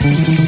Thank you.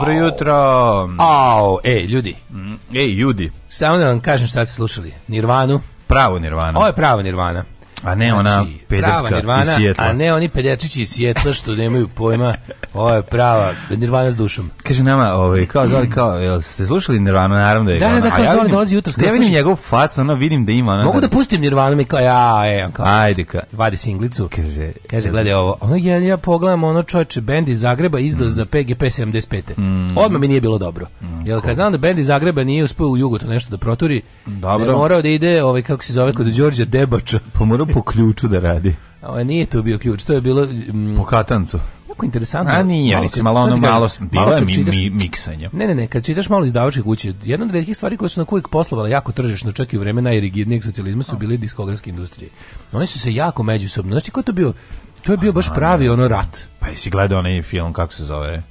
Dobro jutro. Au, ej, ljudi. Mm, ej, ljudi. Samo da vam kažem šta ste slušali. Nirvanu. Pravo Nirvana. Ovo je prava Nirvana. A ne ona znači, pedeska Nirvana, iz Sijetla. A ne oni pedečići iz Sijetla što nemaju pojma Ovo je prava, Nirvana s dušom. Kaže nama, ovaj, kao zvali, kao, jel ste slušali Nirvana, naravno da je Da, da, da, kao ja dolazi jutro. Da ja vidim njegov fac, ono, vidim da ima. Ono, Mogu da pustim Nirvana, mi kao, ja, e, kao. Ajde, kao. Vadi singlicu. Kaže, kaže, gledaj ovo, ono, ja, ja pogledam, ono, čoveče, bend iz Zagreba izdao mm. za PGP 75. Mm. Odmah mi nije bilo dobro. Mm, jel, kad znam da bend iz Zagreba nije uspio u jugu to nešto da proturi, Dobro. da morao da ide, ovaj, kako se zove, kod Đorđa Debača. Pa morao po ključu da radi. Ovo, nije to bio ključ, to je bilo... Mm, po katancu. Jako interesantno. A nije, mislim, malo ono malo, bilo je mi, mi, miksanje. Ne, ne, ne, kad čitaš malo izdavačke kuće, jedna od redkih stvari koje su na uvijek poslovala jako tržišno, čak i u vreme najrigidnijeg socijalizma su bile diskografske industrije. Oni su se jako međusobno, znači ko je to bio? To je bio baš pravi ono rat. Pa jesi gledao onaj film, kako se zove?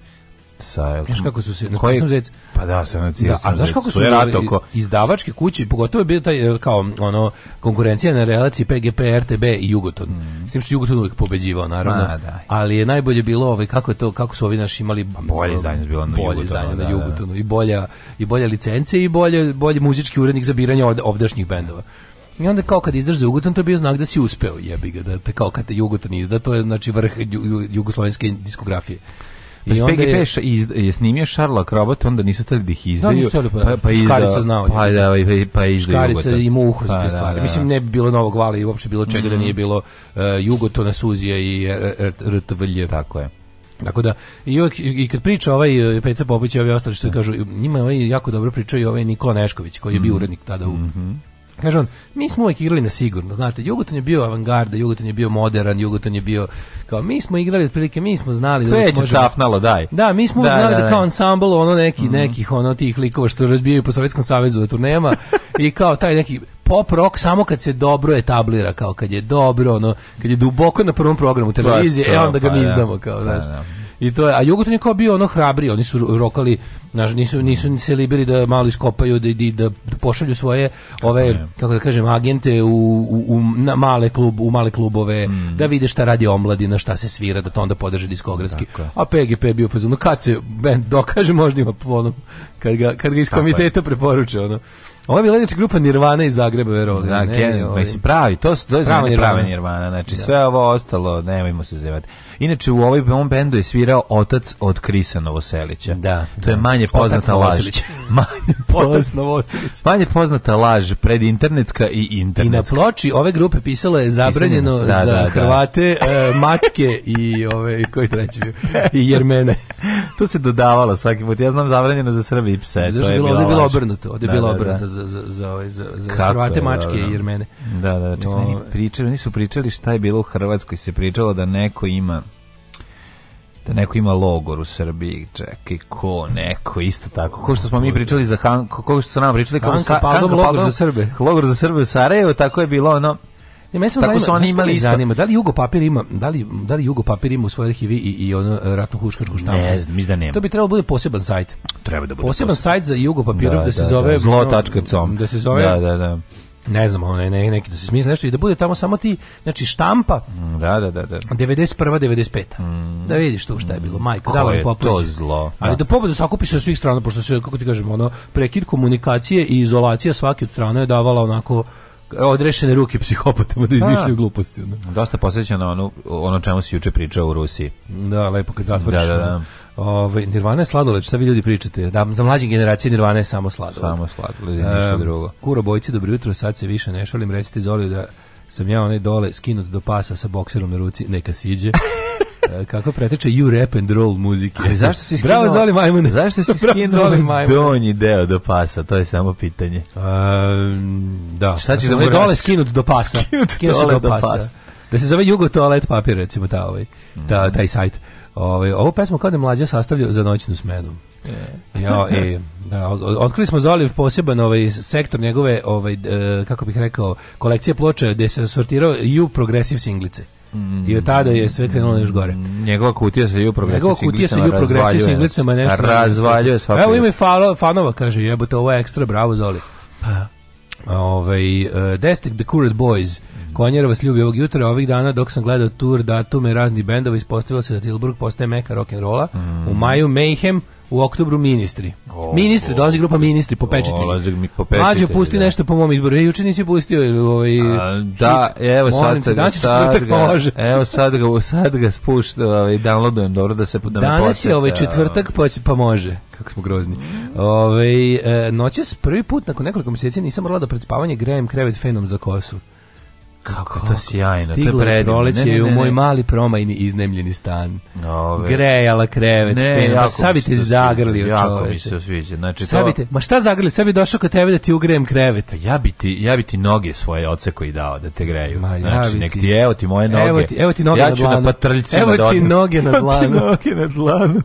sa Znaš kako su se koji, zec, pa da sa na da, a znaš kako su ratoko izdavačke kuće pogotovo je bio taj kao ono konkurencija na relaciji PGP RTB i Jugoton. Mm. S što Jugoton uvijek pobeđivao naravno. Ma, da. Ali je najbolje bilo ovaj kako je to kako su ovi naši imali pa bolje izdanje bilo na bolje izdanje da, na da, da. Jugotonu i bolja i bolja licencija i bolje bolji muzički urednik za biranje od ovdašnjih bendova. I onda kao kad izdaš Jugoton, to je bio znak da si uspeo, jebi ga, da te kao kad te Jugoton izda, to je znači vrh jugoslovenske diskografije. I Bez znači, onda PGP je, iz, je snimio Šarla Akrobat, onda nisu stali da ih da izdaju. Da, pa, pa izda, Škarica znao. Pa, da, pa, pa, pa izdaju Škarica ima uho pa, te da, stvari. Da, da. Mislim, ne bi bilo Novog Vala i uopšte bilo čega da mm da nije bilo uh, Jugotona, Suzija i RTVlje. Tako je. Tako da, i, uvijek, i kad priča ovaj e, Peca Popović i ovi ostali što mm. kažu, njima ovaj jako dobro i ovaj Nikola Nešković, koji je bio mm. urednik tada u mhm. Kaže on, mi smo uvijek igrali na sigurno, znate, Jugoton je bio avangarda, Jugoton je bio modern, Jugoton je bio, kao, mi smo igrali otprilike, mi smo znali... da... Sve je capnalo, daj. Da, mi smo da, znali da, da, da kao ensemble, ono neki, mm nekih, ono, tih likova što razbijaju po Sovjetskom savezu da turnema, i kao taj neki pop rock samo kad se dobro etablira, kao kad je dobro, ono, kad je duboko na prvom programu televizije, e onda ga mi pa da. izdamo, kao, pa znaš. Da. I to je, a Jugotin je kao bio ono hrabri, oni su rokali, znaš, nisu, nisu se libili da malo iskopaju, da, da, da pošalju svoje ove, kako da kažem, agente u, u, u na male, klub, u male klubove, mm. da vide šta radi omladina, šta se svira, da to onda podrže diskografski. A PGP je bio fazon, kad se ben, dokaže, možda ima ono, kad ga, kad ga iz komiteta preporuče, ono. Ovo je bila grupa Nirvana iz Zagreba, verovatno. Da, ne, ovaj. mislim, pravi, to su doista prava Nirvana. Nirvana. Znači, da. sve ovo ostalo, nemojmo se zevati. Inače, u ovoj ovom bendu je svirao otac od Krisa Novoselića. Da. To je da. manje poznata laž. manje, poznata Novoselić. manje poznata laž pred internetska i internetska. I na ploči ove grupe pisalo je zabranjeno da, za da, da, da. Hrvate, da. mačke i ove, koji treći bio, i Jermene. to se dodavalo svaki put. Ja znam zabranjeno za Srbi i pse. Zašto to je bilo, bilo, obrnuto. Ovdje je bilo obrnuto za, za, za, ovaj, za, Hrvate, mačke da, da. i Jermene. Da, da, čak meni ovaj. pričali, nisu pričali šta je bilo u Hrvatskoj, se pričalo da neko ima da neko ima logor u Srbiji, čekaj, ko, neko, isto tako. Ko što smo mi pričali za Han, ko, što su nam pričali, kao Hanka, sa, Hanka, logor za Srbe. Logor za Srbe u Sarajevo, tako je bilo ono, Ne, mene Tako su oni imali zanima, da li Jugo papir ima, da li da li Jugo papir ima u svojoj arhivi i i ono e, ratno huškačku štampu? Ne znam, mislim da nema. To bi trebalo da bude poseban sajt. Treba da bude. Poseban poseb. sajt za Jugo papirov da, da, da, se da, zove da, zlo.com. Da se zove. Da, da, da ne znam, onaj ne, neki da se smisli nešto i da bude tamo samo ti, znači štampa. Da, da, da, da. 91. 95. Mm. Da vidiš tu šta je bilo. Majko, da vam To zlo. Ali da, da pobedu sakupi se svih strana pošto se kako ti kažemo, ono prekid komunikacije i izolacija svake od strane je davala onako odrešene ruke psihopatama da izmišljaju da. gluposti. Ne? Dosta posjeća ono, ono čemu si juče pričao u Rusiji. Da, lepo kad zatvoriš. Da, da, da. Ove, ovaj, nirvana je sladoled, šta vi ljudi pričate? Da, za mlađe generacije Nirvana je samo sladoled. Samo sladoled, e, ništa drugo. Kuro bojci, dobro jutro, sad se više ne šalim, recite Zoliju da sam ja onaj dole skinut do pasa sa bokserom na ruci, neka siđe. kako preteče you rap and roll muzike. Ali zašto si skinuo? Bravo Zoli Majmune. Zašto si skinuo donji deo do pasa? To je samo pitanje. Um, da. Šta da će da mu dole skinut do pasa? Skinut, skinut dole do, pasa. pasa. Da se zove Jugo Toalet Papir, recimo, ta, ovaj, ta, mm. taj sajt. Ovaj, ovo pesmu kao da mlađa sastavlja za noćnu smenu. Yeah. ja, e, da, otkrili smo Zoliv poseban ovaj sektor njegove ovaj e, kako bih rekao kolekcije ploče gde se sortirao i u progresiv singlice. Mm. I od tada je sve krenulo još gore. Njegova kutija se ju progresija Njegova kutija se ju sa iglicama nešto. Razvaljuje sva. Evo ime falo, fanova kaže, jebote, ovo je ekstra, bravo Zoli. Pa. Ovaj uh, e, Destic the Current Boys. Konjer vas ljubi ovog jutra, ovih dana dok sam gledao tur datume raznih bendova, ispostavilo se da Tilburg postaje meka rock and rolla. Mm. U maju Mayhem, u oktobru ministri. O, ministri, dolazi grupa ministri, popečite. Dolazi mi popečite. Mađo, pusti da. nešto po mom izboru. Ja juče nisi pustio ovaj Da, hit. evo Molim sad, te, sad, sad ga, evo sad ga, sad ga spušta, ovaj downloadujem, dobro da se da Danas je ovaj četvrtak ovaj. pa će, pa može. Kako smo grozni. Ovaj e, noćas prvi put nakon nekoliko meseci, nisam morala da pred spavanje grejem krevet fenom za kosu. Kako, to sjajno, to je predivno. proleće i u moj mali promajni iznemljeni stan. Ove. Grejala krevet, ne, fen, jako savite zagrlio Jako mi se sviđa. Znači, savite, to... ma šta zagrlio, sad bi došao kod tebe da ti ugrejem krevet. Pa ja bi ti, ja bi ti noge svoje oceko i dao da te greju. Ma, ja znači, nek ti, evo ti moje noge. Evo ti, evo ti noge ja na dlanu. Ja ću na patrljcima Evo da ti noge na dlanu. Evo ti noge na dlanu.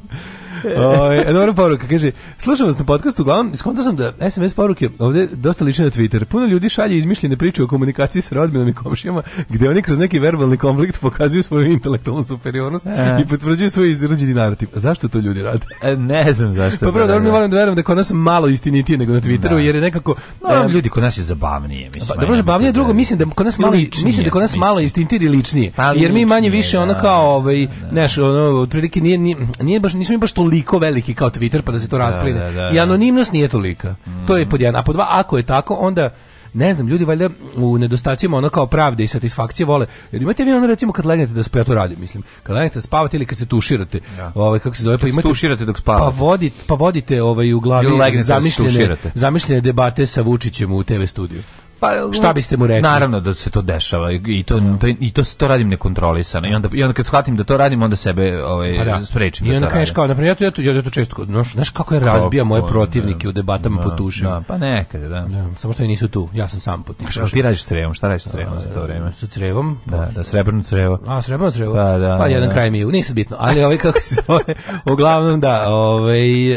Oj, e, dobra poruka, kaže, slušam vas na podcastu, uglavnom, skontao sam da SMS poruke ovde dosta liče na Twitter. Puno ljudi šalje izmišljene priče o komunikaciji sa rodbinom i komšijama, gde oni kroz neki verbalni konflikt pokazuju svoju intelektualnu superiornost e. i potvrđuju svoj izrađeni narativ. Zašto to ljudi rade? E, ne znam zašto. Pa prvo, dobro mi volim da verujem da kod nas malo istinitije nego na Twitteru, da. jer je nekako... No, e, ljudi kod nas je zabavnije. Mislim, pa, dobro, zabavnije, drugo, da- mislim da kod nas malo, ličnije, mislim da kod nas mislim. malo istinitije ličnije. Pa, jer mi manje više ono da, kao, da, ovaj, znaš, ono, otprilike nije, nije, nije baš, nismo baš toliko toliko veliki kao Twitter pa da se to raspline. Da, da, da, da, I anonimnost nije tolika. Mm. To je mm. pod jedan. A pod dva, ako je tako, onda ne znam, ljudi valjda u nedostacima ono kao pravde i satisfakcije vole. Jer imate vi ono recimo kad legnete da spavate, ja to radim, mislim. Kad legnete da spavate ili kad se tuširate. Ja. Da. Ovaj kako se zove, pa imate tuširate dok spavate. Pa vodite, pa vodite ovaj u glavi da zamišljene, zamišljene debate sa Vučićem u TV studiju. Pa, šta biste mu rekli? Naravno da se to dešava i to, no. to, i to, to radim nekontrolisano. I onda, I onda kad shvatim da to radim, onda sebe ovaj, pa da. sprečim. Da I onda da kažeš kao, naprimjer, ja to, ja to, ja to često, no, znaš kako je razbija moje protivnike u da, debatama da, po tušim. Da, pa nekad, da. da. Samo što nisu tu, ja sam sam po tušim. Ti radiš s crevom, šta radiš s crevom za to vreme? Sa crevom? Da, da, srebrno crevo. A, srebrno crevo? Pa, da. Pa jedan kraj mi je, nisu bitno, ali ovaj kako se zove, uglavnom da, ovaj,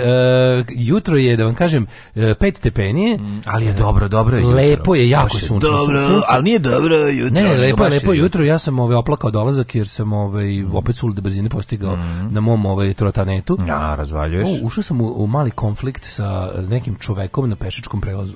e, jutro je, da vam kažem, 5 e, stepeni. Mm, ali je dobro, dobro je jutro. Lepo je, jako je sunčano. Dobro, sunce. ali nije dobro jutro. Ne, ne, ne lepo, lepo je jutro. Ja sam ove oplakao dolazak jer sam ove ovaj, opet sul da brzine postigao mm -hmm. na mom ove ovaj, trotanetu. Ja, razvaljuješ. O, ušao sam u, u mali konflikt sa nekim čovekom na pešačkom prelazu.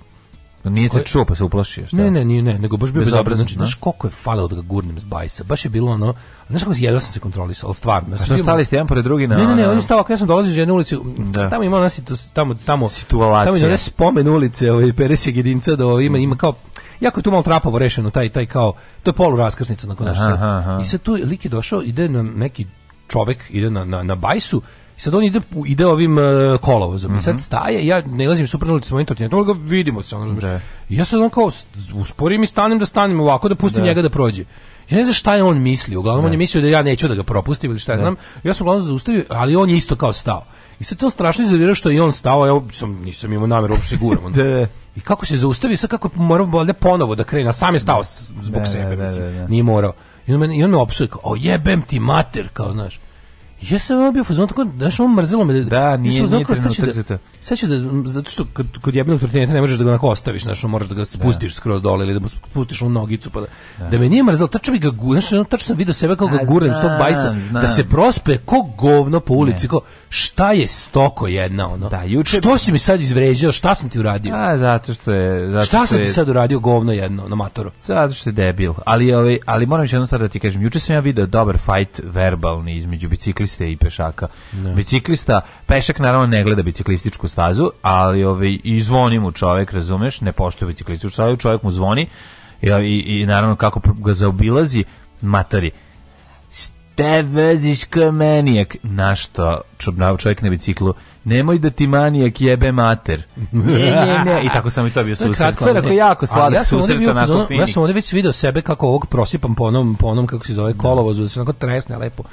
Pa nije te čuo pa se uplašio, šta? Ne, ne, nije, ne, nego baš bio bezobrazan. Znači, znaš koliko je falilo da ga gurnem s bajsa. Baš je bilo ono, znaš kako se jedva sam se kontrolisao, ali stvarno. Znači, A što stali ste jedan pored drugi na... Ne, ne, ne, oni stava, kada ja sam dolazio iz jedne ulice, da. tamo ima ona tamo, tamo, Situacija. tamo je spomen ulice, ovaj, Peres Jedinca, da ovaj, ima, ima kao Jako je tu malo trapovo rešeno, taj, taj kao, to je polu raskrsnica na naše I sad tu lik je došao, ide na neki čovek, ide na, na, na bajsu, i sad on ide, ide ovim uh, e, kolovozom. Mm -hmm. I sad mhm. staje, ja ne ilazim super na ulicu svojim trotinetom, vidimo se, on razumije. Da. Ja sad on kao, usporim i stanem da stanem ovako, da pustim da. njega da prođe. Ja ne znam šta je on mislio. Uglavnom, ne. on je da. mislio da ja neću da ga propustim ili šta ja da. znam. Ja sam uglavnom zaustavio, ali on je isto kao stao. I sad to strašno iznervirao što je on stao, ja sam, nisam imao nameru uopšte sigurno. Da, I kako se zaustavi, sad kako moram valjda ponovo da krene, sam je stao zbog ne, sebe, ne, mislim. nije morao. I on me, i on me kao, o jebem ti mater, kao, znaš. Ja sam ono bio fazon tako, znaš, ono mrzelo me. Da, da nije, nije trenutak da- za to. Sad ću da, zato što kod, kod jebenog trotineta ne možeš da ga onako ostaviš, znaš, moraš da ga da. spustiš da. skroz dole ili da mu spustiš u nogicu, pa da, da. da me nije mrzelo, tačno bi ga, znaš, ono, tačno sam vidio sebe kako ga gurem s tog bajsa, da se prospe ko govno po ulici, ne. ko, šta je stoko jedna, ono, da, juče... što si mi sad izvređao, šta sam ti uradio? A, zato što je... Zato šta sam ti sad uradio govno jedno na matoru? Zato što je debil, ali, ali, ovaj- ali moram još jednom sad da ti kažem, juče sam ja video dobar fight verbalni između biciklista bicikliste i pešaka. Ne. Da. Biciklista, pešak naravno ne gleda biciklističku stazu, ali ovaj, i zvoni mu čovjek, razumeš, ne poštuje biciklističku stazu, čovjek mu zvoni i, i, i naravno kako ga zaobilazi, matari te veziš ka manijak. Na što čobrav čovjek na biciklu, nemoj da ti manijak jebe mater. Ne, ne, ne. I tako sam i to bio susret. Kako je jako sladak ja susret bio, onako ono, Ja sam ovdje već video sebe kako ovog prosipam po onom, po onom kako se zove, da. kolovozu, da se onako tresne lepo.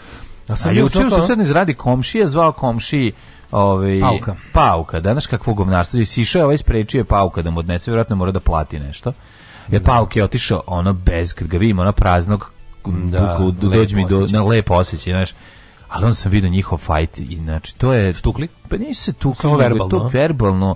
A, sam A u susednoj zradi komšije zvao komšiji ovaj Pauka. Pauka, danas kakvo govnarstvo, i sišao je ovaj sprečio je Pauka da mu odnese, vjerojatno mora da plati nešto. Jer da. Pauk je otišao ono bez kad ga vidimo, ono praznog da, dođe mi do na lepo osjećaj, znaš. Ali on sam vidio njihov fight i znači to je stukli, pa nisu se tukli, to verbalno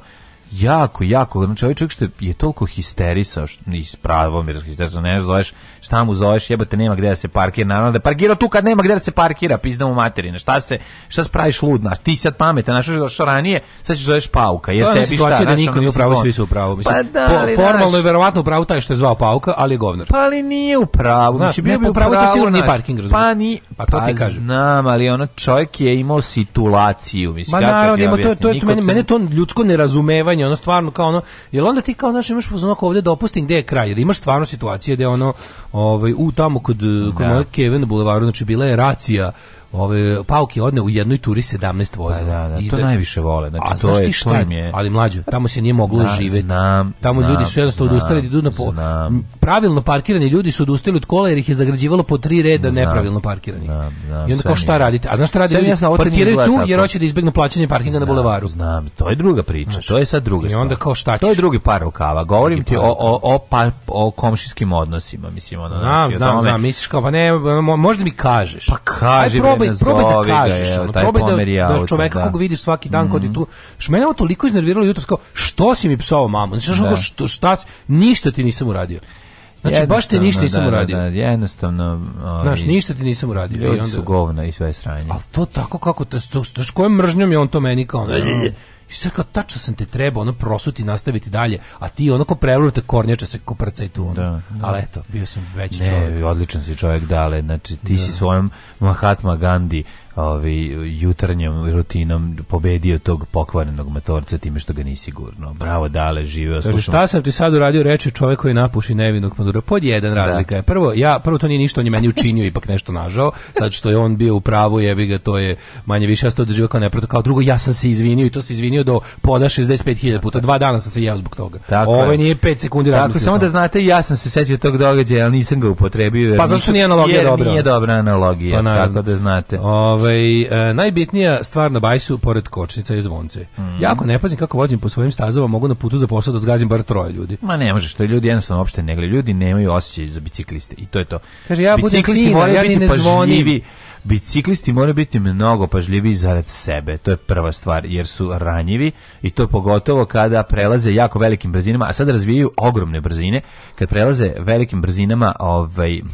jako, jako, znači ovaj čovjek što je, toliko histerisao, ispravo i s histerisao, ne zoveš, šta mu zoveš, jebate, nema gde da se parkira, naravno da parkira tu kad nema gde da se parkira, pizda mu materina, šta se, šta spraviš ludna, ti sad pametan, našo što, što ranije, sad ćeš zoveš pauka, jer to tebi šta, znaš, da niko nije u pravu, svi su u pravu, mislim, pa da, po, formalno je verovatno upravo taj što je zvao pauka, ali je govnar. Pa ali nije upravo, znaš, znači, bio bi pravu, to sigurno nije parking, razumiješ. Pa ni, pa to ti pa kažem. Znam, ali ono čovjek je imao situaciju, mislim, Ma naravno, to, to, mene to ljudsko nerazumevanje pitanje, ono stvarno kao ono, jel onda ti kao znaš imaš fuzon ovde dopustim gde je kraj, jer imaš stvarno situacije gde ono ovaj u tamo kod kod da. Kevin na bulevaru, znači bila je racija ove pauke odne u jednoj turi 17 pa vozila. Da, da, I to da, najviše vole. Znači a, to znaš ti šta, je, ali mlađo, tamo se nije moglo da, živeti. Znam, tamo znam, ljudi su jednostavno odustali idu na po, znam. pravilno parkirani ljudi su odustali od kola jer ih je zagrađivalo po tri reda znam, nepravilno parkiranih. Znam, znam, I onda kao šta radite? A znaš šta radite? Ja Parkiraju tu jer hoće da izbegnu plaćanje parkinga na bulevaru. Znam, to je druga priča, to je sad druga. I onda kao šta? To je drugi par rukava. Govorim ti o o o, o komšijskim odnosima, mislim ono. Znam, znači, znam, misliš kao pa ne, možda mi kažeš. Pa kaži probaj, probaj da kažeš, ga, je, ono, probaj da, da čoveka da. kog vidiš svaki dan mm -hmm. kod je mhm. tu. Što mene ovo toliko iznerviralo jutros kao, što si mi psao mamu? Znači, što, da. što, šta si, ništa ti nisam uradio. Znači, baš ti ništa nisam da, da uradio. Da, da, jednostavno... Ovi, Znaš, ništa ti nisam uradio. Ljudi onda, su govna i sve sranje. Ali to tako kako, to, s kojom mržnjom je on to meni kao... Da, da, I sad kao, tačno sam te treba ono, prosuti, nastaviti dalje, a ti onako prevrute kornjača se koprca i tu, ono. Da, da. Ali eto, bio sam veći ne, čovjek. Ne, odličan si čovjek, dale, znači, ti da. si svojom Mahatma Gandhi ovi, ovaj, jutarnjom rutinom pobedio tog pokvarenog motorca time što ga nisi gurno. Bravo, dale, živeo. Slušam. Šta sam ti sad uradio, reče čovjek koji napuši nevinog madura. Pod jedan da. razlika je. Prvo, ja, prvo to nije ništa, on je meni učinio, ipak nešto nažao. Sad što je on bio u pravu, jebi ga, to je manje više, ja sam to doživio kao neprato. Kao drugo, ja sam se izvinio i to se izvinio do poda 65.000 puta. Dva dana sam se jeo zbog toga. Tako Ovo je. nije 5 sekundi Tako, samo da znate, ja sam se setio tog događaja, ali nisam ga upotrebio. Jer pa zašto nije analogija jer dobra? Jer nije dobra analogija, pa, tako da znate. Ove, Ovaj e, najbitnija stvar na bajsu pored kočnica je zvonce. Mm -hmm. Jako ne pazim kako vozim po svojim stazama, mogu na putu za posao da zgazim bar troje ljudi. Ma ne može, što ljudi jednostavno uopšte ne ljudi nemaju osjećaj za bicikliste i to je to. Kaže ja budem biciklisti ja ni ne pa zvonim biciklisti moraju biti mnogo pažljiviji zarad sebe, to je prva stvar, jer su ranjivi i to pogotovo kada prelaze jako velikim brzinama, a sad razvijaju ogromne brzine, kad prelaze velikim brzinama ovaj, um,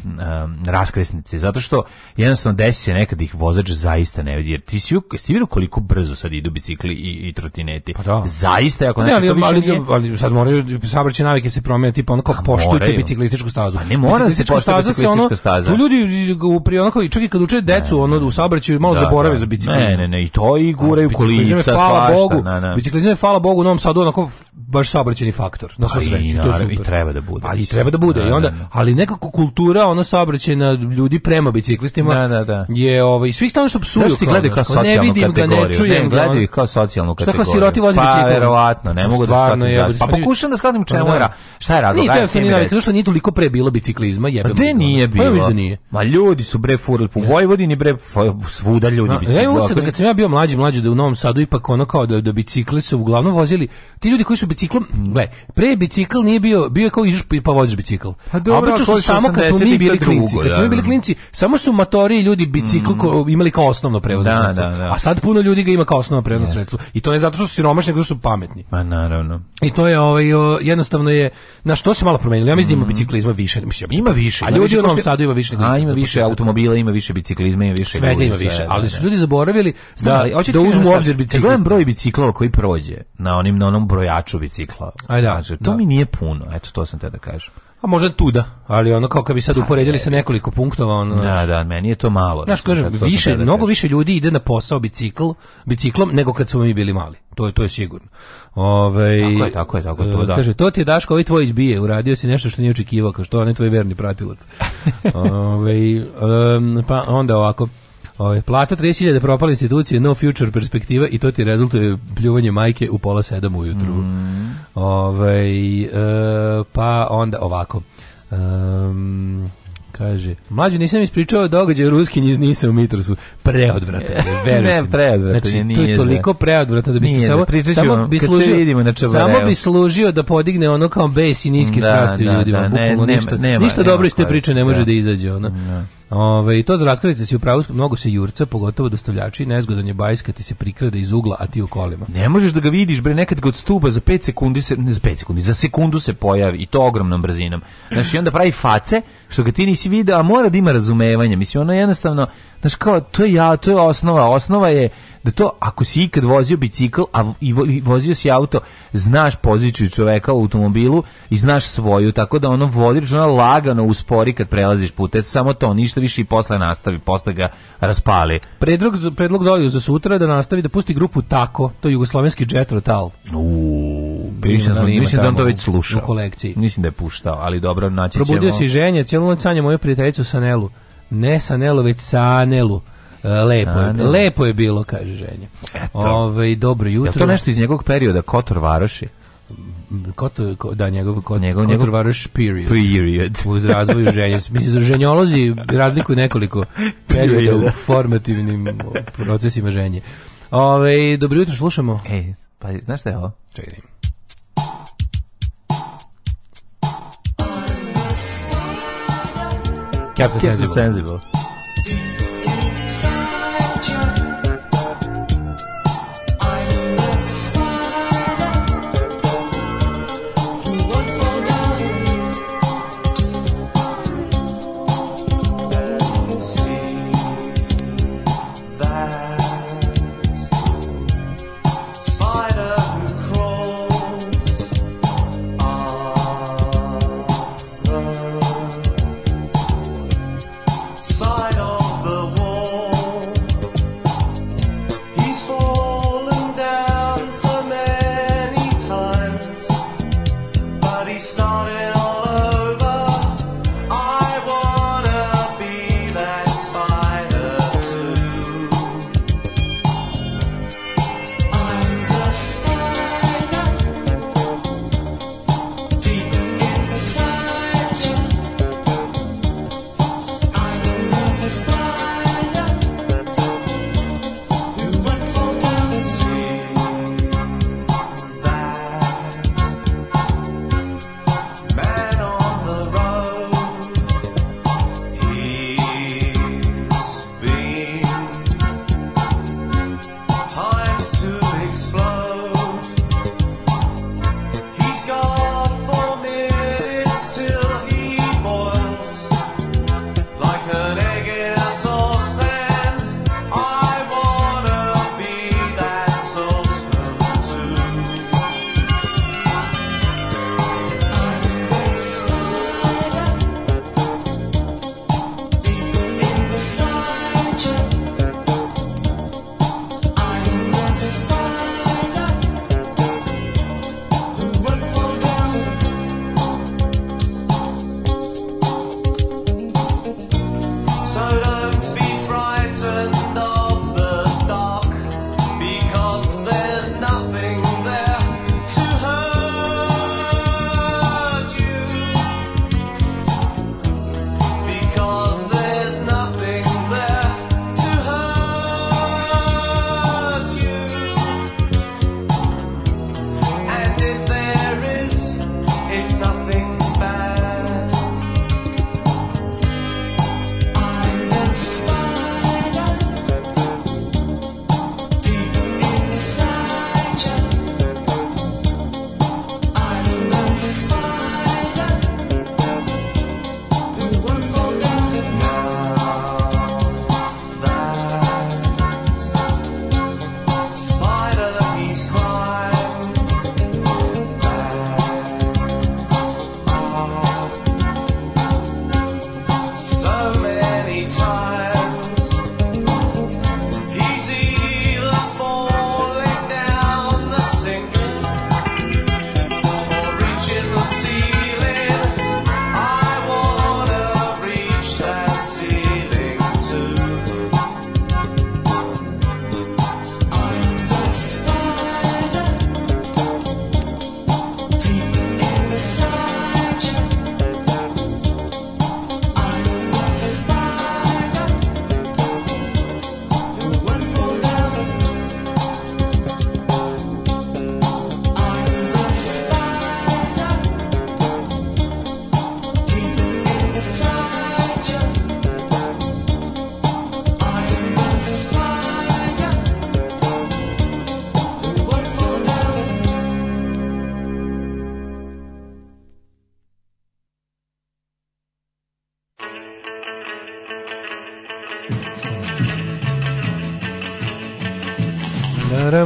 raskresnice, zato što jednostavno desi se nekad ih vozač zaista ne vidi, jer ti si, si vidio koliko brzo sad idu bicikli i, i trotineti, pa da. zaista, ako ne, ali, više ali, nije... ali sad moraju, sabraće navike se promijene, tipa onako pa poštujte biciklističku stazu. A pa ne mora se poštujte biciklističku stazu. Tu ljudi u pri onako, čak i kad uče decu ono u saobraćaju malo da, zaborave da. za biciklizam. Ne, ne, ne, i to i da, guraju kolica, svašta. Hvala Bogu, na, na. biciklizam je hvala Bogu u Novom Sadu onako baš saobraćeni faktor. Na svu pa sreću, to super. Da pa I treba da bude. Ali i treba da bude. Da, I onda, ali nekako kultura ona saobraćajna ljudi prema biciklistima da, da, da. je ovaj svih stalno što psuju. Znaš ti gledaju kao socijalnu ne vidim ga, ne čujem ne, gledaju kao socijalnu kategoriju. Šta kao siroti vozi pa, bicikl? Pa, verovatno, ne mogu da shvatim. Pa pokušam da shvatim čemu da. je Šta je razlog? Nije to nije, zato što nije toliko pre bilo biciklizma, jebemo. Gde nije bilo? Pa, nije. Ma ljudi su bre furili po Vojvodini Vojvodini bre svuda ljudi no, da, Ja da kad sam ja bio mlađi, mlađi da u Novom Sadu ipak ono kao da da bicikle su uglavnom vozili ti ljudi koji su biciklom, mhm. gle, pre bicikl nije bio bio kao ideš pa voziš bicikl. Pa dobro, A su samo kad smo mi bili klinci, kad da, smo mi bili klinci, samo su matori i ljudi bicikl mm. imali kao osnovno prevozno da, sredstvo. Da, da. A sad puno ljudi ga ima kao osnovno prevozno yes. sredstvo. I to ne zato što su siromašni, nego što su pametni. Pa naravno. I to je ovaj jednostavno je na što se malo promenilo. Ja mislim da ima mhm. biciklizma više, mislim. Ima više. A ljudi u Novom Sadu ima više. A ima više automobila, ima više biciklizma imaju više svega ima više, ali da, su da. ljudi zaboravili stali, da, da uzmu obzir bicikla. Gledam broj biciklova koji prođe na onim na onom brojaču bicikla. Aj da, znači, to mi nije puno, eto to sam te da kažem. A možda tuda, ali ono kao kad bi sad uporedili sa nekoliko punktova, ono... Da, da, meni je to malo. Znaš, da kažem, više, mnogo više ljudi ide na posao bicikl, biciklom nego kad smo mi bili mali. To je, to je sigurno. Ove, tako je, tako je, tako je, to, e, da. Kaže, to ti je Daško, ovaj tvoj izbije, uradio si nešto što nije očekivao, kao što onaj tvoj verni pratilac. Ove, um, pa onda ovako, Ovaj plata 30.000 propale institucije, no future perspektiva i to ti rezultuje pljuvanje majke u pola 7 ujutru. Mm. Ovaj e, pa onda ovako. Um, kaže, mlađe nisam ispričao događaj ruskin iz Nisa u Mitrosu. Preodvratan je, verujte. ne, preodvratan znači, nije. to je toliko da. preodvratan da biste samo, da, samo, bi služio, vidimo na samo bi služio da podigne ono kao bes i niske da, strasti da, ljudima. Da, Bukalo, ne, ništa, nema, ništa nema, dobro iz te priče ne da. može da, da izađe. Ono. Da. Ove, I to za raskalice si u pravu, mnogo se jurca, pogotovo dostavljači, nezgodan je bajs kad ti se prikrade iz ugla, a ti u kolima. Ne možeš da ga vidiš, bre, nekad ga odstupa za 5 sekundi, se, ne za 5 sekundi, za sekundu se pojavi i to ogromnom brzinom. Znači, onda pravi face, što ga ti nisi vidio, a mora da ima razumevanja. Mislim, ono jednostavno, Znaš, kao, to je, ja, to je osnova. Osnova je da to, ako si ikad vozio bicikl, a i vozio si auto, znaš poziciju čoveka u automobilu i znaš svoju, tako da ono vodi računa lagano uspori kad prelaziš putec, samo to, ništa više i posle nastavi, posle ga raspali. Predlog, predlog Zoliju za sutra da nastavi da pusti grupu Tako, to je jugoslovenski jet rotal. Uuu, mislim, da, mislim da on to već slušao. U kolekciji. Mislim da je puštao, ali dobro, naći Probudio ćemo... Probudio se i ženje, cijelu noć sanje moju prijateljicu Sanelu ne Sanelu, već Anelu. E, lepo je, lepo je bilo, kaže ženje. Eto. Ove, ovaj, dobro jutro. Je to nešto iz njegovog perioda, Kotor Varoši? Kotor, da, njegov, kot, njegov, Kotor njegov... Varoš period. Period. U razvoju ženja. Mislim, ženjolozi razlikuju nekoliko perioda u da. formativnim procesima ženje. Ove, ovaj, dobro jutro, slušamo. Ej, pa znaš šta je ovo? Čekaj, da Captain, Captain Sensible. Sensible.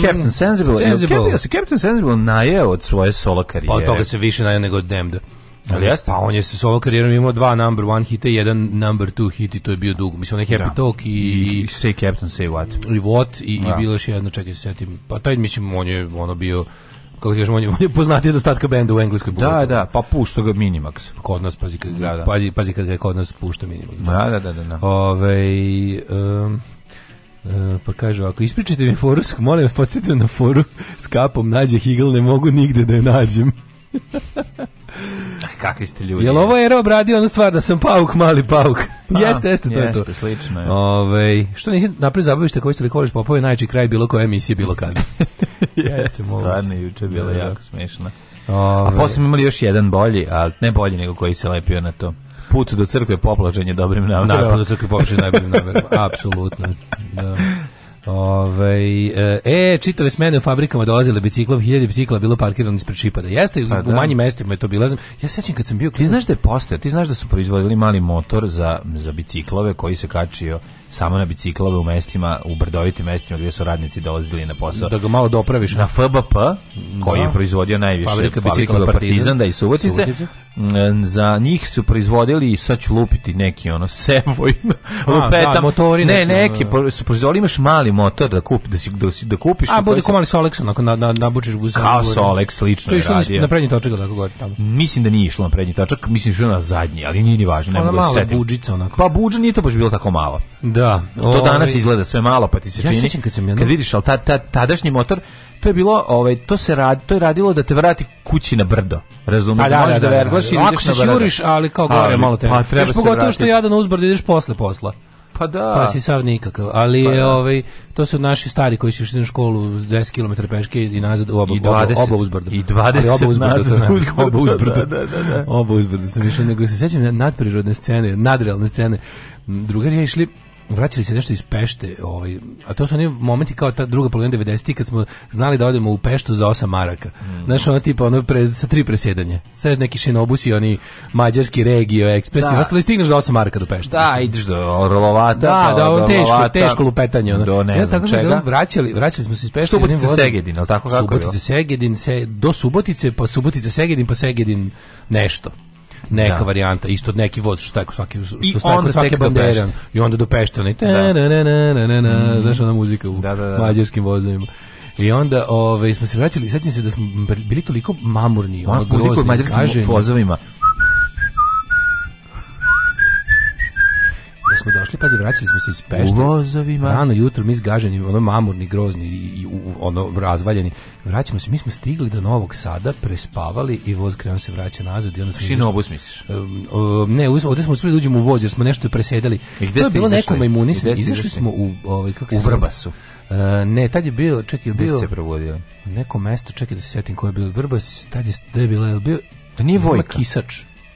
Captain Sensible. Sensible. Captain, se Captain Sensible najeo od svoje solo karijere. Pa toga se više najeo nego od Damned. Ali jeste? Pa on je sa solo karijerom imao dva number one hita i jedan number two hit i to je bio dugo. Mislim, onaj Happy da. Talk i... I Say Captain, Say What. I What i, da. i bilo još jedno, čekaj se setim. Pa taj, mislim, on je ono bio kako kažemo, on je, on je poznati od ostatka benda u engleskoj Da, da, pa pušta ga Minimax. Kod nas, pazi, kad, da, da. pazi, pazi kad ga kod nas pušta Minimax. Da, da, da, da. da. Ove, um, pa kaže ovako, ispričajte mi foru, molim vas, podsjetite na foru s kapom, nađe Higl, ne mogu nigde da je nađem. Kakvi ste ljudi. Jel ovo je obradio onu stvar da sam pauk, mali pauk? Pa, jeste, jeste, to jeste, je to. slično je. Ove, ovaj, što nisi napravio zabavište koji ste likoliš da popove, najči kraj bilo koja emisija bilo kada. jeste, stvarno, juče bilo da, da, da, jako smešno. Ove. A ovaj. posle imali još jedan bolji, ali ne bolji nego koji se lepio na to put do crkve poplačenje dobrim namerama. Napad do crkve poplačenje dobrim namerama, apsolutno. Da. Ove, ovaj, e, čitave smene u fabrikama dolazile biciklom, hiljade bicikla bilo parkirano ispred šipada. Jeste, pa, u da. manjim mestima je to bilo. Ja sećam kad sam bio... Ti znaš da je postao, ti znaš da su proizvodili mali motor za, za biciklove koji se kačio samo na biciklove u mestima, u brdovitim mestima gdje su radnici dolazili na posao. Da ga malo dopraviš. Na FBP, koji da. je proizvodio najviše fabrika bicikla Partizan, da i Subotice, mm, za njih su proizvodili, sad ću lupiti neki ono, sevoj, da, lupetam. Da, motori ne, neki, su proizvodili, imaš mali motor da, kup, da, si, da, si, da kupiš. A, bude ko mali Solex, onako na, na, nabučiš guza. Kao Solex, lično to je išlo na prednji točak, tako god. tamo. Mislim da nije išlo na prednji točak, mislim da je na zadnji, ali nije ni važno. Ona da mala budžica, onako. Pa budža nije to baš bilo tako malo. Da Da. To danas izgleda sve malo, pa ti se ja čini. kad, sam jedno... kad vidiš, al ta, ta, tadašnji motor, to je bilo, ovaj, to se radi, to je radilo da te vrati kući na brdo. Razumem, Da, da, da, da, da. Ako se juriš, ali kao gore malo te. Pa treba pogotovo što jadan uzbrdo ideš posle posla. Pa da. Pa si sav nikakav. Ali pa ovaj, to su naši stari koji su išli u školu 10 km peške i nazad u oba, I 20, oba, oba uzbrdo. I 20 Ali oba uzbrdo. Nazad, ne, uzbrdo oba uzbrdo. Da, da, da, da. Oba uzbrdo sam išao. Nego se sećam nadprirodne scene, nadrealne scene. Drugari je išli vraćali se nešto iz Pešte, ovaj, a to su oni momenti kao ta druga polovina 90 kad smo znali da odemo u Peštu za 8 maraka. Mm. Znaš, ono tipa ono pre, sa tri presjedanja. Seš neki šinobus oni mađarski regio, ekspres da. i ostali stigneš za 8 maraka do Pešte. Da, mislim. ideš do Orlovata. Da, da, pa ovo teško, teško lupetanje. Ono. Do ne ja, znam čega. Ono, vraćali, vraćali smo se iz Pešte. Subotice Segedin, ali tako kako Subotice Segedin, se, do Subotice, pa Subotice Segedin, pa Segedin nešto neka da. varijanta, isto neki voz što tako svaki što staje kod svake bandere i onda do Peštona i ta na na na na znaš ona muzika u da, da, da. mađarskim vozovima. I onda ove, smo se vraćali, sećam se da smo bili toliko mamurni, ono, ono muziku mađarskim vozovima da smo došli, pazi, vraćali smo se iz Pešte. U vozovima. Rano jutro, mi zgaženi, ono mamurni, grozni i, i ono razvaljeni. Vraćamo se, mi smo stigli do Novog Sada, prespavali i voz krenuo se vraća nazad. I onda smo Šli obus, misliš? Um, um, ne, ovdje smo uspeli da uđemo u voz, jer smo nešto presedali. I gde to je bilo neko majmunisa. Izašli smo u, ovaj, kako u Vrbasu. Uh, ne, tad je bilo, čekaj, bio... Gde se provodio? Neko mesto, čekaj da se sjetim koje je bilo Vrbas, tad je, da je bilo, je bio... Da nije Vojka. Kisač.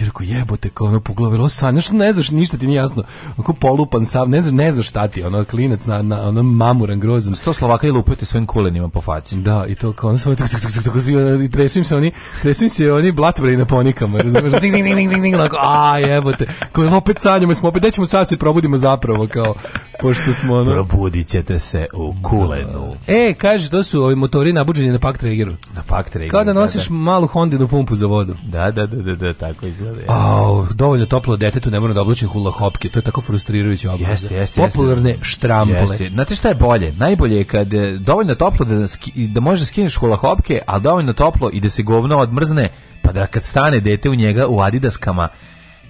I rekao, jebote, kao ono poglavilo sanja, što ne znaš, ništa ti nije jasno. Ako polupan sav, ne znaš, ne znaš šta ti, ono klinac na, na ono mamuran grozan. Sto Slovaka je lupaju te svojim kulenima po faci. Da, i to kao ono samo tako, tako, tako, i tresim se oni, tresim se oni blatbraj na ponikama, razumeš? Ding, ding, ding, ding, ding, a jebote, kao opet sanjamo, smo opet, dećemo sad se probudimo zapravo, kao, pošto smo ono... Probudit ćete se u kulenu. E, kaže, to su ovi motori nabuđeni na Pak Trageru. Na Pak Trageru. Kao da, da nosiš da, da. malu Hondinu pumpu za vodu. Da, da, da, da, da tako izgleda. Au, dovoljno toplo detetu ne mora da oblačim hula hopke, to je tako frustrirajuće oblače. Jeste, jeste, jeste. Popularne štrampole. Jeste. Znate šta je bolje? Najbolje je kad je dovoljno toplo da, da možeš da skineš hula hopke, a dovoljno toplo i da se govno odmrzne, pa da kad stane dete u njega u Adidaskama,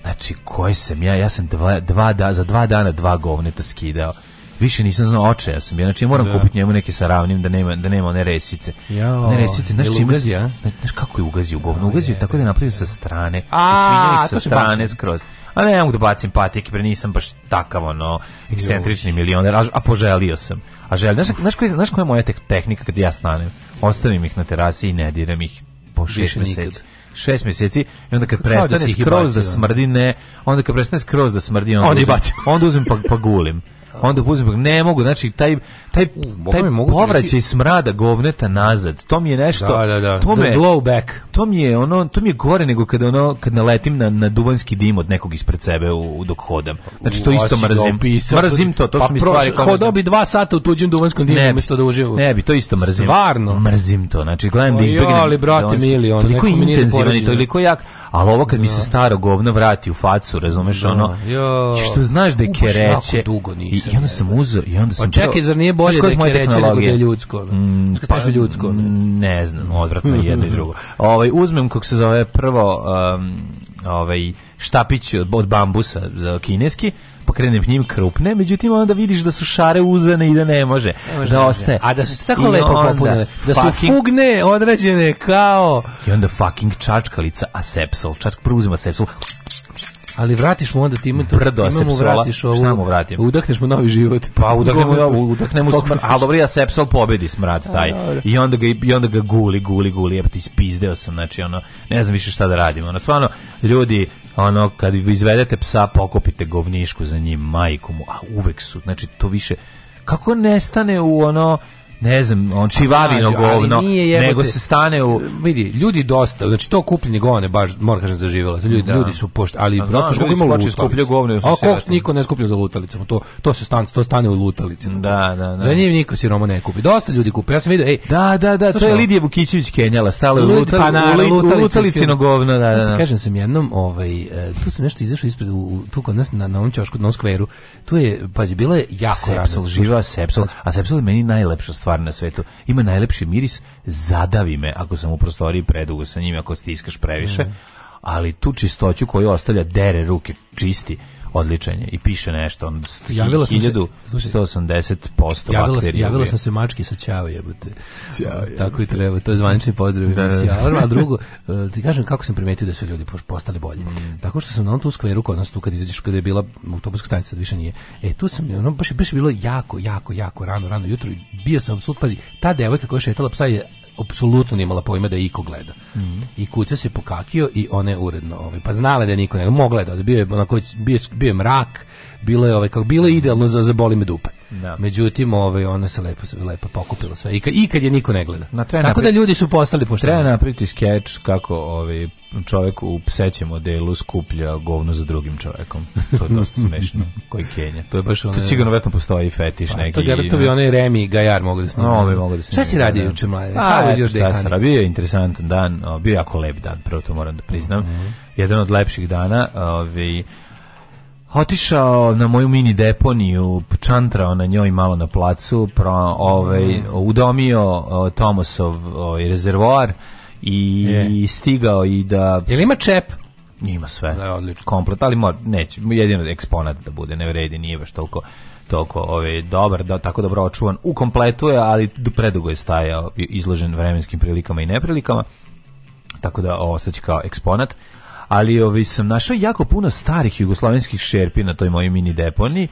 Znači, koji sam ja? Ja sam dva, dva da, za dva dana dva govneta skidao više nisam znao oče, ja sam ja, znači ja moram da. kupiti njemu neki sa ravnim da nema da nema one resice. Ja, ne resice, znači čime ugazi, a? Znaš kako je ugazio govno, ugazio je tako da je napravio sa strane, a, ih sa strane skroz. A ne, ja mogu da bacim patike, pre nisam baš takav ono ekscentrični milioner, a, a poželio sam. A želim, znaš, znaš, koja, znaš koja je moja tehnika kad ja stanem? Ostavim ih na terasi i ne diram ih po šest meseci. 6 meseci i onda kad da prestane skroz da smrdi, ne, onda kad prestane skroz da smrdi, onda, onda, uzem, onda uzem pa, pa gulim. Onda uzmem, ne mogu, znači taj taj taj povraćaj smrada govneta nazad. To mi je nešto. Da, da, da. To mi blow back. To mi je ono, to mi je gore nego kad ono kad naletim na na duvanski dim od nekog ispred sebe u, dok hodam. Znači to isto mrzim. Mrzim to, to su pa mi stvari kao. Hodao bi 2 sata u tuđim duvanskom dimu umesto da uživam. Ne bi, to isto mrzim. Stvarno. Mrzim to. Znači gledam da izbegnem. Ali brate mili, on toliko intenzivan i toliko jak ali ovo kad mi se da. staro govno vrati u facu, razumeš da, ono, jo, što znaš da je kereće, dugo nisam, i, onda sam uzeo, i onda pa sam... Pa čekaj, zar nije bolje da je kereće nego da je ljudsko? Mm, pa, ljudsko? Ne znam, odvratno jedno i drugo. Ovaj, uzmem, kako se zove, prvo um, ovaj, štapić od bambusa za kineski, krenem njim krupne, međutim onda vidiš da su šare uzane i da ne može, može da, da ostaje. A da su se tako I lepo popunile, da su fugne određene kao... I onda fucking čačkalica, asepsol, čačk preuzima sepsol, ali vratiš mu onda ti ima to brdo imamo vratiš ovu, šta mu vratim? Udahneš mu novi život. Pa udahnemo mu udahnemo smrt, al dobro ja sepsol pobedi smrad taj. I onda ga i onda ga guli, guli, guli, ja ti ispizdeo sam, znači ono ne znam više šta da radimo. Ono stvarno ljudi ono kad izvedete psa pokopite govnjišku za njim majku mu a uvek su znači to više kako nestane u ono ne znam, on čivavino govno, nego se stane u... Vidi, ljudi dosta, znači to kupljenje govne baš, moram kažem, zaživjelo. Ljudi, da. ljudi su pošti, ali da, zato što ima lutalicu. Govne, A koks niko ne skuplja za lutalicom, to, to se stane, to stane u lutalici. Da, da, da. Za njim niko siromo ne kupi. Dosta ljudi kupi. Ja sam vidio, ej... Da, da, da, to je Lidija Bukićević Kenjala, stale u pa, na, lutalicino govno, da, da. da. Kažem sam jednom, ovaj, e, tu sam nešto izašao ispred, u, tu kod nas na, na ovom čošku, na ovom skveru, tu je, pazi, bilo je jako... Sepsol, živa Sepsol, a Sepsol je meni najlepša stvar stvar na svetu. Ima najlepši miris, zadavi me ako sam u prostoriji predugo sa njim, ako stiskaš previše, ali tu čistoću koju ostavlja dere ruke čisti odličan je i piše nešto on javila sam 1180% javila, javila sam se mački sa ćao jebote tako i treba to je zvančni pozdrav da, da. da. a drugo e, ti kažem kako sam primetio da su ljudi postali bolji mm. tako što sam na onom tu skveru kod nas tu kad izađeš kad je bila autobuska stanica sad više nije e tu sam ono baš baš bilo jako jako jako rano rano jutro i bio sam sud pazi ta devojka koja je šetala psa je apsolutno nije imala pojma da je iko gleda. Mm -hmm. I kuca se pokakio i one uredno, ovaj, pa znala da niko ne gleda. Mogla je da bio je, onako, bio, bio je mrak, bilo je ovaj kako bilo je idealno za za boli me dupe. Da. Međutim, ovaj ona se lepo se lepo pokupila sve. I kad, i kad je niko ne gleda. Na Tako da ljudi su postali pošteni. Treba napraviti skeč kako ovaj čovjek u psećem modelu skuplja govno za drugim čovjekom. To je dosta smešno. Koji Kenja. To je baš ono. To sigurno verovatno postoji fetiš pa, neki. To garantovano bi onaj Remi Gajar mogu da snima. No, ovaj mogu da snima. Šta si da, radio da. juče mlade? Kako pa, je Šta sam radio? Bio je interesantan dan, bio jako lep dan, prvo to moram da priznam. Mm -hmm. Jedan od lepših dana, ovaj otišao na moju mini deponiju, čantrao na njoj malo na placu, pro, ovaj, mhm. udomio o, Tomosov ovaj, rezervoar i Je. stigao i da... Jel ima čep? Ima sve. Da, odlično. Komplet, ali mora, neće, jedino da eksponat da bude, ne vredi, nije baš toliko toliko ovaj, dobar, da, tako dobro očuvan. U kompletu je, ali predugo je stajao izložen vremenskim prilikama i neprilikama, tako da ovo sad će kao eksponat ali ovaj, sam našao jako puno starih jugoslovenskih šerpi na toj mojoj mini deponiji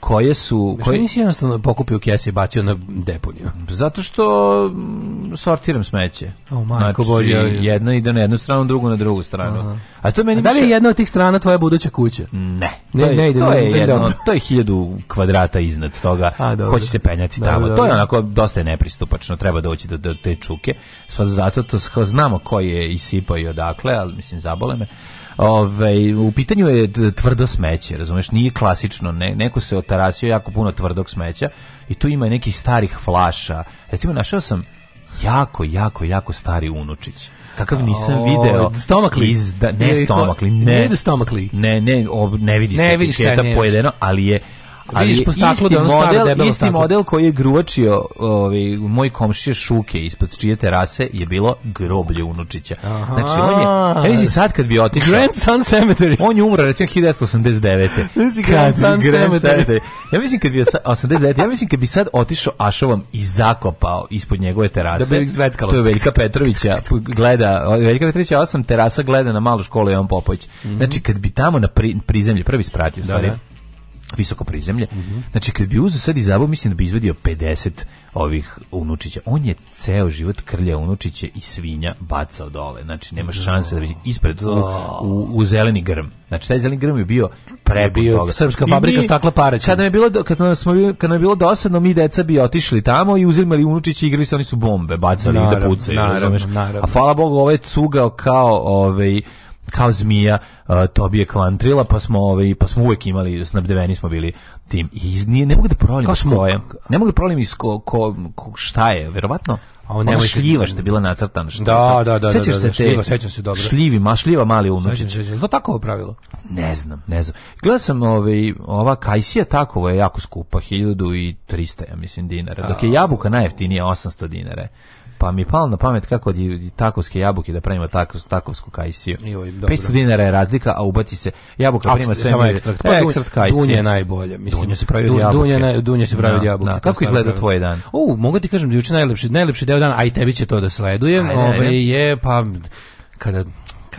koje su... Što koje... nisi jednostavno pokupio kese i bacio na deponiju? Zato što mm, sortiram smeće. O, oh, majko znači, Bože. Jedno ide na jednu stranu, drugo na drugu stranu. Aha. A, to meni A da li je še... jedna od tih strana tvoja buduća kuća? Ne. Ne, ne ide. To je, ne, jedno, to je hiljadu kvadrata iznad toga. A, ko će se penjati dobro, tamo. Dobro. To je onako dosta je nepristupačno. Treba doći do, do te čuke. Zato to znamo ko je isipao i odakle, ali mislim zabole me. Ove, ovaj, u pitanju je tvrdo smeće, razumeš, nije klasično, ne, neko se otarasio jako puno tvrdog smeća i tu ima nekih starih flaša. Recimo, našao sam jako, jako, jako stari unučić kakav nisam video. Stomakli. Izda, ne stomakli, ne. Ne ide stomakli. Ne, ne, ob, ne vidi ne se etiketa pojedeno, ali je ali vidiš po staklu da ono model, staro debelo isti staklo. model koji je gruvačio ovaj moj komšije Šuke ispod čije terase je bilo groblje Unučića. Aha. Znači on je, ja mislim sad kad bi otišao Grand Sun Cemetery. On je umro recimo 1989. Znači Grand Sun Cemetery. Ja mislim kad bi 89, ja mislim kad bi sad otišao Ašovom i zakopao ispod njegove terase. Da bi izveckalo. To je Veljka Petrovića gleda, Veljka Petrovića 8 terasa gleda na malu školu Jovan Popović. Mhm. Znači kad bi tamo na pri, prizemlje prvi spratio, da, stvari, da visoko prizemlje. Mm -hmm. Znači, kad bi uzeo sad i zabav, mislim da bi izvedio 50 ovih unučića. On je ceo život krlja unučiće i svinja bacao dole. Znači, nema da. šanse da bi ispred u, u, u zeleni grm. Znači, taj zeleni grm je bio prebio toga. srpska fabrika mi, stakla pareća. Kada je bilo, kada smo, kada je bilo dosadno, mi deca bi otišli tamo i uzimali unučiće i igrali se, oni su bombe, bacali da naravno, ih da pucaju. Naravno, naravno. A hvala Bogu, ovo je cugao kao ovaj, kao zmija uh, e, Tobije Kvantrila, pa smo ovaj pa smo uvek imali snabdeveni smo bili tim. I iz, nije, ne mogu da provalim ko je. Ne mogu da provalim iz ko, ko, ko šta je, verovatno. A on nema šljiva što je bila nacrtana. Što da, da, da, da, da, da, da, se da, šljiva, sećam se dobro. Šljivi, ma šljiva mali unučić. Je to tako pravilo? Ne znam, ne znam. Gledao sam ovaj, ova kajsija takova je jako skupa, 1300, ja mislim, dinara. Dok je jabuka najjeftinija 800 dinara. Pa mi je palo na pamet kako od takovske jabuke da pravimo takos, takovsku kajsiju. Joj, 500 dinara je razlika, a ubaci se jabuka prima sve samo ekstrakt. Pa, ekstrakt kajsije. Dunje je najbolje, mislim. Dunje se pravi od jabuke. Dunje, naj, dunje se pravi od da, jabuke. Da, kako izgleda tvoj dan? U, mogu ti kažem da juče najlepši, najlepši deo dana, a i tebi će to da sledujem, Ajde, ovaj je pa kada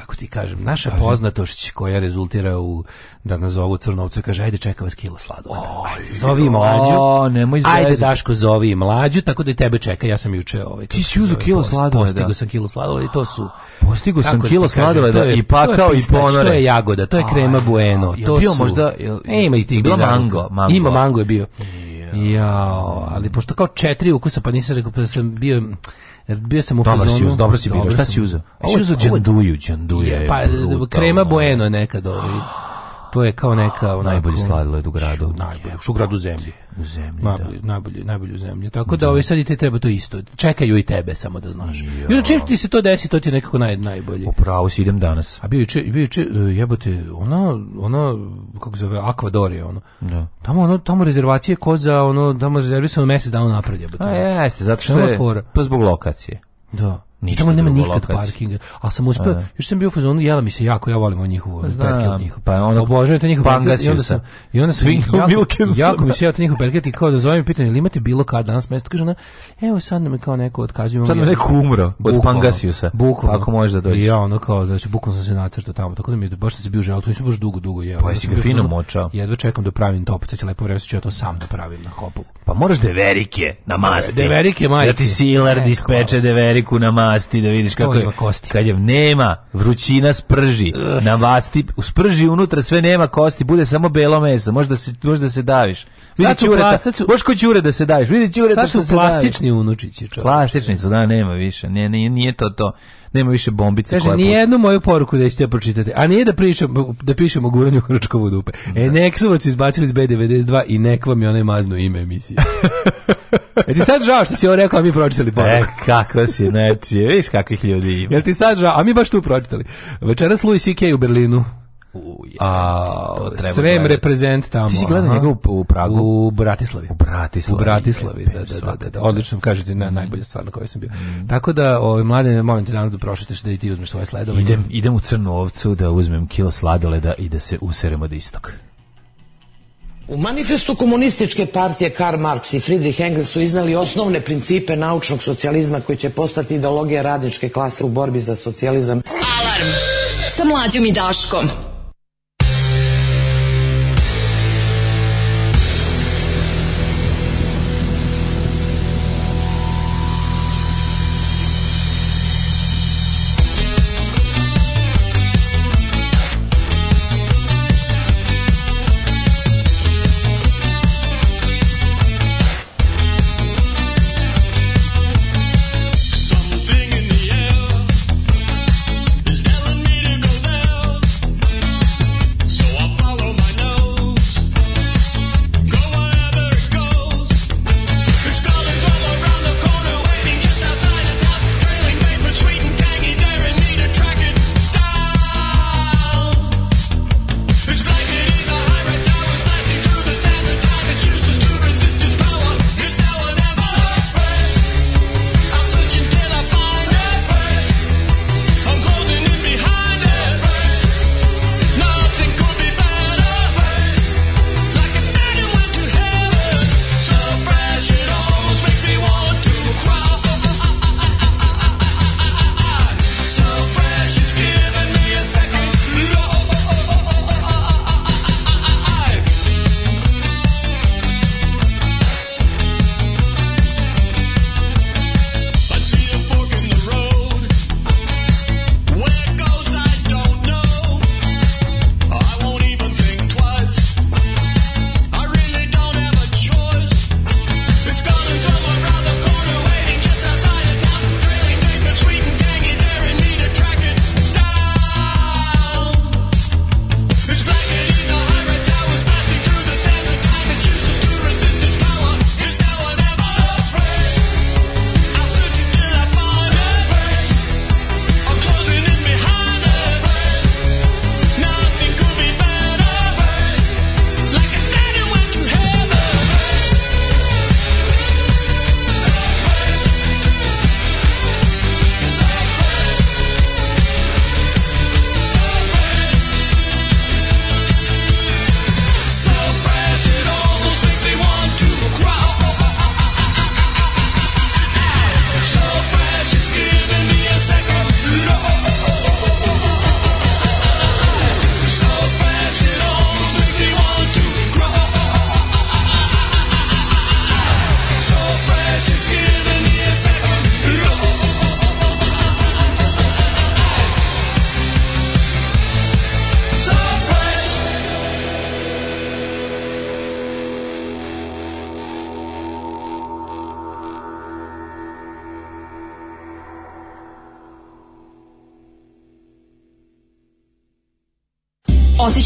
kako ti kažem, naša kažem. poznatošć koja rezultira u, da nazovu Crnovcu, kaže, ajde čeka vas kila sladoleda. Ajde, zovi i mlađu. O, nemoj ajde, Daško, zovi mlađu, tako da i tebe čeka. Ja sam juče ovaj... Ti si uzu kilo sladoleda. Postigao sam kilo sladoleda i to su... Postigao sam kilo sladoleda i pakao i ponore. To je jagoda, to je krema bueno. To bio možda... E, ima i tih mango. Ima mango je bio. Ja, ali pošto kao četiri ukusa, pa nisam rekao, pa sam bio bio sam u dobar fazonu. Si uz, dobro si bio, šta si uzeo? Ovo, si uzeo džanduju, džanduju. Pa, krema bueno nekad ovaj. To je kao neka onako, najbolji sladoled u gradu. Najbolji, u gradu zemlji. U zemlji, najbolji, da. najbolji, najbolji u zemlji. Tako da, da ovaj sad i te treba to isto. Čekaju i tebe samo da znaš. Jo. Bilo čim ti se to desi, to ti je nekako naj najbolje. Upravo si idem danas. A bio juče, bio juče e, jebote, ona ona kako zove Akvadorija ono. Da. Tamo ono tamo rezervacije ko za ono tamo rezervisano mesec dana napred jebote. A jeste, zato što je pa zbog lokacije. Da. Ništa tamo nema nikad lokaciju. parkinga. A sam uspeo, a, da, da. još sam bio u fazonu, jela mi se jako, ja volim njihovu pa Znam, Pa ono, Obožavam te njihov perket. I onda sam, i onda sam jako, jako mi se jeo te njihov perket i kao da zovem pitanje, ili imate bilo kad danas mesto? Kaže ona, evo sad nam je kao neko otkazujemo. Sad nam neko umro od Pangasiusa. Bukvalno. Ako može da dođe. Ja ono kao, znači, bukvalno sam se nacrto tamo. Tako da mi je baš da se bio želao, to nisam baš dugo, dugo jeo. Pa jesi ga fino močao. Jedva čekam da pravim to, sad će lepo vreme, ću ja to sam da pravim na hopu. Pa moraš deverike na masti. Deverike, majke. Da ti silar dispeče deveriku na masti da vidiš kako je. kosti. Kad je nema, vrućina sprži. Na vasti, sprži unutra sve nema kosti, bude samo belo meso. Možda se možda se daviš. Vidi ćureta. Možeš kod ćure da se daviš. Vidi ćureta što su plastični unučići, čoveče. Plastični su, da, nema više. Ne, nije, nije to to nema više bombice Kaže, koja ni jednu moju poruku da ćete pročitati. A nije da pričam da pišem o guranju Hrčkovu dupe. E, da. E Nexovac su izbacili iz B92 i nek vam je onaj mazno ime emisije. E ti sad žao što si ovo rekao, a mi pročitali poruku? E, kako si, znači, vidiš kakvih ljudi ima. Jel ti sad žao, a mi baš tu pročitali. Večeras Louis C.K. u Berlinu, Uje, a Srem reprezent tamo. Ti si gledao njega u, u Pragu? U Bratislavi. U Bratislavi. U Bratislavi, da, da, da, da, Odlično, kažete, na, najbolja stvar na kojoj sam bio. Tako da, ovaj, mlade, molim te naravno da prošeteš da i ti uzmeš svoje sladolede. Idem, idem u Crnu ovcu da uzmem kilo sladoleda i da se useremo od istog. U manifestu komunističke partije Karl Marx i Friedrich Engels su iznali osnovne principe naučnog socijalizma koji će postati ideologija radničke klase u borbi za socijalizam. Alarm sa mlađom i Daškom.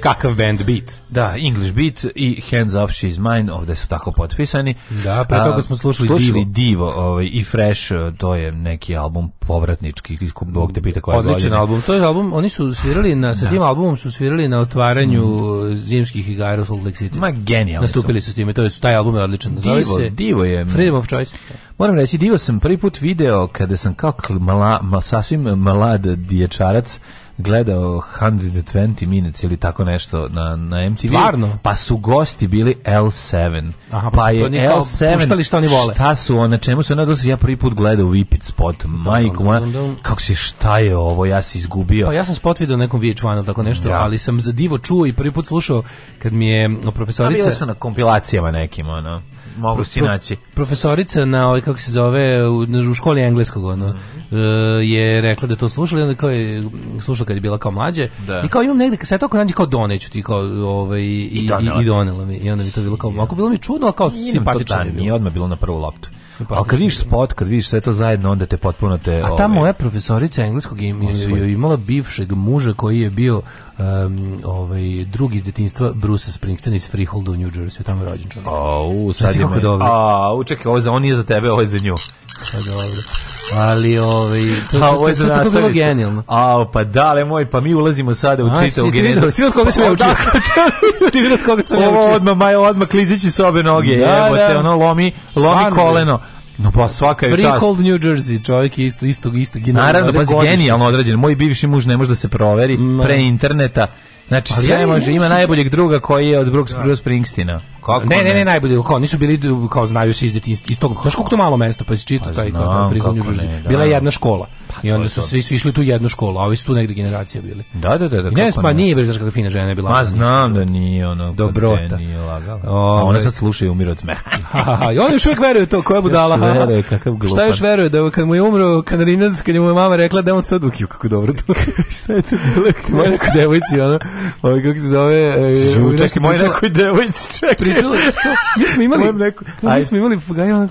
kakav band beat. Da, English beat i Hands Off She's Mine, ovde su tako potpisani. Da, pre toga smo slušali Divo. Divo ovaj, i Fresh, e, to je neki album povratnički, Bog te pita koja Odličan godine. album, to je album, oni su svirali, na, sa da. tim albumom su svirali na otvaranju mm. zimskih igara u Salt Lake City. Ma genijalni Nastupili su s time, to je, taj album je odličan. Divo, Zove se Divo je... Freedom of Choice. Moram reći, Divo sam prvi put video kada sam kao mala, mal, sasvim mlad dječarac gledao 120 minutes ili tako nešto na, na MTV. Stvarno? Pa su gosti bili L7. Aha, pa, pa je L7, puštali šta oni vole. Šta su, na čemu su, nadal ja prvi put gledao Vipit spot. Da, da, majko da, moja, kako si, šta je ovo, ja si izgubio. Pa ja sam spot video nekom VH1 ili tako nešto, ja. ali sam za divo čuo i prvi put slušao kad mi je pa profesorica... A bilo smo na kompilacijama nekim, ono mogu si naći. Profesorica na ovaj kako se zove u, u školi engleskog ono mm -hmm. je rekla da to slušali onda kao je slušala kad je bila kao mlađe da. i kao imam negde sve to kao nađe kao doneću ti kao ovaj i i, i, i donela mi i onda mi to bilo kao yeah. bilo mi čudno al kao simpatično. Nije odmah bilo na prvu loptu. Ali kad vidiš spot, kad vidiš sve to zajedno, onda te potpuno te... A ta ove... moja profesorica engleskog im, je imala bivšeg muža koji je bio um, ovaj, drugi iz detinjstva Bruce Springsteen iz Freeholda u New Jersey, tamo je rođen čovjek. A, u, sad je me... A, u, čekaj, ovo za, on nije za tebe, ovo je za nju. Sad je ovdje. Ali, ovaj, to, A, ovo je za nastavicu. A, pa le moj, pa mi ulazimo sada u čitavu genezu. Svi od koga sam ja učio. Svi od koga sam ja učio. Ovo odmah, Majo, klizići sobe noge. Da, Evo te, ono, lomi, lomi koleno. No pa svaka je Free čast. Cold New Jersey, čovjek je isto isto istog Naravno, pa genijalno odrađen. Moj bivši muž ne može da se proveri no. pre interneta. Znači, sve može, ima najboljeg druga koji je od Brooks Bruce Springsteena kako ne, ne, ne, najbolje, kao nisu bili kao znaju se iz iz, iz tog. Znaš koliko to malo mesto, pa se čita pa, taj kao Frigon Bila je jedna škola. Pa, I onda su svi svi išli tu jednu školu, a ovi su tu negde generacija bili. Da, da, da, da. I ne, pa nije bre, znaš kakva fina žena je bila. Ma znam da nije ono. Dobrota. Nije lagala. A ona sad sluša i umire od smeha. I on još uvek veruje to, koja budala. Veruje kakav glupan. Šta još veruje da kad mu je umro kanarinac, kad mu je mama rekla da on sad ukio kako dobro to. Šta je to bilo? Moj nekoj devojci, ono, ovaj kako se zove, čekaj, moj nekoj devojci, čekaj bilo, kao, mi smo imali, neko, mi smo imali,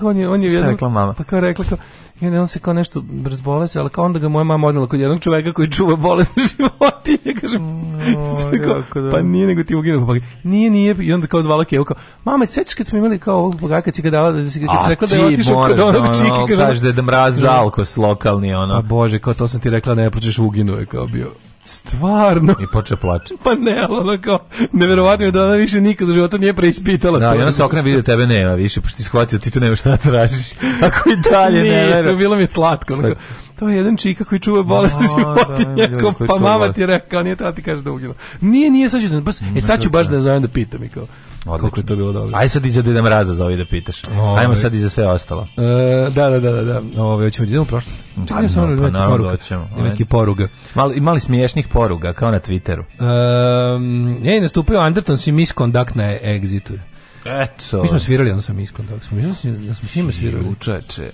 on je, on je rekla mama? pa kao rekla, kao, i onda on se kao nešto razbole se, ali kao onda ga moja mama odjela kod jednog čoveka koji čuva bolesne životinje, kaže, no, mm, pa nije nego ti uginuo pa nije, nije, i onda kao zvala Kevu, kao, mama, sećaš kad smo imali kao ovog bogaka, kad si ga dala, da si, kad si rekla da je otišao kod da onog ono, čika, kaže, da je da mraz alkos lokalni, ono. Pa bože, kao to sam ti rekla, ne plaćeš uginuo je, kao bio. Stvarno. I poče plače. pa ne, ona kao, neverovatno je da ona više nikad u životu nije preispitala da, to. Da, ona se okna vidi tebe nema više, pošto ti shvatio, ti tu nema šta da tražiš. Ako i dalje nije, ne veruje. bilo mi je slatko. Onako, to je jedan čika koji čuva bolest životinja, da, pa mama ti je rekao, nije treba da ti kaže da uginu. Nije, nije, sad ću, da- baš, e, sad ću baš da zovem da pitam i kao. Odlično. Koliko je to bilo dobro. Aj sad i za Deda Mraza za ovaj da pitaš. Ove. Ajmo sad i za sve ostalo. E, da, da, da, da. da. Ove, hoćemo da idemo u prošlost. Čekaj, da, samo pa da neki poruga. Ima neki poruga. Malo, imali smiješnih poruga, kao na Twitteru. E, ej, nastupio Anderton si miskontakt na Exitu. Eto. Mi smo svirali, ono sam miskontakt. Mi smo, ja smo s njima svirali. Učeče.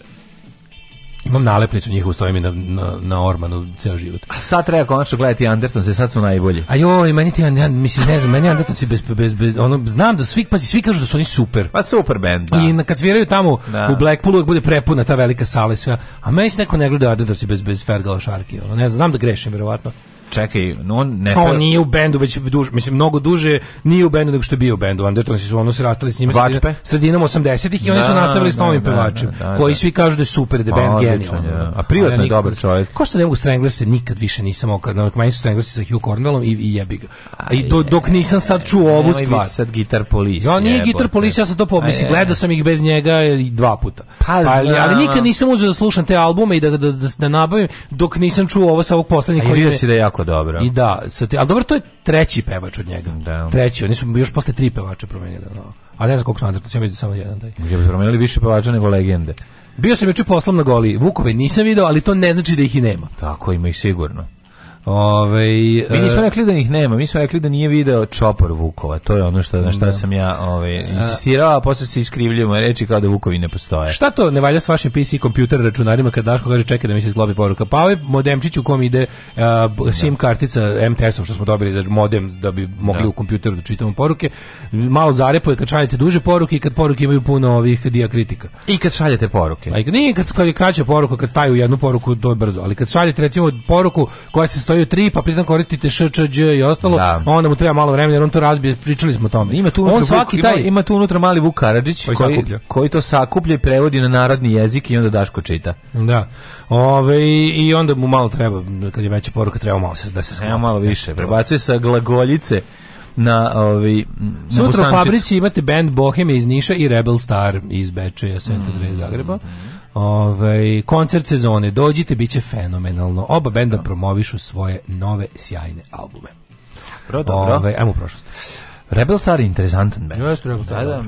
Imam nalepnicu njihovu, stoji mi na, na, na Ormanu ceo život. A sad treba konačno gledati Anderton, se sad su najbolji. A joj, meni ti, ja, mislim, ne znam, meni Anderton si bez, bez, bez, ono, znam da svi, pa svi kažu da su oni super. Pa super band, da. I na, kad sviraju tamo da. u Blackpoolu, uvijek bude prepuna ta velika sala i sve. A meni se neko ne gleda Anderton si bez, bez Fergala Šarki, ono, ne znam, znam da grešim, verovatno čekaj, on ne... On nije u bendu, već duže, mislim, mnogo duže nije u bendu nego što je bio u bendu. Undertons su ono se rastali s njima Vačpe. sredinom 80-ih i oni su da, nastavili s da, novim da, pevačem, koji svi kažu da je super, da je band genijalan. A privatno je dobar čovjek. Ko što ne mogu Stranglers se nikad više nisam okad, meni su Strangler sa Hugh Cornellom i, i jebi ga. I do, dok nisam sad čuo ovu stvar. sad Gitar Police. Ja, nije Gitar Police, ja sam to pomislim, e. gledao sam ih bez njega dva puta. Pa, pa ali, ali nikad nisam uzeo da slušam te albume i da, da, da, da nabavim dok nisam čuo ovo sa ovog poslednjeg koji je jako dobro. I da, sa te, ali dobro, to je treći pevač od njega. Da. Treći, oni su još posle tri pevača promenili. No. A ne znam koliko su Andretović, ja mislim da samo jedan. Taj. Ja bi promenili više pevača nego legende. Bio sam juče poslom na goli. Vukove nisam video, ali to ne znači da ih i nema. Tako, ima ih sigurno. Ove, ovaj, mi nismo e, rekli da ih nema, mi smo rekli da nije video čopor Vukova, to je ono što, na što da. sam ja ove, ovaj, insistirao, a posle se iskrivljujemo reči kao da Vukovi ne postoje. Šta to ne valja s vašim PC kompjuter računarima kad Daško kaže čekaj da mi se zglobi poruka? Pa ovaj modemčić u kom ide uh, SIM kartica MTS-om što smo dobili za modem da bi mogli da. u kompjuteru da čitamo poruke, malo zarepuje kad šaljete duže poruke i kad poruke imaju puno ovih dijakritika. I kad šaljete poruke. A, nije kad, kad je kraća poruka, kad staju jednu poruku, to je brzo, ali kad šaljete recimo poruku koja se stoji je 3, pa pritom koristite š, i ostalo, da. onda mu treba malo vremena on to razbije, pričali smo o tome. Ima tu unutra, on svaki taj... ima, tu unutra mali Vuk Karadžić koji, koji, koji, to sakuplja i prevodi na narodni jezik i onda Daško čita. Da. Ove, i onda mu malo treba, kad je veća poruka, treba malo se, da se sklapa. malo više, prebacuje sa glagoljice na ovaj sutra u fabrici imate band Bohemia iz Niša i Rebel Star iz Bečeja, Santa Andreja mm. Zagreba. Ove, ovaj, koncert sezone, dođite, bit će fenomenalno. Oba benda promovišu svoje nove sjajne albume. Dobro, dobro. Ove, ovaj, ajmo u prošlost. Rebel Star je interesantan band. Jeste Rebel Star. Da, da.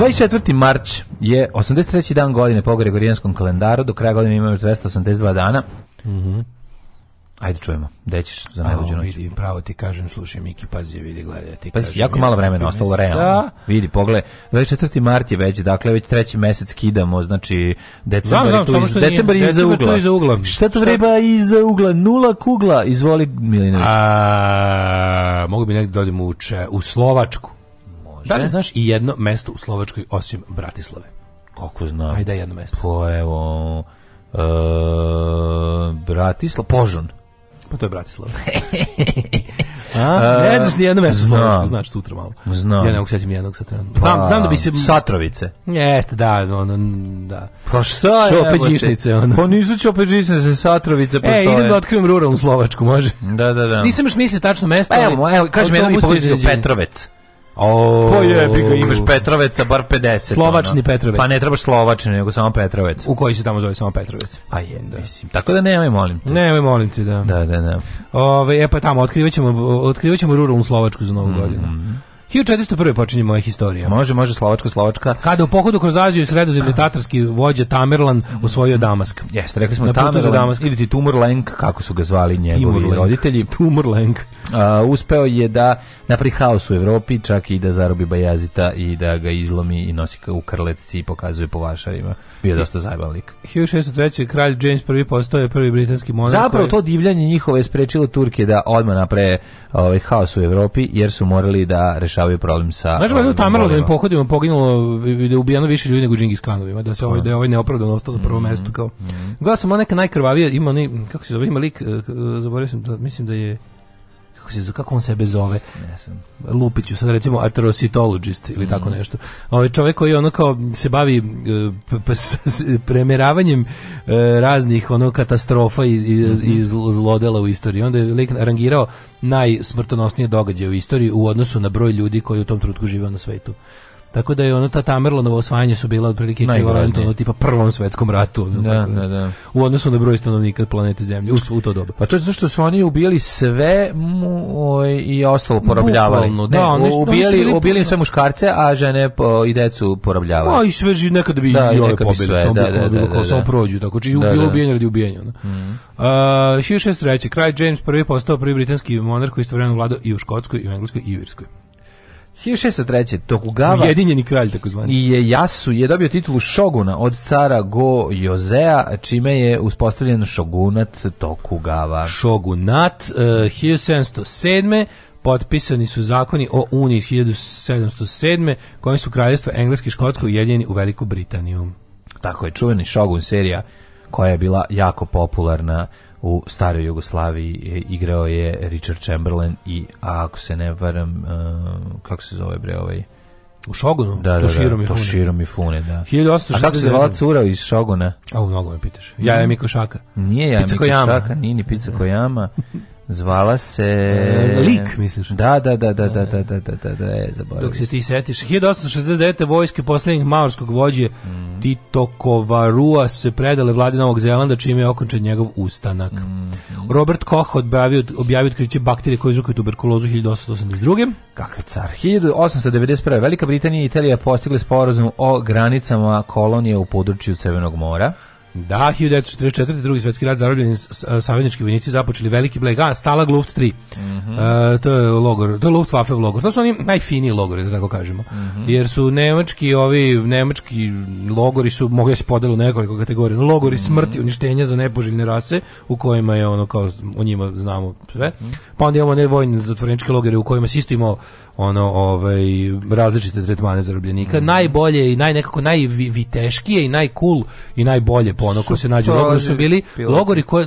24. marč je 83. dan godine po gregorijanskom kalendaru, do kraja godine imamo 282 dana. Mhm. Mm Ajde čujemo, gde ćeš za najluđu noć? Vidi, pravo ti kažem, slušaj Miki, pazi, vidi, gledaj, ti pazi, kažem, jako malo vremena ostalo realno. Da. Vidi, pogled, 24. mart je već, dakle, već treći mesec kidamo, znači, decembar znam, znam, tu, iz, decembar je iza ugla. iza ugla. Šta to vreba iza ugla? Nula kugla, izvoli Milinović. A, mogu bi negdje dodim da u, u Slovačku. Može. Da li znaš i jedno mesto u Slovačkoj osim Bratislave? Kako znam? Ajde jedno mesto. Po evo... Uh, Bratislav, Požon. Pa to je Bratislava. A, e, ne znaš ni jedno mesto Slovačko, znaš sutra malo. Znam. Ja ne mogu sećam nijednog sa trenutno. Pa, znam, znam da bi se... Satrovice. Jeste, da, ono, da. Pa šta je? Čope džišnice, ono. Pa nisu čope džišnice, Satrovice e, postoje. E, idem da otkrivam ruralnu Slovačku, može? Da, da, da. Nisam još mislio tačno mesto. Pa evo, evo, kažem, jedno mi poviđenje Petrovec. Oh. Pa jebi ga, imaš Petroveca bar 50. Slovačni ono. Petrovec. Pa ne trebaš slovačni, nego samo Petrovec. U koji se tamo zove samo Petrovec? Pa je, da. mislim. Tako da nemoj, molim te. Nemoj, molim te, da. Da, da, da. Ove, e pa tamo, otkrivaćemo, otkrivaćemo ruralnu Slovačku za novu mm -hmm. godinu. 1401. počinje moja historija. Može, može, Slovačka, Slovačka. Kada u pohodu kroz Aziju i sredozemlje tatarski vođa Tamerlan osvojio Damask. Jeste, rekli smo Na Tamerlan, Damask. ili ti Tumurlenk, kako su ga zvali njegovi Timurlenk. roditelji. Tumurlenk. A, uspeo je da napravi haos u Evropi, čak i da zarobi Bajazita i da ga izlomi i nosi u krletici i pokazuje po vašarima. Bio je dosta zajeban lik. 1603. kralj James I postao prvi britanski monark. Zapravo to divljanje njihove sprečilo Turke da odmah napre ovaj, haos u Evropi, jer su morali da rešavaju rešavaju problem sa Znaš ovaj, da u Tamerlanovim pohodima poginulo da ubijeno više ljudi nego Džingis Džingiskanovima, da se ovaj da je ovaj neopravdano ostao na mhm. prvom mestu kao. Mm -hmm. Gledao sam neka najkrvavija, ima ni kako se zove, ima lik, eh, eh, zaboravio sam, da, mislim da je kako se kako on sebe zove. Jesam. Lupiću sad recimo atrocitologist ili mm. tako nešto. Ovaj čovjek koji ono kao se bavi e, premeravanjem e, raznih ono katastrofa i, i, mm -hmm. i zlodela u istoriji. Onda je lik rangirao najsmrtonosnije događaje u istoriji u odnosu na broj ljudi koji u tom trenutku žive na svetu. Tako da je ono ta Tamerlanovo osvajanje su bila otprilike ekvivalentno ono, tipa prvom svetskom ratu. Da, da, da. U odnosu na broj stanovnika planete Zemlje u, u to doba. Pa to je zašto su oni ubijali sve mu, ovaj, i ostalo porobljavali. Bukvalno, da, ne, oni, ubijali, bili, ubijali sve muškarce, a žene po, i decu porobljavali. A i sve živ, nekada bi da, i ove pobili, samo da, da, da, da, samo prođu, tako či da, bilo da, da. ubijanje radi ubijanja. Da. Mm. Uh, 1603. Kraj James prvi postao prvi britanski monarh koji istovremeno vladao i u Škotskoj, i u Engleskoj, i u Irskoj. 1603. Tokugawa Ujedinjeni kralj tako zvani. i je Jasu je dobio titulu šoguna od cara Go Jozea čime je uspostavljen šogunat Tokugawa. Šogunat e, uh, 1707 potpisani su zakoni o Uniji 1707. kojim su kraljestva Engleske i Škotsko ujedinjeni u Veliku Britaniju. Tako je čuveni šogun serija koja je bila jako popularna u staroj Jugoslaviji igrao je Richard Chamberlain i a ako se ne varam e, kako se zove bre ovaj u Šogunu? Da, Toshiro da, da, i fune, da. 1867. A kako se zvala cura iz Šoguna? A u mnogo me pitaš. Ja Jaja mm. Mikošaka. Nije ja Mikošaka, nije ni Pica Kojama. Zvala se... E, lik, misliš? Da, da, da, da, da, da, da, da, da, da, e, zaboravio Dok se ti setiš. 1869. vojske posljednjeg maorskog vođe mm. Tito Kovarua se predale vladi Novog Zelanda, čime je okončen njegov ustanak. Mm. Robert Koch odbavio, objavio otkriće bakterije koje izrukuju tuberkulozu 1882. Kakav car. 1891. Velika Britanija i Italija postigle sporazum o granicama kolonije u području Crvenog mora. Da, 1944. drugi svjetski rat zarobljeni saveznički vojnici započeli veliki bleg, a stala Luft 3. Mm -hmm. e, to je logor, to je Luftwaffe logor. To su oni najfiniji logori, da tako kažemo. Mm -hmm. Jer su nemački, ovi nemački logori su mogli da se podelu u nekoliko kategorija. Logori mm -hmm. smrti, uništenja za nepoželjne rase u kojima je ono kao o njima znamo sve. Mhm. Pa onda imamo one vojne zatvoreničke logore u kojima se isto imao ono ovaj različite tretmane zarobljenika. Mm. Najbolje i naj nekako najviteškije i najcool i najbolje po ono ko se nađu u su bili pilot. logori koje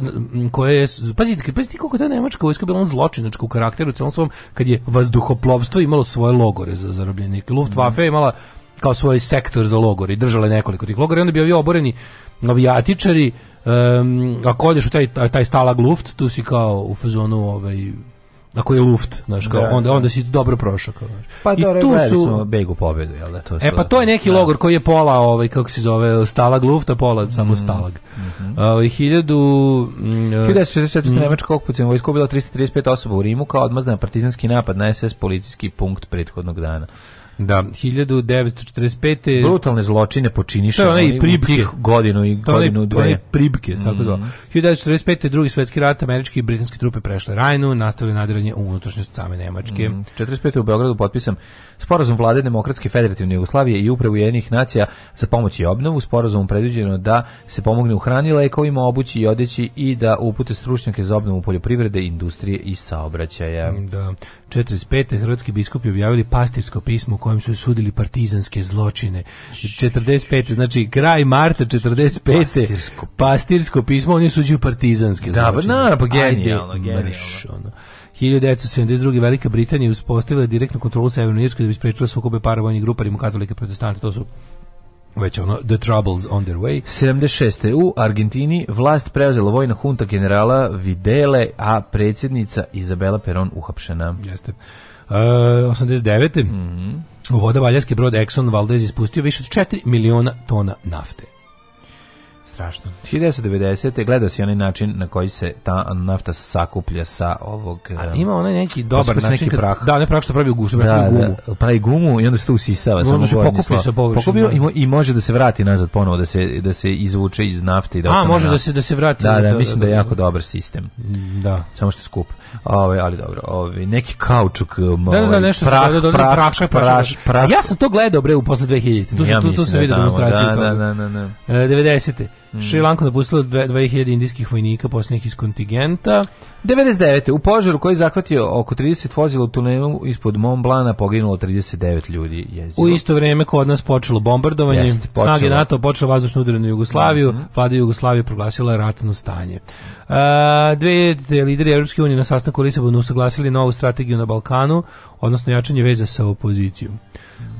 koje pazite, pazite koliko ta nemačka vojska bila on zločinačka u karakteru celom svom kad je vazduhoplovstvo imalo svoje logore za zarobljenike. Luftwaffe mm. imala kao svoj sektor za logore i držala nekoliko tih logora i onda bi ovi oboreni avijatičari um, ako odeš u taj, taj stalag luft tu si kao u fazonu ovaj, ako je luft, znaš, kao, da, onda, onda si dobro prošao. Kao, Pa I dobro, tu su... smo Begu pobedu, jel da? To su, e pa to je neki da. logor koji je pola, ovaj, kako se zove, stalag lufta, pola, mm. samo mhm, stalag. Mm -hmm. uh, hiljadu... Mm, 1964. Mm. Nemačka okupacija, vojska ubila 335 osoba u Rimu kao odmazna partizanski napad na SS policijski punkt prethodnog dana. Da, 1945. Brutalne zločine počiniše. To je onaj pribke. Godinu i godinu, dve. pribke, tako mm. zvao. 1945. drugi svetski rat, američke i britanske trupe prešle Rajnu, nastavili nadiranje u unutrašnjost same Nemačke. Mm. 45. u Beogradu potpisam sporazum vlade Demokratske federativne Jugoslavije i upravo jednih nacija za pomoć i obnovu. Sporazumom predviđeno da se pomogne u hrani, lekovima, obući i odeći i da upute stručnjake za obnovu poljoprivrede, industrije i saobraćaja. Da. 45. hrvatski biskupi objavili pastirsko pismo koje kojem su sudili partizanske zločine. 45. znači kraj marta 45. Pastirsko, pastirsko pismo, oni suđuju partizanske da, zločine. Da, pa genijalno, genijalno. Mrš, ono. 1972. Velika Britanija uspostavila direktnu kontrolu Severnoj Irskoj da bi sprečila sukobe paravojnih grupa katolike protestante. To su već ono the troubles on their way 76. u Argentini vlast preuzela vojna hunta generala Videle a predsjednica Izabela Peron uhapšena jeste Uh, 89. Mm -hmm. U voda Valjarski brod Exxon Valdez ispustio više od 4 miliona tona nafte. Strašno. 1990. gleda se onaj način na koji se ta nafta sakuplja sa ovog... A eh, ima onaj neki dobar način. Neki kad, prah. Da, ne prah što pravi u gušu, da, da, gumu. Da, pa pravi gumu i onda se to usisava. Onda samo se pokupi sa Pokupio da. i, može da se vrati nazad ponovo, da se, da se izvuče iz nafte. I da A, može nafte. da se, da se vrati. Da, da, da, mislim da je da, da, jako dobar sistem. Da. Samo što je skupo. Ovaj ali dobro, ovaj neki kaučuk, ovaj, da, da, da ovaj, nešto prah, su, da, da, da, prah, prašak, prašak, prašak. Ja sam to gledao bre u posle 2000. Tu ja tu, tu sam video da demonstraciju. Da, da, da, da, da. E, 90. Mm. Šri Lanko napustilo 2000 indijskih vojnika posljednjih iz kontingenta. 99. U požaru koji je zahvatio oko 30 vozila u tunelu ispod Mont Blana poginulo 39 ljudi. Jezivo. U isto vrijeme kod nas počelo bombardovanje, Jest, počelo. snage NATO počelo vazdušno udar na Jugoslaviju, mm vlada Jugoslavije proglasila ratno stanje. Uh, dve lideri Evropske unije na sastanku u Lisabonu usaglasili novu strategiju na Balkanu, odnosno jačanje veze sa opozicijom.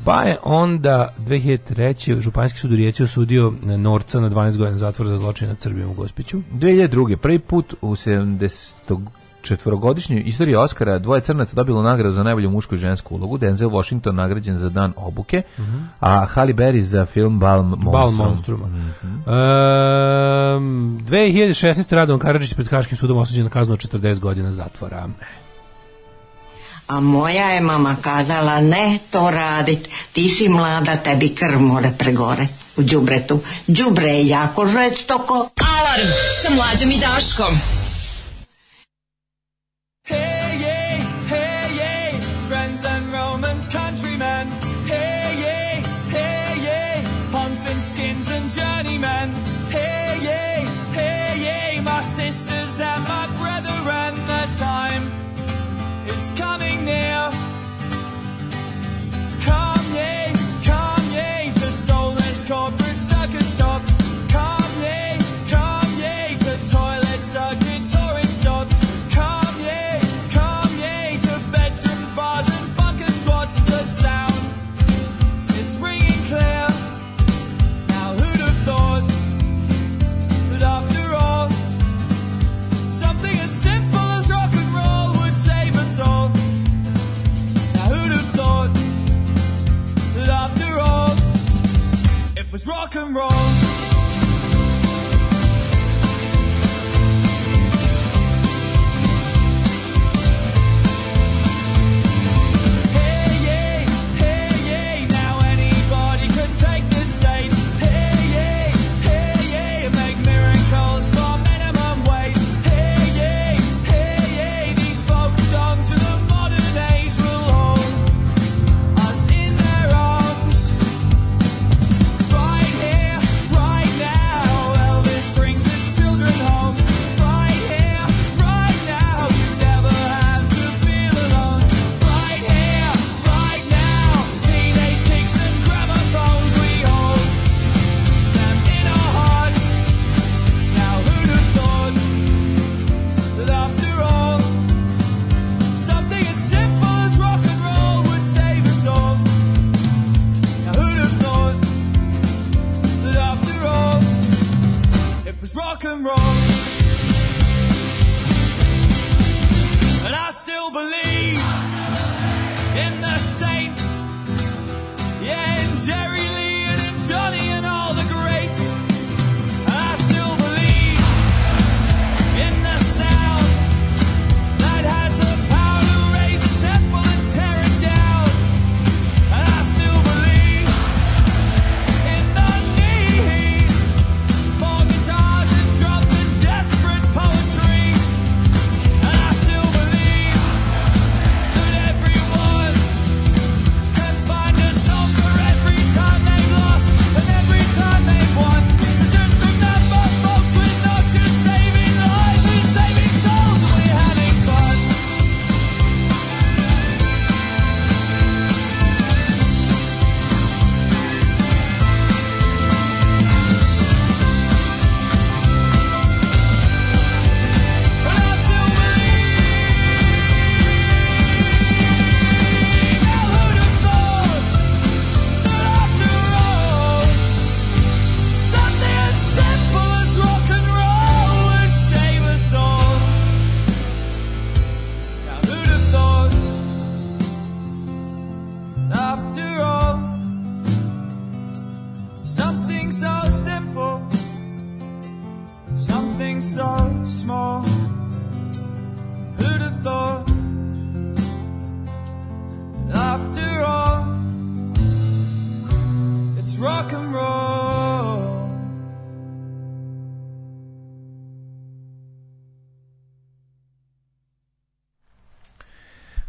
Pa je onda 2003. Županjski sud u Rijeci osudio Norca na 12 godina zatvora za zločin nad Srbijom u Gospiću. 2002. prvi put u 70 četvorogodišnjoj istoriji Oscara dvoje crnaca dobilo nagradu za najbolju mušku i žensku ulogu, Denzel Washington nagrađen za dan obuke, mm -hmm. a Halle Berry za film Bal Monstrum. Bal Monstrum. Mm -hmm. um, 2016. Radon Karadžić pred Haškim sudom osuđen na kaznu od 40 godina zatvora. A moja je mama kazala, ne to radit, ti si mlada, tebi krv more pregore u džubretu. Džubre je jako žveć toko. Alarm sa mlađom i Daškom. Hey. was rock and roll. was rock and roll. And I still believe in the saints, yeah, in Jerry.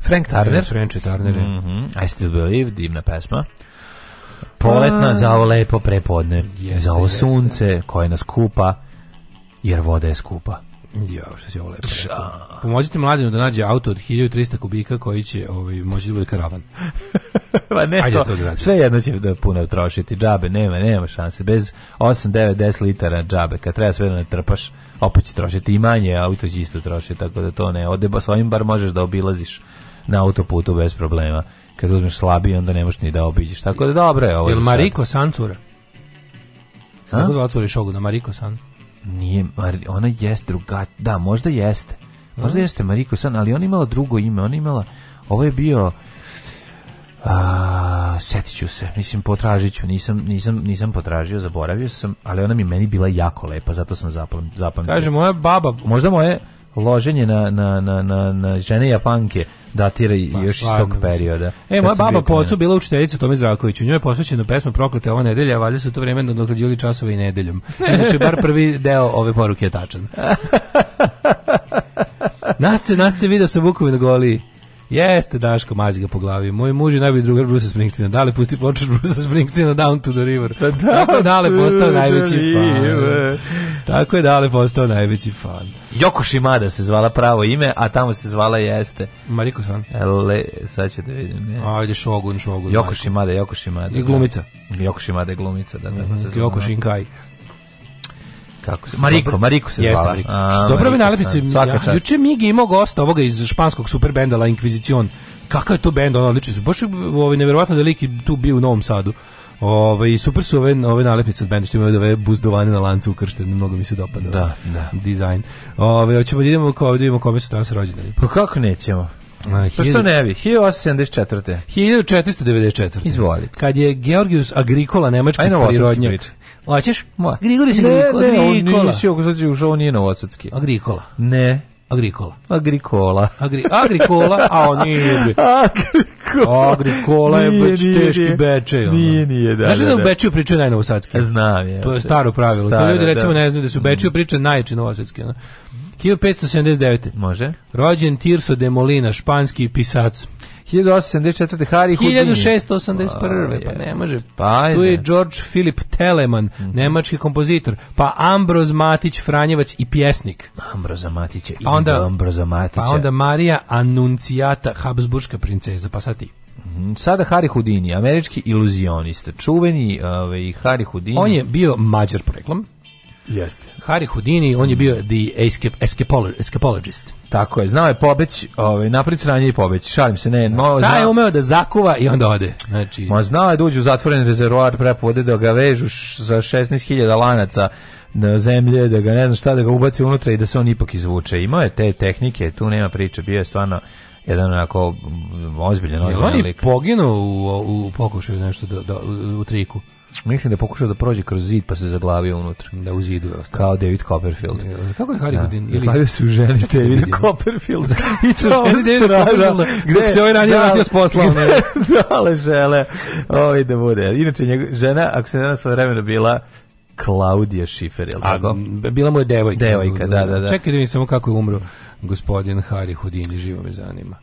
Frank Turner. Da, Frank Turner. Mm -hmm. I Still Believe, divna pesma. Poletna pa- za ovo lepo prepodne. Jeste, za ovo sunce jeste. koje nas kupa, jer voda je skupa. Ja, što si ovo lepo rekao. Pomozite mladinu da nađe auto od 1300 kubika koji će, ovaj, može da bude karavan. pa ne Ajde to, to sve jedno će da puno trošiti. Džabe, nema, nema šanse. Bez 8, 9, 10 litara džabe. Kad treba sve da ne trpaš, opet će trošiti i manje, auto će isto trošiti, tako da to ne. Ode, s ovim bar možeš da obilaziš na autoputu bez problema. Kad uzmeš slabiji, onda ne možeš ni da obiđeš. Tako da dobro je ovo. Jel Mariko Sancura? Kako zvala cura Šoguna? Mariko San? Nije, ona jeste druga, da, možda jeste. Možda jeste Mariko San, ali ona imala drugo ime, ona imala, ovo je bio, a, setit ću se, mislim potražit ću, nisam, nisam, nisam potražio, zaboravio sam, ali ona mi meni bila jako lepa, zato sam zapam, zapamtio. Kaže, moja baba... Možda moje loženje na, na, na, na, na žene Japanke datira i još iz tog perioda. E, moja baba po ocu bila učiteljica Tome Zdravković. U njoj je posvećena pesma Proklete ova nedelja, a valjda su to vreme nadokladili časove i nedeljom. Znači, bar prvi deo ove poruke je tačan. nas se, nas se vidio da sa Vukovi na goliji. Jeste Daško mazi ga po glavi. Moj muž je najbolji drugar Bruce Springsteena. Dale pusti ploču Bruce Springsteena Down to the River. Pa da, Dale postao najveći fan. Tako je Dale postao najveći fan. Joko Shimada se zvala pravo ime, a tamo se zvala jeste. Mariko san. Le, sad ćete da vidim. Ne. Ajde, Shogun, Shogun. Joko Shimada, Joko Shimada. I da. glumica. Da. Joko Shimada je glumica, da, tako mm -hmm. se zvala. Joko Shinkai kako se Mariko, Mariko se Jeste, zvala. Mariko. A, Dobro mi naletice. Ja, juče je imao gosta ovoga iz španskog superbenda La Inquisicion. Kakav je to bend, ono liči su baš ovaj neverovatno da lik tu bio u Novom Sadu. Ovaj super su ove ove nalepnice od benda što imaju ove buzdovane na lancu ukrštene, mnogo mi se dopada. Da, ovaj, da. Dizajn. Ove, ovaj, hoćemo da idemo kao da vidimo kome su danas rođendani. Pa kako nećemo? A, pa što ne bi, 1874. 1494. Izvoli. Kad je Georgius Agricola, nemački prirodnjak. Hoćeš? Grigoris Agricola. Ne, ne, on nisi, on nije novosatski. Agricola. Ne. Agricola. Agricola. Agri, agrikola, a on nije. Agrikola. Agrikola je već teški nije, bečej. Ono. Nije, nije, da. Znaš da, da, da. u Bečiju pričaju najnovosadski? E, znam, je. To je staro pravilo. Stara, to ljudi da. recimo da. ne znaju da su u Bečiju mhm. pričaju najče novosadski. Ono. 1579. Može. Rođen Tirso de Molina, španski pisac. 1874. Harry Houdini. 1681. Pa, pa ne može. Pa tu je George Philip Telemann, mm -hmm. nemački kompozitor. Pa Ambroz Matić Franjevac i pjesnik. Ambroza Matića. Pa onda, Ambroza Matića. Pa onda Marija Anuncijata, Habsburška princeza. Pa sad ti. Mhm. Sada Harry Houdini, američki iluzionista, čuveni ovaj, Harry Houdini. On je bio mađar poreklom, Jeste. Harry Houdini, on je bio the escape, escapologist. Tako je, znao je pobeć, ovaj, napraviti sranje i pobeć, šalim se, ne. Da. Malo Ta znao... je umeo da zakuva i onda ode. Znači... Ma znao je da uđe u zatvoren rezervoar prepode, da ga vežu za 16.000 lanaca na zemlje, da ga ne znam šta, da ga ubaci unutra i da se on ipak izvuče. Imao je te tehnike, tu nema priče, bio je stvarno jedan onako ozbiljan, ozbiljan lik. Je on je poginuo u, u pokušaju nešto da, da, u, u triku? Mislim da je pokušao da prođe kroz zid pa se zaglavio unutra. Da u zidu je ostao. Kao David Copperfield. Kako je Harry Houdin? Da. Ili... se u ženi David Copperfield. Da. I to strada. Gde se ovaj ranije da. vratio s posla. Da, ale žele. Ovo da bude. Inače, njegov, žena, ako se ne svoje vremena bila Klaudija Šifer, je li tako? Bila mu je devojka. Devojka, da, da, da. da Čekaj da mi samo kako je umro gospodin Harry Houdini, živo me zanima.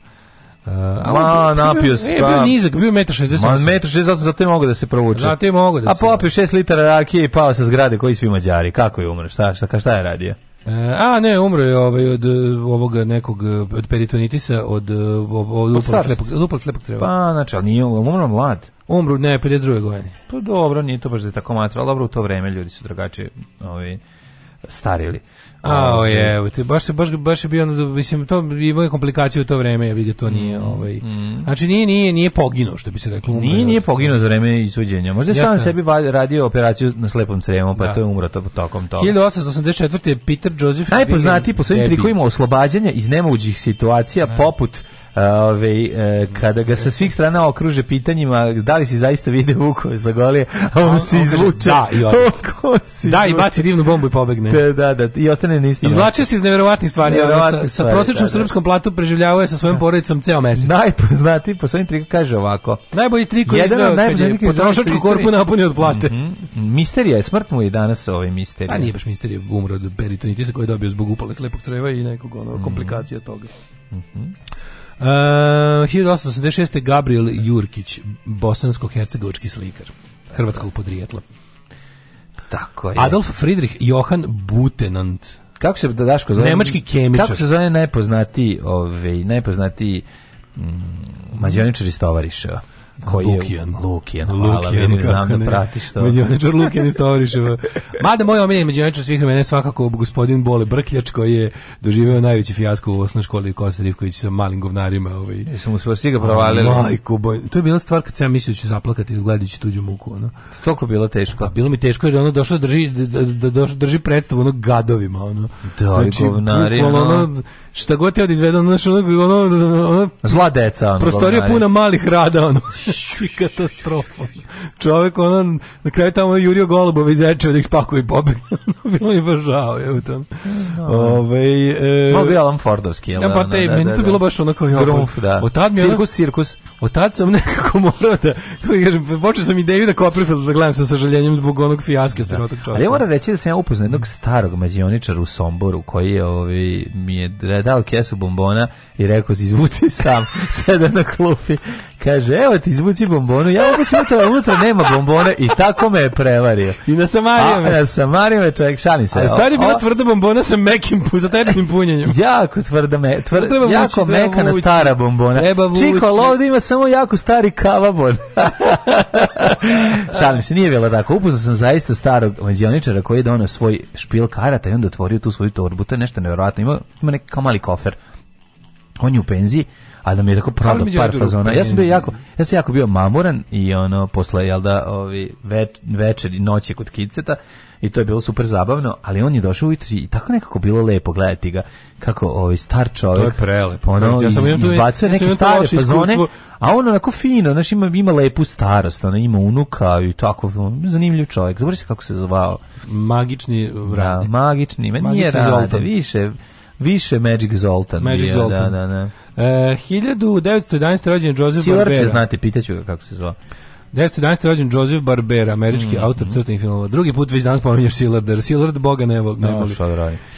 Uh, Ma, napio se. Bio, bio pa- nizak, bio 1,68 m. Ma, 1,68 m, zato je mogu da se provuče. Zato je mogu da se. A popio 6 litara rakije i pao sa zgrade koji svi mađari. Kako je umro? Šta, šta, šta je radio? E, a ne, umro je ovaj od ovoga nekog od peritonitisa od od upola od upola slepog creva. Pa znači, al nije umro mlad. Umro ne 52. godine. Pa dobro, nije to baš da je tako matro, al dobro u to vreme ljudi su drugačije, ovaj starili. A, je, ovaj, te baš se baš baš je bio da, mislim to imao komplikacije u to vrijeme, ja vidim to mm, nije ovaj. Mm. Znači nije nije nije poginuo što bi se reklo. Ni nije nije poginuo za vrijeme isuđenja. Možda sam sebi radio operaciju na slepom crevima, pa da. to je umro to tokom toga. 1884 Peter Joseph najpoznati po svojim trikovima oslobađanja iz nemogućih situacija da. poput Ove, e, kada ga sa svih strana okruže pitanjima da li si zaista vide Vukove za golije, a on, on se izvuče. Da, i on. da, i baci divnu bombu i pobegne. Da, da, da i ostane na istom. Izvlače se iz neverovatnih stvari, neverovatnih sa, stvari, sa prosječnom da, da. srpskom platu preživljavao sa svojom da. porodicom ceo mesec. Najpoznatiji po svojim triku kaže ovako. Najbolji trik koji je izveo kad je potrošačku korpu napunio od plate. Mm -hmm. Misterija je, smrt mu je danas ovaj misterija. A pa nije baš misterija, umro od peritonitisa koji je dobio zbog upale slepog creva i nekog ono, mhm. komplikacija toga. Mm -hmm. Uh, 1886. Gabriel Jurkić, bosansko-hercegovički slikar, hrvatskog podrijetla. Tako je. Adolf Friedrich Johann Butenant. Kako se da Daško zove? Nemački kemičar. Kako se zove najpoznatiji, ovaj najpoznatiji mm, mađioničar iz Tovariševa? koji je Lukijan, Lukijan, hvala, vidim, znam da pratiš to. Međunačar Lukijan iz Tovariševa. Mada moj omiljen međunačar svih vremena je svakako gospodin Bole Brkljač koji je doživeo najveći fijasko u osnovnoj školi Kosta Rivković sa malim govnarima. Ovaj. Jesam uspio stiga provalili. Majko, boj. To je bila stvar kad sam ja mislio da ću zaplakati gledajući tuđu muku. Ono. Toliko bilo teško. A bilo mi teško jer ono došao da drži, da, da, da, drži predstavu ono gadovima. Ono. Da, znači, govnari. Ono, šta god te odizvede, ono, ono, ono, ono, Zla deca, ono. Prostorija puna malih rada, ono. katastrofa. čovek, ono, na kraju tamo je jurio golubove iz Ečeva da ih spakuje i pobegne. Bilo mi baš žao, je u tom. Da. Ove, ovaj, e, Malo bi Alan Fordovski, jel? Ja, da, pa da, te, meni to bilo baš ono kao... Grumf, pa, da. Od tad mi, cirkus, cirkus. Od tad sam nekako morao da... Kažem, počeo sam ideju da Copperfield da gledam sa sažaljenjem zbog onog fijaska da. čovjeka. Ali ja moram reći da sam ja upoznao jednog starog mađioničara u Somboru koji je, ovi, ovaj, mi je dao kesu bombona i rekao si izvuci sam, sada na klupi. Kaže, evo ti izvuci bombonu, ja mogu sutra, unutra nema bombone i tako me je prevario. I na Samarijama. A, na Samarijama je čovjek, šalim se. A stvari je bila tvrda bombona sa mekim, zatečnim punjenjem. jako tvrda, me, tvr, vući, jako mekana vući. stara bombona. Treba vući. Čiko, ovdje ima samo jako stari kavabon. šalim se, nije bilo tako. Upoznao sam zaista starog mađioničara koji je donio svoj špil karata i onda otvorio tu svoju torbu. To je nešto nevjerojatno. Ima, ima neka mali kofer. On je u penziji, ali da nam je tako prodao par fazona. Ja sam bio jako, ja sam jako bio mamoran i ono posle jel da ovi večeri, noći kod kiceta i to je bilo super zabavno, ali on je došao ujutri i tako nekako bilo lepo gledati ga kako ovaj star čovjek. To je prelepo. Ono, ja sam iz, izbacuje ja neke stare fazone, a on onako fino, znaš, ima, ima lepu starost, ono, ima unuka i tako, zanimljiv čovjek. Zaboravim se kako se zvao. Magični Rade. Da, magični, meni nije Rade, više Više Magic Zoltan. Magic bio, da, Zoltan. Da, da, da. E, 1911. rođen Joseph Barbera. Silar će pitaću ga kako se zvao. 1911. rođen Joseph Barber, američki mm, autor mm. crtenih filmova. Drugi put već danas pominjaš Silarder. Silard Boga ne da, voli. No,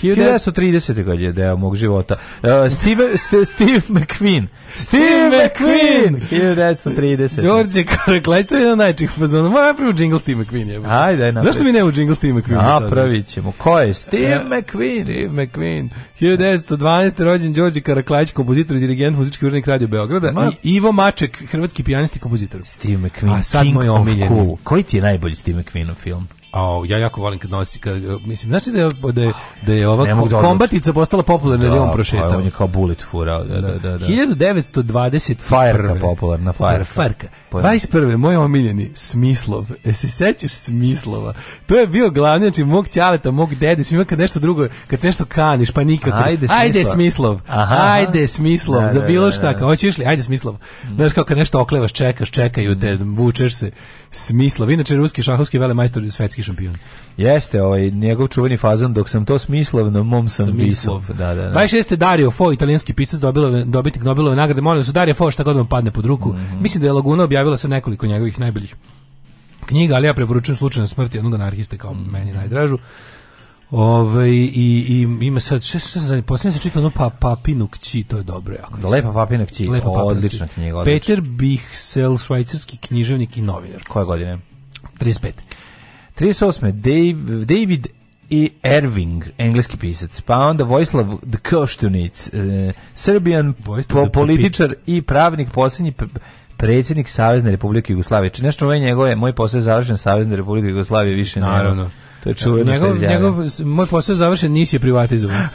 1930. godine je deo mog života. Uh, Steve, Steve McQueen. Steve McQueen! 1930. Đorđe Karaklaj, to je jedan najčih fazona. Moja napravim jingle Steve McQueen. Je. Ajde, ajde. Zašto mi ne u jingle Steve McQueen? Napravit znači. ćemo. Ko je? Steve uh, McQueen. Steve McQueen. 1912. rođen Đorđe Karaklajć, kompozitor i dirigent muzički urednik Radio Beograda. Ma... I Ivo Maček, hrvatski pijanist i kompozitor. Steve McQueen sad King moj omiljen. Cool. Koji ti je najbolji Steve McQueen film? A ja jako volim kad nosi kad, mislim znači da je da je, da je ova da kombatica postala popularna da, on pa prošetao. Pa on je kao bullet furao. Da, da, da, 1920 da. Fire popularna Farka. Farka. 21. moj omiljeni Smislov. E se sećaš Smislova? To je bio glavni znači mog ćaleta, mog dede, svima kad nešto drugo, kad se nešto kaniš, pa nikako. Ajde Smislov. Ajde Smislov. Aha. Ajde Smislov. Da, za da, bilo šta, kao hoćeš li? Ajde Smislov. Mm. Znaš kako kad nešto oklevaš, čekaš, čekaju te, mm. vučeš se. Smislov. Inače ruski šahovski velemajstor svetski šampion. Jeste, ovaj njegov čuveni fazon dok sam to smislov na mom sam visov. Da, da, da. 26. Dario Fo, italijanski pisac, dobio dobitnik Nobelove nagrade. Molim se Dario Fo šta god vam padne pod ruku. Mm -hmm. Mislim da je Laguna objavila sa nekoliko njegovih najboljih knjiga, ali ja preporučujem slučajno smrti jednog anarhiste kao mhm. meni najdražu. Ove, ovaj, i, i ima sad, še se zanima, posljedno se čitao no pa, Papinu kći, to je dobro jako. Da, lepa Papinu kći, lepa papinu odlična knjiga. Odlična. Peter Bichsel, švajcarski književnik i novinar. Koje godine? 35. 38. Dave, David i e. Erving, engleski pisac, pa onda Vojislav Koštunic, eh, Srbijan po, političar i pravnik, posljednji predsjednik Savezne Republike Jugoslavije. Či nešto ove njegove, moj posao je završen Savezne Republike Jugoslavije više Naravno. Njegove. To je čuveno njegov, njegov, moj posao završen nisi je privatizovan.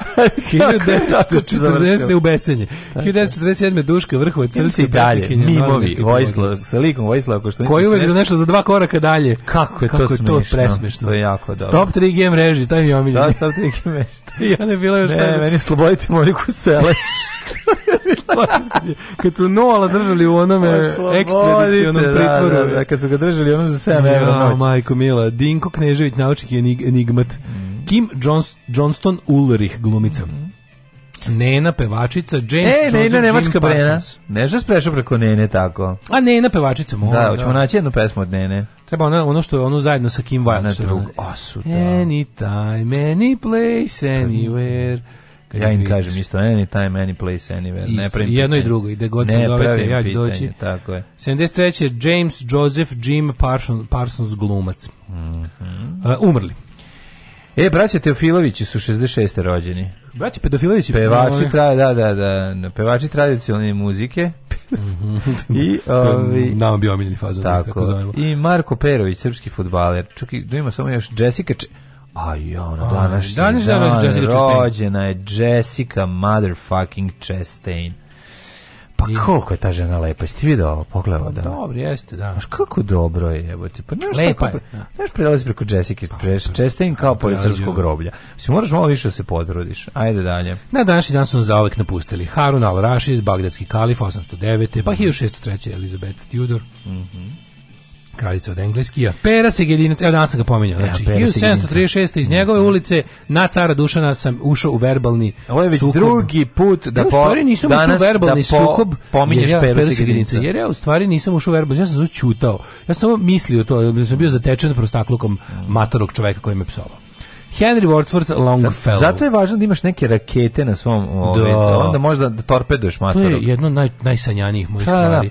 1940 u besenje. 1947. Duška Vrhova Crkva i dalje. Mimovi, Vojislav, sa likom Vojislava Koštunića. Koji uvek za nešto za dva koraka dalje. Kako je to Kako smešno. to presmešno. To je jako dobro. Stop 3G mreži, taj mi je omiljen. Da, stop 3G mreži. ja ne bila još... Ne, taj... meni slobodite Moniku Seleš. kad su Noala držali u onome ekstradicionom da, da, pritvoru. Da, da, da, kad su ga držali ono za 7 evra noć. majko mila, Dinko Knežević, naučnik veliki enigmat. Mm. Kim Johns, Johnston Ulrich glumica. Mm. Nena pevačica James e, Joseph Nena nemačka brena. Nešto sprešao preko Nene tako. A Nena pevačica mora. Da, da, hoćemo da. naći jednu pesmu od Nene. Treba ona, ono što je ono zajedno sa Kim Wilde. Na drugu osu. Da. Anytime, any place, anywhere. Mm. Kad ja im vidiš. kažem isto, time any place, anywhere. Isto, ne pravim jedno pitanje. i drugo, ide da god ne zovete, ja ću doći. Tako je. 73. James Joseph Jim Parsons, Parsons glumac. Mm uh, umrli. E, braća Teofilovići su 66. rođeni. Braća Pedofilovići. Pevači, ovaj. tra, da, da, da, pevači tradicionalne muzike. Mhm. I ovi nama bio omiljeni fazon tako, tako I Marko Perović, srpski fudbaler. Čekaj, da samo još Jessica Č A ja, na današnji danas dan, dan Jessica Chastain. rođena je Jessica motherfucking Chastain. Pa I... koliko je ta žena lepa, jeste video, pogledao pa da. Dobro, jeste, da. Znaš kako dobro je, evo ti. Pa znaš lepa kako, je. Da. Znaš prelazi preko Jessica, pa, pre, Chastain kao pa, pored srpskog groblja. Mislim, moraš malo više da se podrudiš. Ajde dalje. Na današnji dan su nas zaovek napustili Harun al-Rashid, bagdadski kalif, 809. Pa 1603. Mhm. Elizabeth Tudor. Mhm. Mm kraljica od Engleskija. Pera se evo danas sam ga pominjao. E, znači, ja, 1736. iz da. njegove ulice na cara Dušana sam ušao u verbalni Ovo je već sukob. drugi put da e, po, ja, danas ušao u da verbalni da po, sukob. Pominješ ja, Pera se Jer ja u stvari nisam ušao u verbalni, ja sam zvučutao. Ja sam mislio to, da sam bio zatečen prostaklukom mm. matorog čoveka koji me psovao. Henry Wadsworth Longfellow. Zato je važno da imaš neke rakete na svom ove, ovaj, da. onda možda da torpeduješ matorog. To je jedno naj, najsanjanijih mojih da, da, stvari.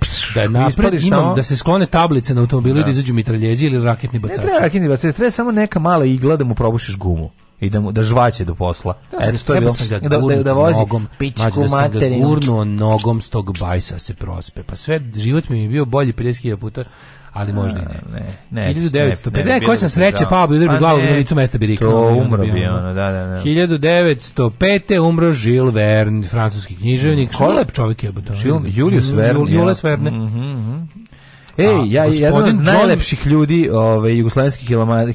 Da, da napred imam, da se sklone tablice na automobilu da. i da izađu mitraljezi ili raketni bacači. Ne treba raketni bacači, treba samo neka mala igla da mu probušiš gumu i da mu da žvaće do posla. Da, Eto to je bilo da, da, da, da vozi nogom, pičku da sam ga gurnuo nogom s tog bajsa se prospe. Pa sve život mi je bio bolji 50.000 puta ali možda i ne. Ne, ne. 1950, da. pa ne, koja sam sreće, pao bi udario glavu na licu mesta Birika. To umro bi ono, da, da, da. 1905. umro Žil Verne, francuski književnik. Mm. Ko lep čovjek je? Žil, Julius mm, Verne. Julius Verne. Mm-hmm, mm-hmm. Ej, ja jedan od najlepših ljudi ove ovaj, jugoslovenske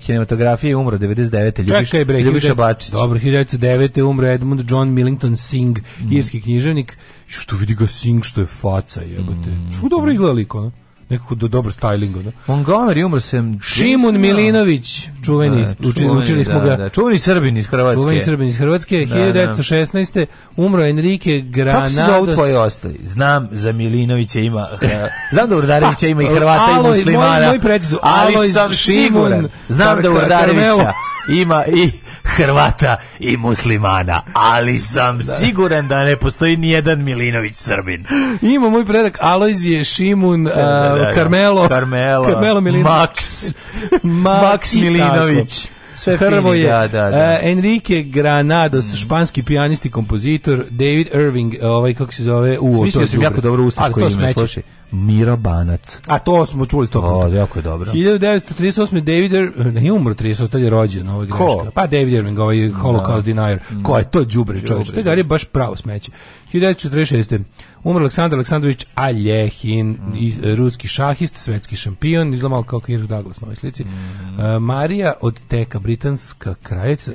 kinematografije umro 99. Ljubiš, Čekaj, bre, Ljubiša Bačić. Dobro, 1909. umro Edmund John Millington Singh, mm. irski književnik. Što vidi ga Singh što je faca, jebote. Mm. Što dobro izgleda liko, no? nekako do dobro stylinga. Da? Montgomery umro sem... Šimun Milinović, čuveni, da, čuveni učili smo da, ga. Da, čuveni Srbin iz Hrvatske. Čuveni Srbin iz Hrvatske, da, 1916. Da. umro Enrique Granados. Kako se zove tvoji ostali? Znam za Milinovića ima... Eh, znam da Urdarevića ima i Hrvata Alo, i muslimana. Moj, moj precizu, ali Alo, sam siguran. Znam da Urdarevića ima i Hrvata i muslimana, ali sam da. siguran da ne postoji ni jedan Milinović Srbin. Ima moj predak Alojzije, Šimun, da, da, uh, Karmelo, Karmelo, Karmelo Milinović, Max, Max Milinović. Tako. Sve Hrvo je da, da, da. Uh, Enrique Granados, mm. španski pijanist i kompozitor, David Irving, ovaj kako se zove, u to. Mislio se jako dobro ustaško ime, slušaj. Miro Banac. A to smo čuli sto puta. O, jako je dobro. 1938. David Irving, ne umro 38, tad je rođen, ovo je greška. Ko? Pa David Irving, ovaj da. Holocaust da. denier. Mm. Ko je to đubre čovjek? To je da. baš pravo smeće. 1946. Umro Aleksandar Aleksandrović Aljehin, mm. i, e, ruski šahist, svetski šampion, izlamao kao Kirk Douglas na ovoj slici. Mm. Uh, Marija od Teka, britanska kraljica,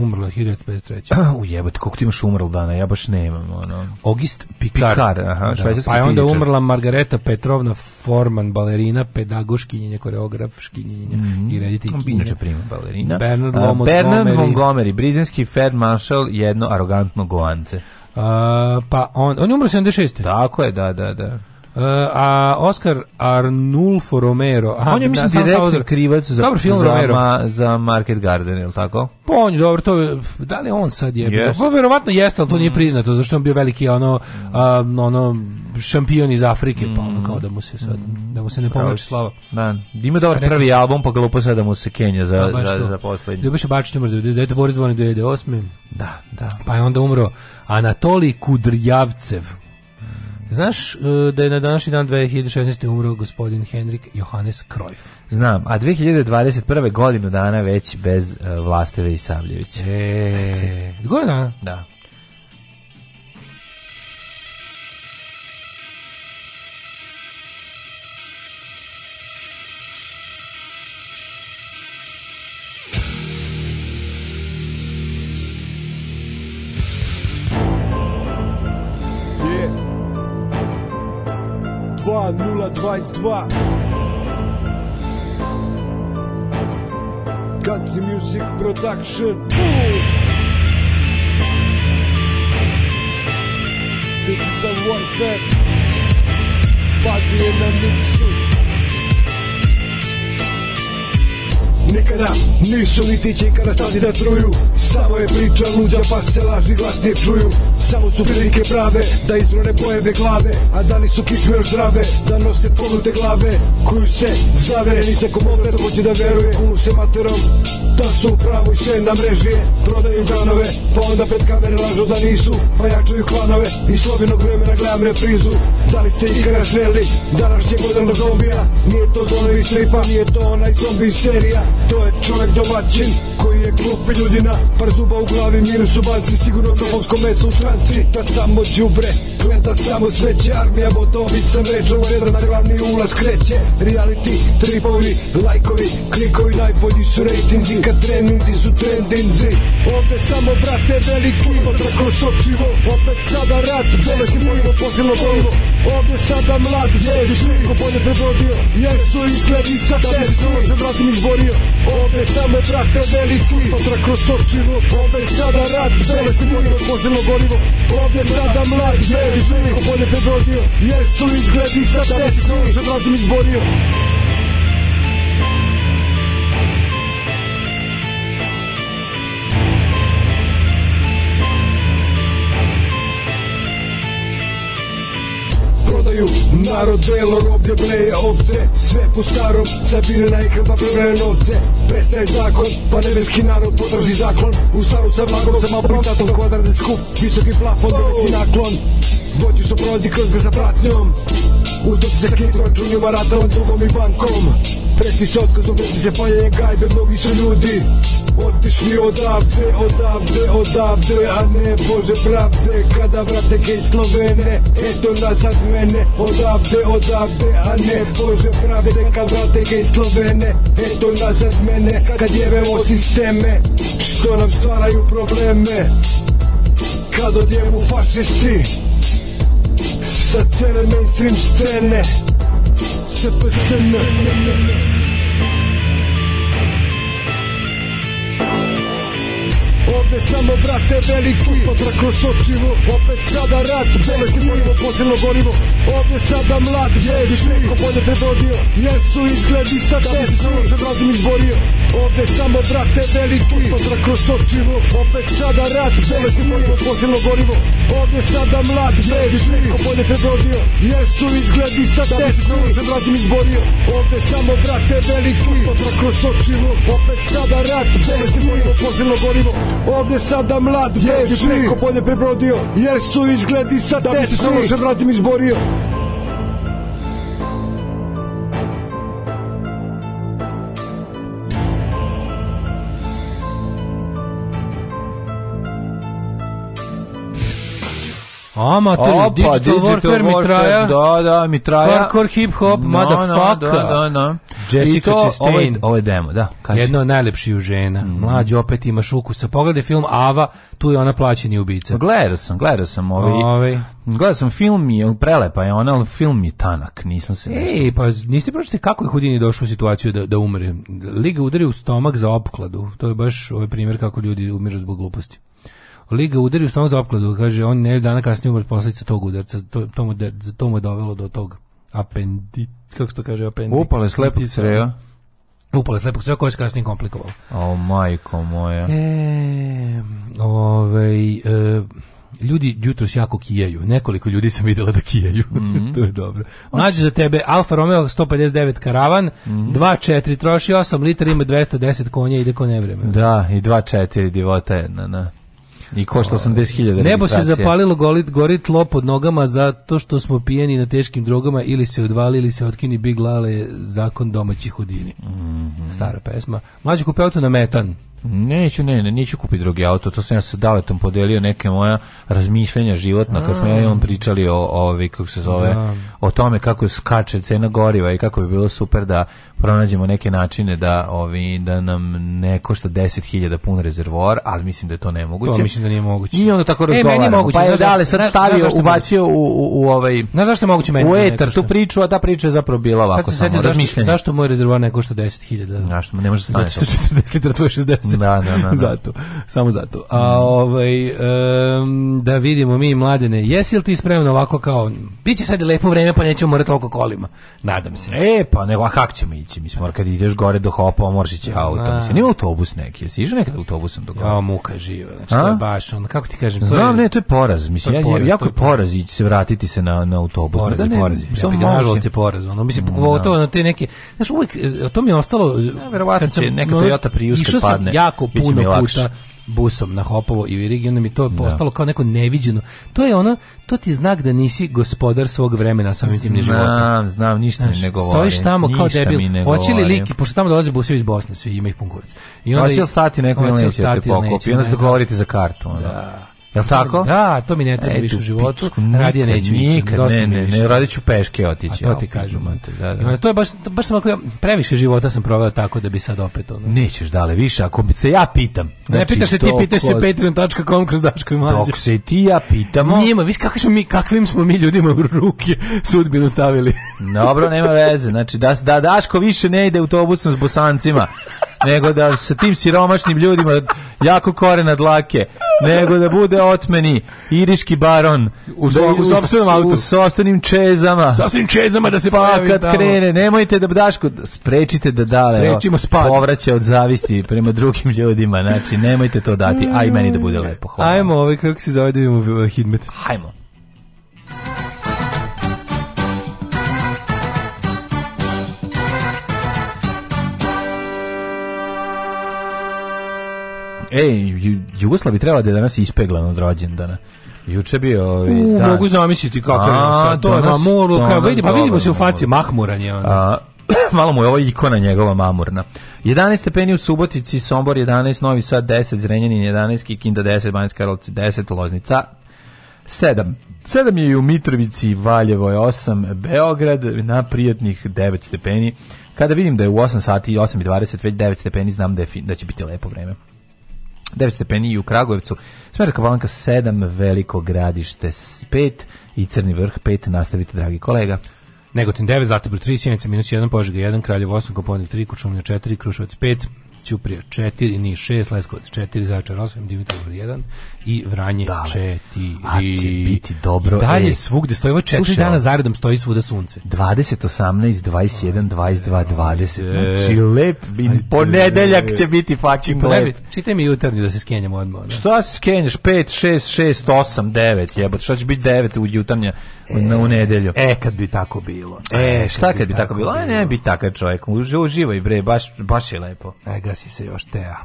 Umrla 1953. jebote, koliko ti imaš umrl dana, ja baš nemam. Ono. Ogist Pikar. Pikar aha, da, pa je onda umrla Margareta Petrovna Forman, balerina, pedagoškinjenja, koreografškinjenja mm -hmm. i rediteljkinja. Inače prima balerina. Bernard, uh, Montgomery. Bernard Montgomery, britanski fair marshal, jedno arogantno goance. Uh, pa on, on je umro 76. Tako je, da, da, da. Uh, a Oscar Arnulfo Romero, a, on je mislim da, direktni krivac za dobar film za, Romero. Ma, za Market Garden, je tako? Pa on je dobro, to da li on sad je? Yes. Pa verovatno jeste, ali to mm. nije priznato, zato što on bio veliki ono um, ono šampion iz Afrike, mm. pa ono mm. kao da mu se sad da mu se ne pomoći slava. Da, ima dobar pa prvi se... album, pa glupo sad da mu se Kenja za da, za, to. za poslednji. Ljubiša Bačić umro 99, Boris Dvornik 2008. Da, da. Pa je onda umro Anatoli Kudrjavcev, Znaš e, da je na današnji dan 2016. umro gospodin Henrik Johannes Krojf? Znam, a 2021. godinu dana već bez uh, Vlasteve i Savljevića. E, godina? Da. Ровно 22 Country Music Production Digital Warfare Body in the mix Nikada nisu niti će kada stati da truju Samo je priča luđa pa se laži glasnije čuju Samo su prilike prave da izrone pojeve glave A dani su kičme još zdrave da nose ponute glave Koju se zavere ni sa komovne to hoće da veruje Kunu se materom da su pravo i sve na mreži Prodaju ganove pa onda pred kamere lažu da nisu Pa jačaju klanove i slobinog vremena gledam reprizu Da li ste ikada sreli današnje godina zombija Nije to zombi i stripa, nije to onaj zombi serija To je čovjek domaćin koji je glupi ljudi na par zuba u glavi Minus u banci, sigurno topovsko meso u stranci Ta da samo džubre, klenta da samo sveće Armija botovi sam reč, ovo jedra na glavni ulaz kreće Reality, tripovi, lajkovi, klikovi Najbolji su rejtinzi, kad treninzi su trendinzi Ovde samo, brate, veliki Potra kroz opet sada rat Bolest i pojivo, posilno bolivo Ovde sada mlad, ježi Ko bolje prebodio, jesu i gledi sa testu Se vratim izborio, ovde samo, brate, veliki veliki Sutra kroz torčinu, ove sada rad Bele si bolje vozilo gorivo Ovdje sada mlad, veli svi Ko bolje prebrodio, jesu izgledi sa desni da Žedradim izborio ideju Narod delo roblje bleje ovce Sve po starom, sabire na ekran pa prebraje novce Prestaje zakon, pa nebeski narod potraži zaklon U staru sa vlagom, sa malpronatom kvadratni skup Visoki plafon, veliki naklon Voću što prolazi kroz ga za pratnjom U dok se zakritu računjima rata u drugom i bankom Preti se otkazom, preti se paljenje gajbe, mnogi su ljudi Otišli odavde, odavde, odavde, a ne Bože pravde Kada vrate kej Slovene, eto nazad mene Odavde, odavde, a ne Bože pravde Kada vrate kej Slovene, eto nazad mene Kad jebemo sisteme, što nam stvaraju probleme Kad odjebu fašisti Sa cene mainstream scene CPCN ovde samo brate veliki Potra kroz očivo, opet sada rat Bolest i porivo, posilno gorivo Ovde sada mlad, jeviš neko bolje prevodio Jesu izgledi sa te Da se razum izborio Ovde samo brate veliki Potra kroz očivo, opet sada rat Bolest i porivo, posilno gorivo Ovde sada mlad, jeviš neko bolje prevodio Jesu izgledi sa te Da se razum izborio Ovde samo brate veliki Potra kroz očivo, opet sada rat Bolest i porivo, posilno gorivo Ovde sada mlad Ježi. preko bolje prebrodio Jer su izgledi sa da tesni Da bi se sa lošem raznim izborio Amator, Opa, digital, digital warfare, warfare, mitraja. Da, da, mitraja. Hardcore hip hop, no, motherfucker. No, da, da, da. Jessica to, Chastain. Ovo ovaj, ovaj je, demo, da. Kaži. Jedna od najlepših žena. Mm. Mlađi opet šuku. Sa Pogledaj film Ava, tu je ona plaćeni ubica. Gledao sam, gledao sam ovi... Ovaj-, ovaj. Gledao sam film je prelepa je ona, ali film je tanak, nisam se nešto. Ej, pa niste pročitali kako je Houdini došao u situaciju da, da umre. Liga udari u stomak za opkladu. To je baš ovaj primjer kako ljudi umiru zbog gluposti. Liga udari u stano za opkladu, kaže, on ne dana kasnije umr posledica tog udarca, to, to, mu, de, to mu je dovelo do tog apendit, kako se to kaže, apendit. Upale slepog creja. Upale slepog creja, koje se kasnije komplikovalo. O, majko moja. E, ovej, e, ljudi jutros jako kijaju. Nekoliko ljudi sam videla da kijaju. Mm -hmm. to je dobro. Mlađe za tebe Alfa Romeo 159 karavan, mm -hmm. 2.4 troši 8 litara, ima 210 konja, ide ko nevreme. Da, i 2 4 divota jedna, na. I košta 80.000 Nebo se zapalilo golit, gori tlo pod nogama zato što smo pijeni na teškim drogama ili se odvali ili se otkini Big Lale zakon domaćih hudini. Mm -hmm. Stara pesma. Mlađi kupe auto na metan. Neću, ne, ne, neću kupiti drugi auto, to sam ja sa Daletom podelio neke moja razmišljenja životna, kad smo ja i on mm. pričali o, o, ovi, kako se zove, da. o tome kako skače cena goriva i kako bi bilo super da pronađemo neke načine da ovi, da nam ne košta 10.000 pun rezervoar, ali mislim da je to nemoguće. To mislim da nije moguće. I onda tako e, razgovaramo. E, moguće, pa je Dale sad stavio, znaš ubacio u, u, u ovaj... Znaš zašto je moguće meni? Da u etar tu priču, a ta priča je zapravo bila ovako sad samo, zašto, zašto moj rezervoar ne košta 10.000? Zašto, ne može se Zato što 40 litra, tvoje 60. Da, da, da, da. zato, samo zato. A mm. ovaj um, da vidimo mi mladene, jesi li ti spreman ovako kao će sad lepo vreme pa nećemo morati toliko kolima. Nadam se. E pa nego a kako ćemo ići? Mislim mora kad ideš gore do Hopa, moraš ići autom. Da. Mislim nije autobus neki. Jesi išao nekad autobusom do gore? Ja, muka živa. Znači to je baš on kako ti kažem, to Znam, je, ne, to je poraz. Mislim je poraz, ja jako je poraz ići se vratiti se na na autobus. Poraz, da, ne, poraz. Samo nažalost je poraz. Ono mislim mm, pogotovo na da. te neke. Znaš, uvek e, to mi je ostalo. Ja, da, verovatno će neka Toyota Prius padne jako puno puta busom na Hopovo i Virigi, onda mi to da. postalo da. kao neko neviđeno. To je ono, to ti je znak da nisi gospodar svog vremena samim tim životom. Znam, znam, ništa Znaš, mi ne govori. Stojiš tamo ništa kao debil. Hoće li lik, pošto tamo dolaze busevi iz Bosne, svi ima ih pun kurac. I onda hoće li stati nekom neće te pokupi, onda se dogovorite za kartu. Ono. Da. Jel tako? Da, to mi ne treba e, više u životu. Radije neću nikad, ići. Ne, ne, više. ne, radiću ću peške otići. A to ti kažem. Da, da. To je baš, baš sam ako previše života sam proveo tako da bi sad opet ono. Nećeš dale više, ako bi se ja pitam. Znači, ne pitaš se ti, pitaš se patreon.com kroz Daško i Mlađe. Dok se ti ja pitamo. Nema, viš kakvim smo mi, kakvim smo mi ljudima u ruke sudbinu stavili. Dobro, nema veze. Znači, da, da Daško više ne ide autobusom s bosancima nego da sa tim siromašnim ljudima jako kore na dlake, nego da bude otmeni iriški baron u, da, u, sopstvenom autu, u sopstvenim čezama. Sopstvenim čezama da se pa kad tamo. krene, nemojte da daško sprečite da dale. Sprečimo spad. Povraća od zavisti prema drugim ljudima, znači nemojte to dati, a i meni da bude lepo. Hvala. Ajmo, ovaj kako se zove da vidimo hidmet. Hajmo. Ej, Jugoslav bi trebala da je danas ispeglan od rođendana. Juče bio ovaj U, dan. mogu zamisliti kako je sad. To je mamurlo, kao vidi, pa vidimo se u faci mahmuran je A, malo mu je ovo ikona njegova mamurna. 11 stepeni u Subotici, Sombor 11, Novi Sad 10, Zrenjanin 11, Kikinda 10, Banjska Karlovci 10, Loznica 7. 7 je u Mitrovici, Valjevo je 8, Beograd na prijatnih 9 stepeni. Kada vidim da je u 8 sati, 8 i 20, već 9 stepeni, znam da, je, da će biti lepo vreme. 9 stepeni u Kragujevcu, Smerka Palanka 7, Veliko gradište 5 i Crni vrh 5, nastavite dragi kolega. Negotin 9, Zlatibor 3, Sjenica minus 1, Požega 1, Kraljevo 8, Koponik 3, Kučumlja 4, Krušovac 5, Ćuprija 4, Niš 6, Leskovac 4, Zaječar 8, Dimitrov 1, i Vranje Dale. Četiri. A će biti dobro. I dalje e, svugde stoji, ovo četiri slušaj, dana zaredom stoji svuda sunce. 20, 18, 21, 22, 20. Znači, lep, ponedeljak će biti fačin pa lep. Čitaj mi jutarnju da se skenjamo odmah. Da. Šta se skenješ? 5, 6, 6, 8, 9, jebote. Šta će biti 9 u jutarnja e, u nedelju? E, kad bi tako bilo. E, e šta kad, kad bi tako, tako bilo? bilo? Aj, ne bi takav čovjek. Uživaj, bre, baš, baš je lepo. Aj, gasi se još, Teja.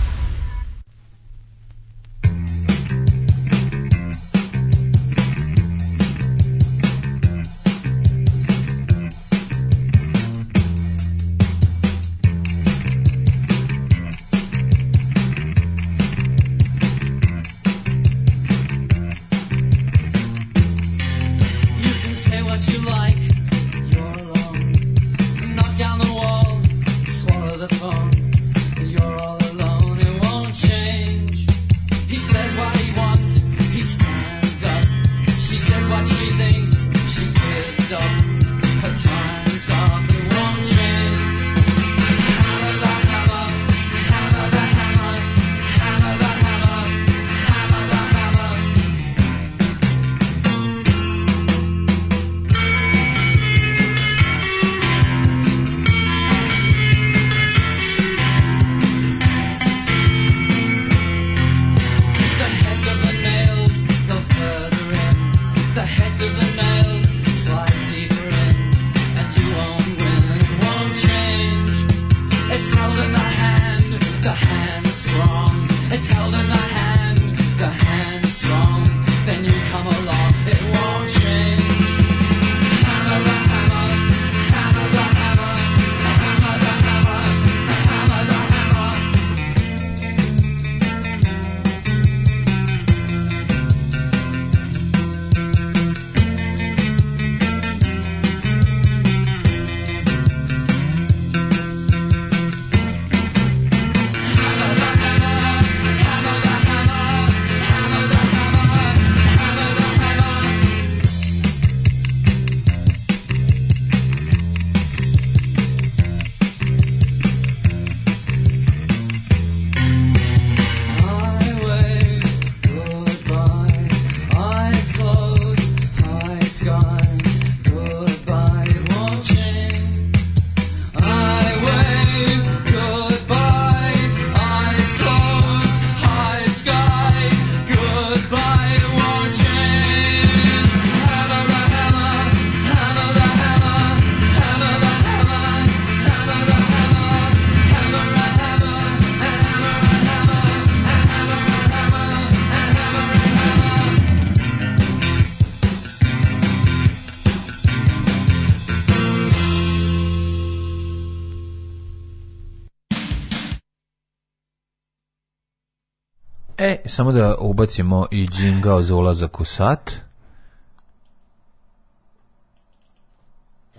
samo da ubacimo i džingao za ulazak u sat.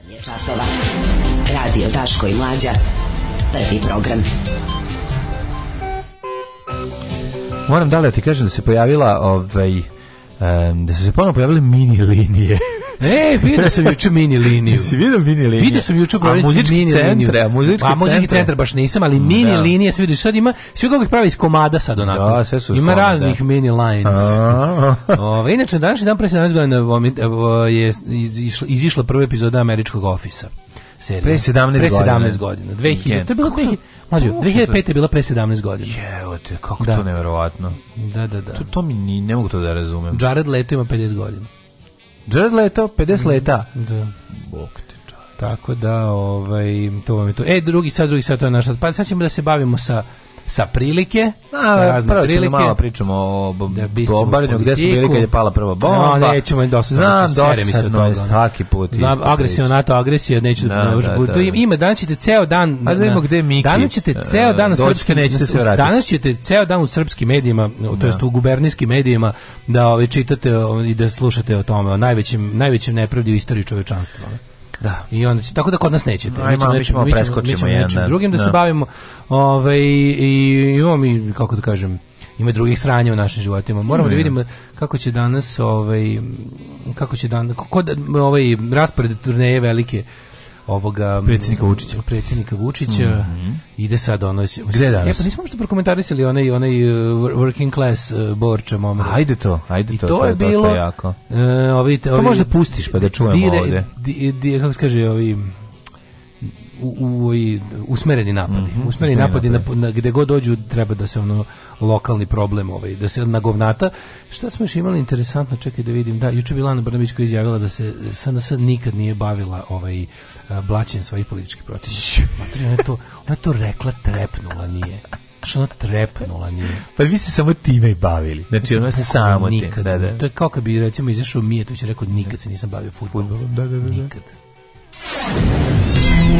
Je časova. Radio Daško i Mlađa. Prvi program. Moram da li ti kažem da se pojavila ovaj, da su se ponovno pojavile mini linije. E, vidio sam juče mini liniju. Jesi vidio mini liniju? Vidio sam juče a muzički mini centre, a muzički, a, pa, muzički centar baš nisam, ali mm, mini da. linije se vidi. Sad ima, sve kako ih pravi iz komada sad onako. Da, sve su ima komada. raznih mini lines. Ove, inače, današnji dan pre 17 godina je izišla, prva epizoda američkog ofisa. Serija. Pre 17, pre 17 godina. 2000, to je bilo kako 2000, mlađe, 2005 je bila pre 17 godina. Jeo te, kako da. to neverovatno. Da, da, da. To, to mi ni, ne mogu to da razumem. Jared Leto ima 50 godina. Jared Leto, 50 mhm. leta. Da. Bog te čar. Tako da, ovaj, to vam je to. E, drugi sad, drugi sad, to je naš. Pa sad ćemo da se bavimo sa sa prilike, a, sa razne prvo prilike. malo pričamo o bombardanju, gde smo bili kad je pala prva bomba. No, nećemo dosta, Znam, znači, dosadno je svaki put. Znam, agresija, NATO agresija, neću da, da, da, da. To ima, danas ćete ceo dan... Pa da gde Miki. Danas ćete e, ceo dan u srpskim... Nećete se vratiti. Danas ćete ceo dan u srpskim medijima, to jest da. u gubernijskim medijima, da ove, ovaj, čitate ovaj, i da slušate o tome, o najvećem, najvećem nepravdi u istoriji čovečanstva. Da. I onda će, tako da kod nas nećete. Aj, mi ćemo, mi ćemo, mi ćemo, mi ćemo jedan, drugim da, da, se bavimo. Ovaj i i, imamo mi kako da kažem ima drugih sranja u našim životima. Moramo da mm. da vidimo kako će danas ovaj kako će dan kod ovaj raspored turneje velike ovoga mm, predsjednika Vučića. Predsjednika Vučića mm -hmm. ide sad ono Gde danas? E pa nismo što prokomentarisali onaj onaj uh, working class uh, borča moment. Ajde to, ajde to, to, to je, je bilo jako. Uh, ovi, pa ovi, to možda pustiš pa da čujemo dire, ovde. Di, di, kako se kaže, ovi u, u, ovaj, usmereni napadi. Mm -hmm, usmereni napadi na, na, gde god dođu treba da se ono lokalni problem ovaj, da se nagovnata. Šta smo još imali interesantno, čekaj da vidim, da, juče bila Ana Brnabić koja izjavila da se SNS nikad nije bavila ovaj, e, blaćenjem svojih političkih protivnika. Matri, ona je to, ona to rekla, trepnula nije što ona trepnula nije. Pa vi se samo time i bavili. Znači, ona samo nikad, da, da. To je kao kad bi, recimo, izašao Mijetović i rekao, nikad se nisam bavio futbolom. Da, da, da, da. Nikad.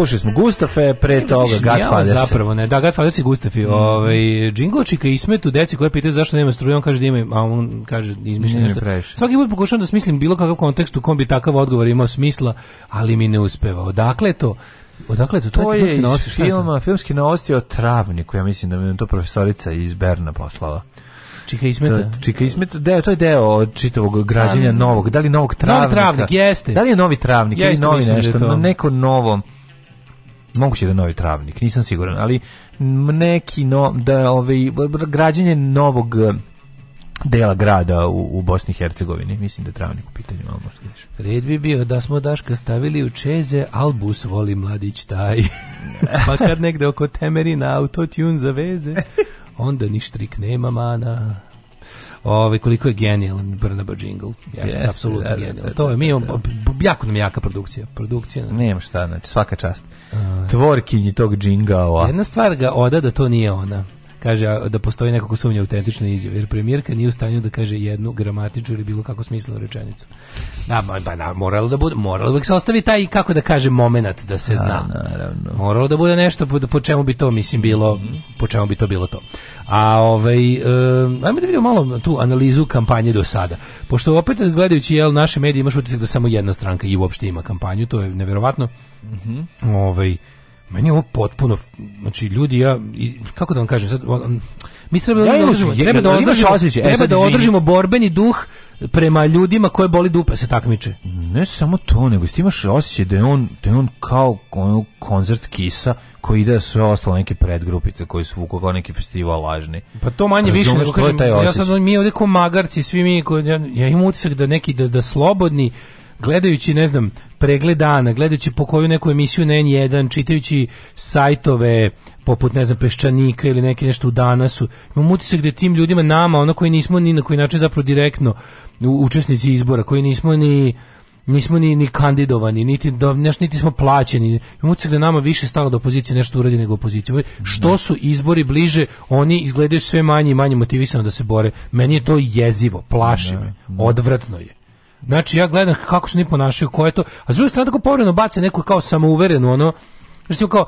slušali smo Gustafe, pre toga Godfathers. Ja, zapravo ne, da, Godfathers i Gustafi. Mm. Ovaj, Džingločika i Smetu, deci koje pitaju zašto nema struje, on kaže da ima, a on kaže izmišljeno nešto. Svaki put pokušavam da smislim bilo kakav kontekst u kom bi takav odgovor imao smisla, ali mi ne uspeva. Odakle to? Odakle to? To, to je, je iz filma, filmski novosti o Travniku, ja mislim da mi je to profesorica iz Berna poslala. Čika Ismeta. Čika Ismeta, deo, to je deo od čitavog građenja pa, novog, da li novog travnika? Novi travnik, jeste. Da li je novi travnik jeste, ili novi da nešto, da neko novo moguće da novi travnik, nisam siguran, ali neki no, da ovaj, građenje novog eh, dela grada u, u Bosni i Hercegovini. Mislim da je travnik u pitanju, ali možda vidiš. Red bi bio da smo Daška stavili u Čeze, Albus voli mladić taj. pa kad negde oko Temerina autotune za veze, onda ni štrik nema mana ovaj koliko je genijalan Brnaba Jingle. Jeste, yes, apsolutno da, da, genijalan. Da, da, to je da, mi da, imamo, jako nam jaka produkcija, produkcija. Nema šta, znači svaka čast. Uh, Tvorkinji tog džingao. Jedna stvar ga oda da to nije ona kaže da postoji nekako sumnja autentična izjava, jer premijerka nije u stanju da kaže jednu gramatičnu ili bilo kako smislenu rečenicu. Da, pa da, moralo da bude, moralo da se ostavi taj, kako da kaže, momenat da se zna. naravno. Moralo da bude nešto po, po čemu bi to, mislim, bilo, mm -hmm. po čemu bi to bilo to. A ovaj, e, ajmo da vidimo malo tu analizu kampanje do sada. Pošto opet gledajući jel, naše medije imaš utisak da samo jedna stranka i uopšte ima kampanju, to je neverovatno. Mm -hmm. ovaj, Meni je ovo potpuno, znači ljudi, ja, kako da vam kažem, sad, on, mi treba, da održimo, treba, da, održimo, e, treba da održimo borbeni duh prema ljudima koje boli dupe se takmiče. Ne samo to, nego što imaš osećaj da je on, da je on kao ono, koncert kisa koji ide da sve ostalo neke predgrupice koji su vuku kao neki festival lažni. Pa to manje više nego kažem, ja sad mi ovde ko magarci, svi mi, ja, ja imam utisak da neki, da, da slobodni, gledajući, ne znam, pregled dana, gledajući po koju neku emisiju na N1, čitajući sajtove poput, ne znam, Peščanika ili neki nešto u danasu, imam utisak gde da tim ljudima, nama, ono koji nismo ni na koji način zapravo direktno učesnici izbora, koji nismo ni nismo ni, ni kandidovani, niti, do, da, neš, niti smo plaćeni. Imamo da nama više stalo da opozicija nešto uradi nego opozicija. Što da. su izbori bliže, oni izgledaju sve manje i manje motivisano da se bore. Meni je to jezivo, plaši me, odvratno je. Znači ja gledam kako se oni ponašaju, ko je to. A s druge strane tako povremeno bace neku kao samouverenu ono Znači kao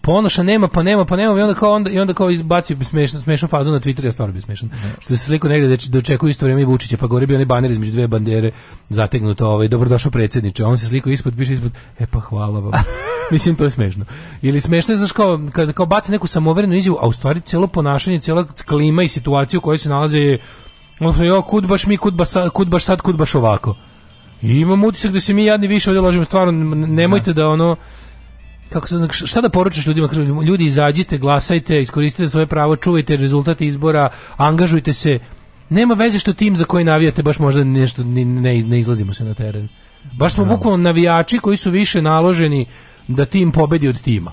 ponoša nema, pa nema, pa nema i onda kao onda i onda kao izbaci smešnu smešnu fazu na Twitter, ja stvarno bi smešan. Da. Što se sliku negde da dočekuje da isto vrijeme i Vučića, pa gore bi onaj baner između dve bandere zategnuto, ovaj dobrodošao predsjedniče. On se sliku ispod piše ispod e pa hvala vam. Mislim to je smešno. Ili smešno je znači kao kad kao baci neku samoverenu izjavu, a u stvari celo ponašanje, cela klima i situacija u kojoj se nalaze je, Ono, jo, kud baš mi, kud baš, sad, kud baš sad, kud baš ovako. I imam utisak da se mi jadni više ovdje ložimo, stvarno, nemojte ne. Da. da ono, kako se znači šta da poručiš ljudima kažem ljudi izađite glasajte iskoristite svoje pravo čuvajte rezultate izbora angažujte se nema veze što tim za koji navijate baš možda nešto ne, ne izlazimo se na teren baš smo da. bukvalno navijači koji su više naloženi da tim pobedi od tima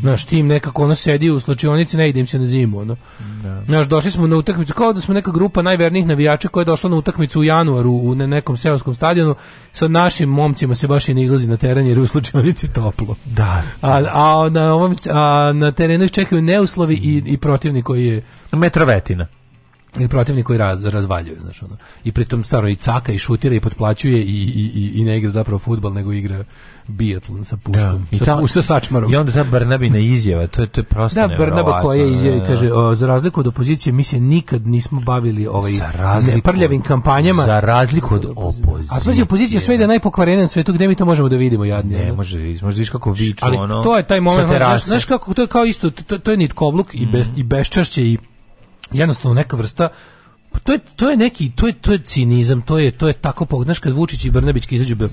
Znaš, tim nekako ono sedi u slučionici, ne idem se na zimu, ono. Da. Znaš, došli smo na utakmicu, kao da smo neka grupa najvernijih navijača koja je došla na utakmicu u januaru u nekom seoskom stadionu, sa našim momcima se baš i ne izlazi na teren jer je u slučionici toplo. Da. A, a, na, ovom, a na terenu ih čekaju neuslovi i, i protivnik koji je... Metrovetina ili protivnik koji raz, razvaljuje, znaš, ono. I pritom stvarno i caka i šutira i potplaćuje i, i, i, i ne igra zapravo futbal, nego igra bijatlon sa puškom, ja, da, I ta, sa, sa sačmarom. I onda ta Brnabina izjava, to je, to je prosto Da, Brnaba koja je izjava da, da, kaže, o, za razliku od opozicije, mi se nikad nismo bavili ovaj razliku, prljavim kampanjama. Za razliku od opozicije. A pazi, opozicija sve ide najpokvarenije na svetu, gde mi to možemo da vidimo jadni. Ne, može, može viš kako viču, Ali ono, to je taj moment, znaš, znaš, kako, to je kao isto, to, to je nitkovluk mm. i, bez, i bezčašće i jednostavno neka vrsta pa to je, to je neki to je to je cinizam, to je to je tako pognaš kad Vučić i Brnabić izađu da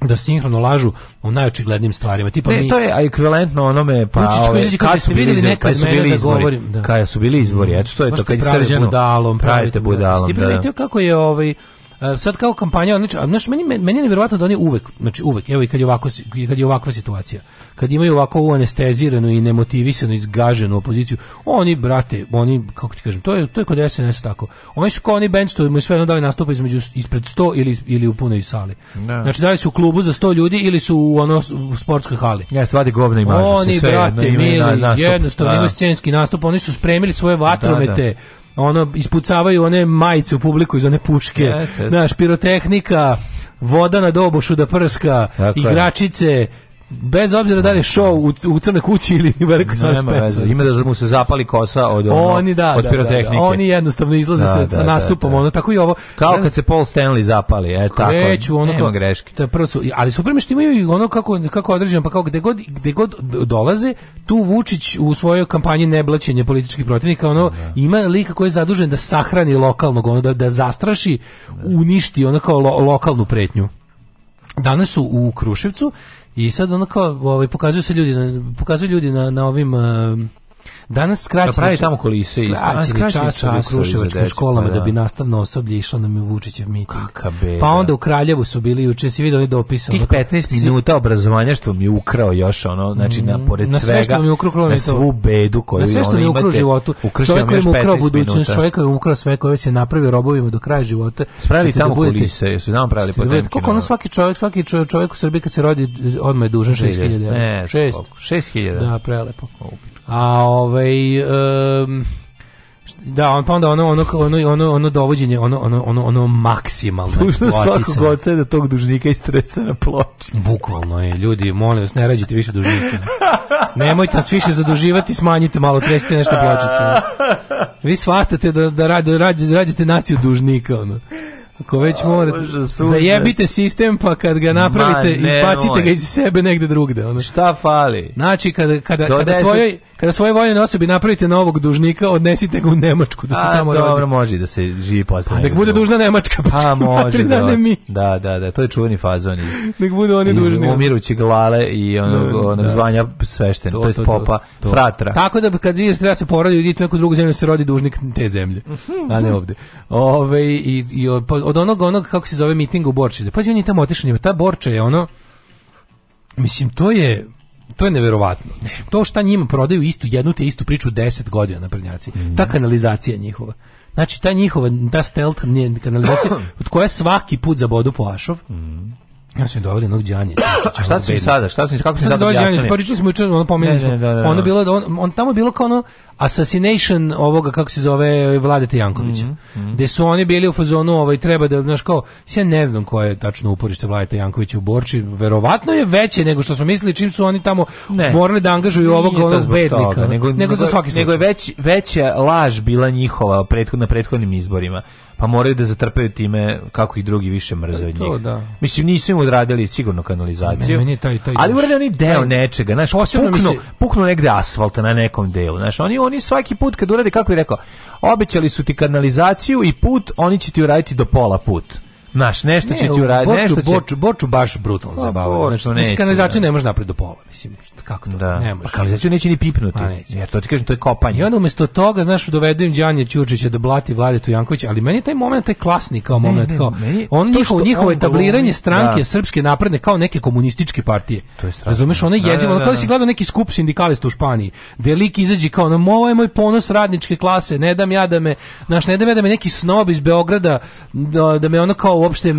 da sinhrono lažu o najočiglednijim stvarima. Tipa ne, mi, to je ekvivalentno onome pa Vučić ove, izađi, kad, su bili videli nekad su bili da izbori, da govorim, da. Kada su bili izbori, eto to je to kad se srđano budalom, pravite budalom. Da. da. da. kako je ovaj E, sad kao kampanja, odlično, znači, znaš, meni, meni je nevjerovatno da oni uvek, znači uvek, evo i kad je, ovako, kad je ovakva situacija, kad imaju ovako anesteziranu i nemotivisanu, izgaženu opoziciju, oni, brate, oni, kako ti kažem, to je, to je kod SNS tako, oni su kao oni bench, što mu sve jedno dali nastupa između, ispred 100 ili, ili u punoj sali. Ne. Da. Znači, da li su u klubu za 100 ljudi ili su u, ono, u sportskoj hali. Jeste, vadi govna i mažu oni, se sve. Oni, brate, jedno, mili, na, jednostavno, da. imaju scenski nastup, oni su spremili svoje vatromete, da, da ono ispucavaju one majice u publiku iz one puške, yes, yes. naš pirotehnika, voda na dobošu da prska, Tako igračice, bez obzira da li je show u, u crnoj kući ili u velikoj sali Ima da mu se zapali kosa od, ono, oni, da, od da, da, da. pirotehnike. Da, oni jednostavno izlaze da, sa, sa nastupom, ono tako i ovo. Kao kad se Paul Stanley zapali, e, kreću, tako, ono, nema greške. Te prsu, ali su mi što imaju i ono kako, kako određeno, pa kao gde god, gde god dolaze, tu Vučić u svojoj kampanji neblaćenja političkih protivnika, ono, ima lika koji je zadužen da sahrani lokalnog, ono, da, da zastraši, uništi ono kao lo, lokalnu pretnju. Danas su u Kruševcu I sad ono kao, ovaj, pokazuju se ljudi, pokazuju ljudi na, na ovim... Uh, Danas skraćeni da pravi tamo kolise i skraćeni Kruševačkim školama pa da, da. bi nastavno osoblje išlo na Vučićev miting. Pa onda u Kraljevu su bili juče se videli dopis Tih 15 minuta obrazovanja što mi ukrao još ono, znači na mm. pored na sve svega. mi ukrao, na svu bedu koju na sve što mi ukrao u životu. Čovjek koji ukrao budućnost, čovjek koji ukrao sve koje se napravi robovima do kraja života. Spravi da tamo kolise, su nam pravili po da potemke. Koliko ono svaki čovjek, svaki čovjek u Srbiji kad se rodi odmah je dužan 6000 €. 6000. Da, prelepo. A ovaj um, da, on pa onda ono ono ono ono ono dovođenje, ono ono ono ono maksimalno. Tužno svakog oca da tog dužnika istresa na ploči. Bukvalno je, ljudi, molim vas, ne rađite više dužnika. Nemojte nas više zaduživati, smanjite malo, tresite nešto pločice. Vi shvatate da da rad, rad, rađite naciju dužnika ono. Ako već morate, zajebite sistem pa kad ga napravite, Ma, ne, izbacite moj. ga iz sebe negde drugde. Ono. Šta fali? Znači, kada, kada, Do kada svojoj Kada svoje vojne osobi napravite novog dužnika, odnesite ga u Nemačku da se A, tamo dobro, radi. može da se živi posle. A nek bude dužna Nemačka. Pa, pa može. Da, ne da, da, da, to je čuveni fazon iz. nek bude oni dužni. Da. Umirući glale i da, da. onog, onog da. zvanja svešten, to, to, to, popa, to. fratra. Tako da kad vidiš treba se poradi, idite u neku drugu zemlju se rodi dužnik te zemlje. A ne ovde. Ove, i, i pa, od onog, onog, kako se zove miting u Borči. Pazi, on je tamo otišao Ta Borča je ono, mislim, to je to je neverovatno. To šta njima prodaju istu jednu te istu priču 10 godina na Mm. Ta kanalizacija njihova. Znači ta njihova ta stealth kanalizacija od koje svaki put zabodu po Ašov. Mm Ja sam doveli jednog Đanjića. Znači, A šta su sada? Šta su kako se sada objasnili? Pa pričali smo juče, ono pomenuli smo. Da, da, ono da. bilo da on, on tamo bilo kao ono assassination ovoga kako se zove Vladete Jankovića. Mm -hmm. Gde su oni bili u fazonu, ovaj treba da znaš kao, ja ne znam koje je tačno uporište Vladete Jankovića u Borči. Verovatno je veće nego što smo mislili čim su oni tamo ne. morali da angažuju ovog onog bednika, toga, nego, nego, nego, za svaki slučaj. Nego je već veća laž bila njihova prethodna prethodnim izborima pa moraju da zatrpaju time kako ih drugi više mrze od njih. Da. Mislim, nisu im odradili sigurno kanalizaciju, meni, taj, taj ali urade oni deo taj, nečega, znaš, posebno puknu, se... puknu negde asfalta na nekom delu, znaš, oni, oni svaki put kad urade, kako bi rekao, obećali su ti kanalizaciju i put, oni će ti uraditi do pola put. Znaš, nešto ne, će ti uraditi, nešto će... Boču, boču baš brutalno pa, zabavljaju. Znači, neće, kanalizaciju da. ne može napred do pola, mislim, kako to, da. ne može. Pa kanalizaciju neće ni pipnuti, pa neće. jer to ti kažem, to je kopanje. I onda umesto toga, znaš, dovedu Đanje Ćurčića da blati Vladetu Jankovića, ali meni je taj moment, taj klasni kao moment, kao, on njihovo, njihovo etabliranje da. stranke srpske napredne kao neke komunističke partije. To je strašno. Razumeš, ona da, jezivo, ono kao da si gledao neki skup sindikalista u Španiji, gde lik izađe kao, ono, ovo ovaj je moj ponos radničke klase, ne dam ja da me, znaš, ne dam ja da me neki snob iz Beograda, da me ono kao uopšte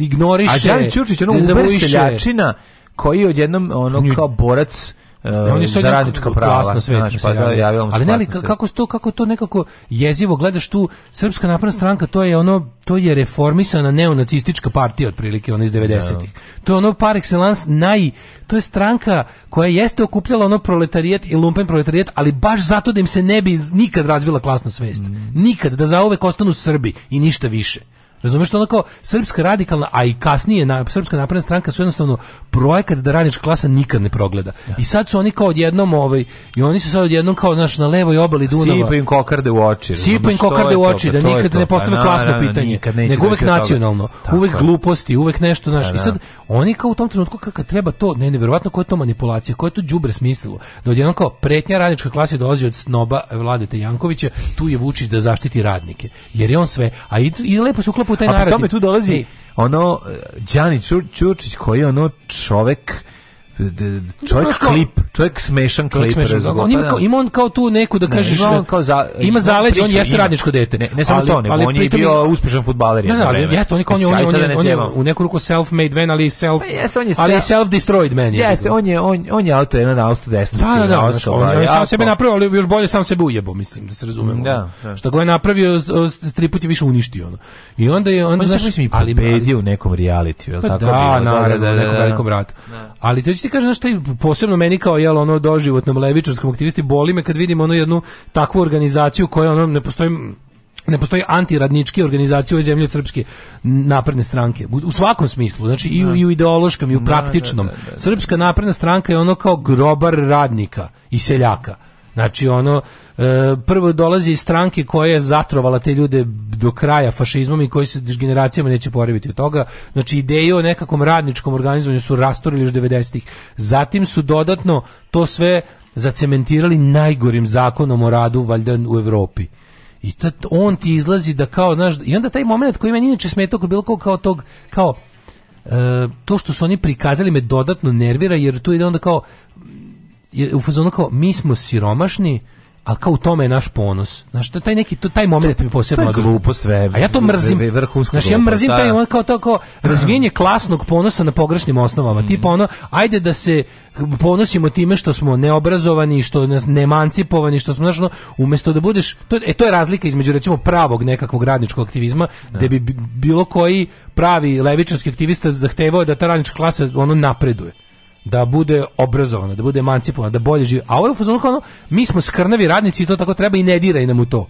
ignoriše. A Đani Ćurčić, ono uber seljačina koji je odjednom ono kao borac Uh, on je za radnička prava. Klasno svesno pa da, javilo Ali ne, li kako to, kako to nekako jezivo gledaš tu Srpska napredna stranka, to je ono to je reformisana neonacistička partija otprilike ona iz 90-ih. Da. No. To je ono par excellence naj to je stranka koja jeste okupljala ono proletarijat i lumpen proletarijat, ali baš zato da im se ne bi nikad razvila klasna svest. Mm. Nikad da zauvek ostanu Srbi i ništa više. Razumeš ono kao srpska radikalna, a i kasnije na, srpska napredna stranka su jednostavno projekat da radnička klasa nikad ne progleda. Ja. Da. I sad su oni kao odjednom ovaj i oni su sad odjednom kao znaš na levoj obali Dunava. Sipa im kokarde u oči. Sipa im kokarde u oči to, da nikad ne postave pa, klasno na, na, pitanje, nego uvek nacionalno, Tako uvek gluposti, uvek nešto naš. Da, I da. sad oni kao u tom trenutku kako treba to, ne neverovatno koja je to manipulacija, koja je to đubre smislilo. Da odjednom kao pretnja radničkoj klasi dolazi od snoba Vladete Jankovića, tu je Vučić da zaštiti radnike. Jer je on sve, a i, i lepo se puta je narativ. A pri tome tu dolazi ono e, Đani Čurčić koji je ono čovek čovjek kao, klip, čovjek smešan klip. Smešan, razgo, on ima, da. kao, ima on kao tu neku da kažeš, ima, kao za, ima zaleđe, on jeste ima. radničko dete. Ne, ne samo to, nego on je bio uspješan fudbaler da, da, jedno vreme. Ne, ali jeste, on je kao on je, on je, on je u neku ruku self-made man, ali self, pa jeste, on je ali self-destroyed man. Pa jeste, on je, on, on je auto jedan auto desno. Da, da, da, on je sam sebe napravio, ali još bolje sam sebe ujebo, mislim, da se razumemo. Da, Što ga je napravio, tri puta više uništio. I onda je, onda, pa znaš, ali... u nekom realitiju, je li pa tako? Da, naravno, u nekom velikom ratu. Ali te ti kažem, znaš, posebno meni kao jel, ono doživotnom levičarskom aktivisti, boli me kad vidim ono jednu takvu organizaciju koja ono ne postoji ne postoji antiradnički organizacija u zemlji od srpske napredne stranke. U svakom smislu, znači i u, i u ideološkom i u da, da, praktičnom. Da, Srpska napredna stranka je ono kao grobar radnika i seljaka. Znači ono E, prvo dolazi iz stranke koja je zatrovala te ljude do kraja fašizmom i koji se generacijama neće poraviti od toga. Znači ideje o nekakvom radničkom organizovanju su rasturili još 90-ih. Zatim su dodatno to sve zacementirali najgorim zakonom o radu valjda u Evropi. I tad on ti izlazi da kao, znaš, i onda taj moment koji meni inače smetao bilo kao, kao tog, kao, e, to što su oni prikazali me dodatno nervira, jer tu ide onda kao, je, u fazonu kao, mi smo siromašni, ali kao u tome je naš ponos. Znaš, taj neki to, taj momenat to, mi posebno to je glupo sve. A ja to mrzim. Ve, znaš, ja mrzim da. taj on kao to kao razvijenje klasnog ponosa na pogrešnim osnovama. Mm. Tipa ono, ajde da se ponosimo time što smo neobrazovani, što ne emancipovani, što smo znaš, ono, umjesto da budeš to e to je razlika između recimo pravog nekakvog radničkog aktivizma, da ja. bi bilo koji pravi levičarski aktivista zahtevao da ta radnička klasa ono napreduje da bude obrazovana, da bude emancipovana, da bolje živi. A ovo je u fazonu kao ono, mi smo skrnavi radnici i to tako treba i ne diraj nam u to.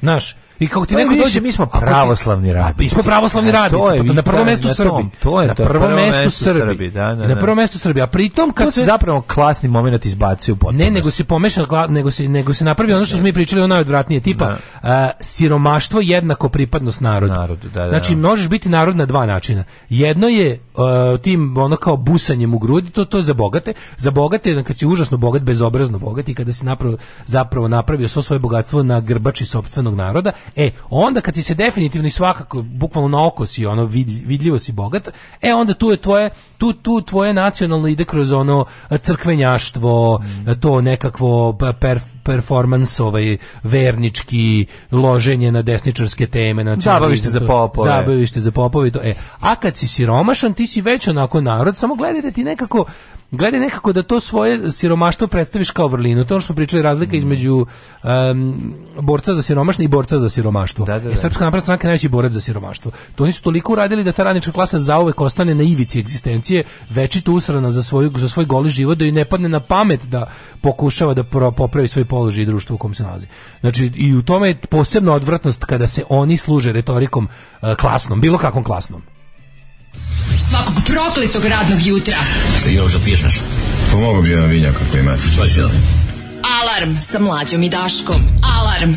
Naš, I kako ti neko više, dođe, mi smo pravoslavni radnici. Mi smo pravoslavni e, radnici, pa je, na prvom mestu Srbi. To je na prvom mestu Srbi. Da, da, da. Na da. prvom mestu Srbi. A pritom kad to se zapravo klasni momenat izbacio potpuno. Ne, nego se pomešan nego se nego se napravi ono što smo mi pričali o najodvratnije, tipa uh, siromaštvo jednako pripadnost narodu. Narodu, da, da. Znači da. možeš biti narod na dva načina. Jedno je uh, tim ono kao busanjem u grudi, to to je za bogate. Za bogate kad si užasno bogat, bezobrazno bogat i kada si napravo, zapravo napravio svo svoje bogatstvo na grbači sopstvenog naroda E, onda kad si se definitivno i svakako bukvalno na oko si ono vidljivo si bogat, e onda tu je tvoje tu tu tvoje nacionalno ide kroz ono crkvenjaštvo, mm. to nekakvo pa, perf, performans ovaj vernički loženje na desničarske teme na znači, zabavište za popove zabavište za popove to e a kad si siromašan ti si već onako narod samo gledaj da ti nekako gledaj nekako da to svoje siromaštvo predstaviš kao vrlinu to je ono što smo pričali razlika mm. između um, borca za siromašni i borca za siromaštvo da, da, da. E, srpska napredna stranka je najveći borac za siromaštvo to oni su toliko uradili da ta radnička klasa zauvek ostane na ivici egzistencije večito usrana za svoju za svoj goli život da i ne padne na pamet da pokušava da popravi svoj položaj i društvo u kom se nalazi. Znači, i u tome je posebna odvratnost kada se oni služe retorikom uh, klasnom, bilo kakvom klasnom. Svakog prokletog radnog jutra. Još da piješ nešto? Pomogu pa bi jedan vinjak ako imate. Pa Alarm sa mlađom i Daškom. Alarm.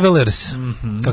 Levelers.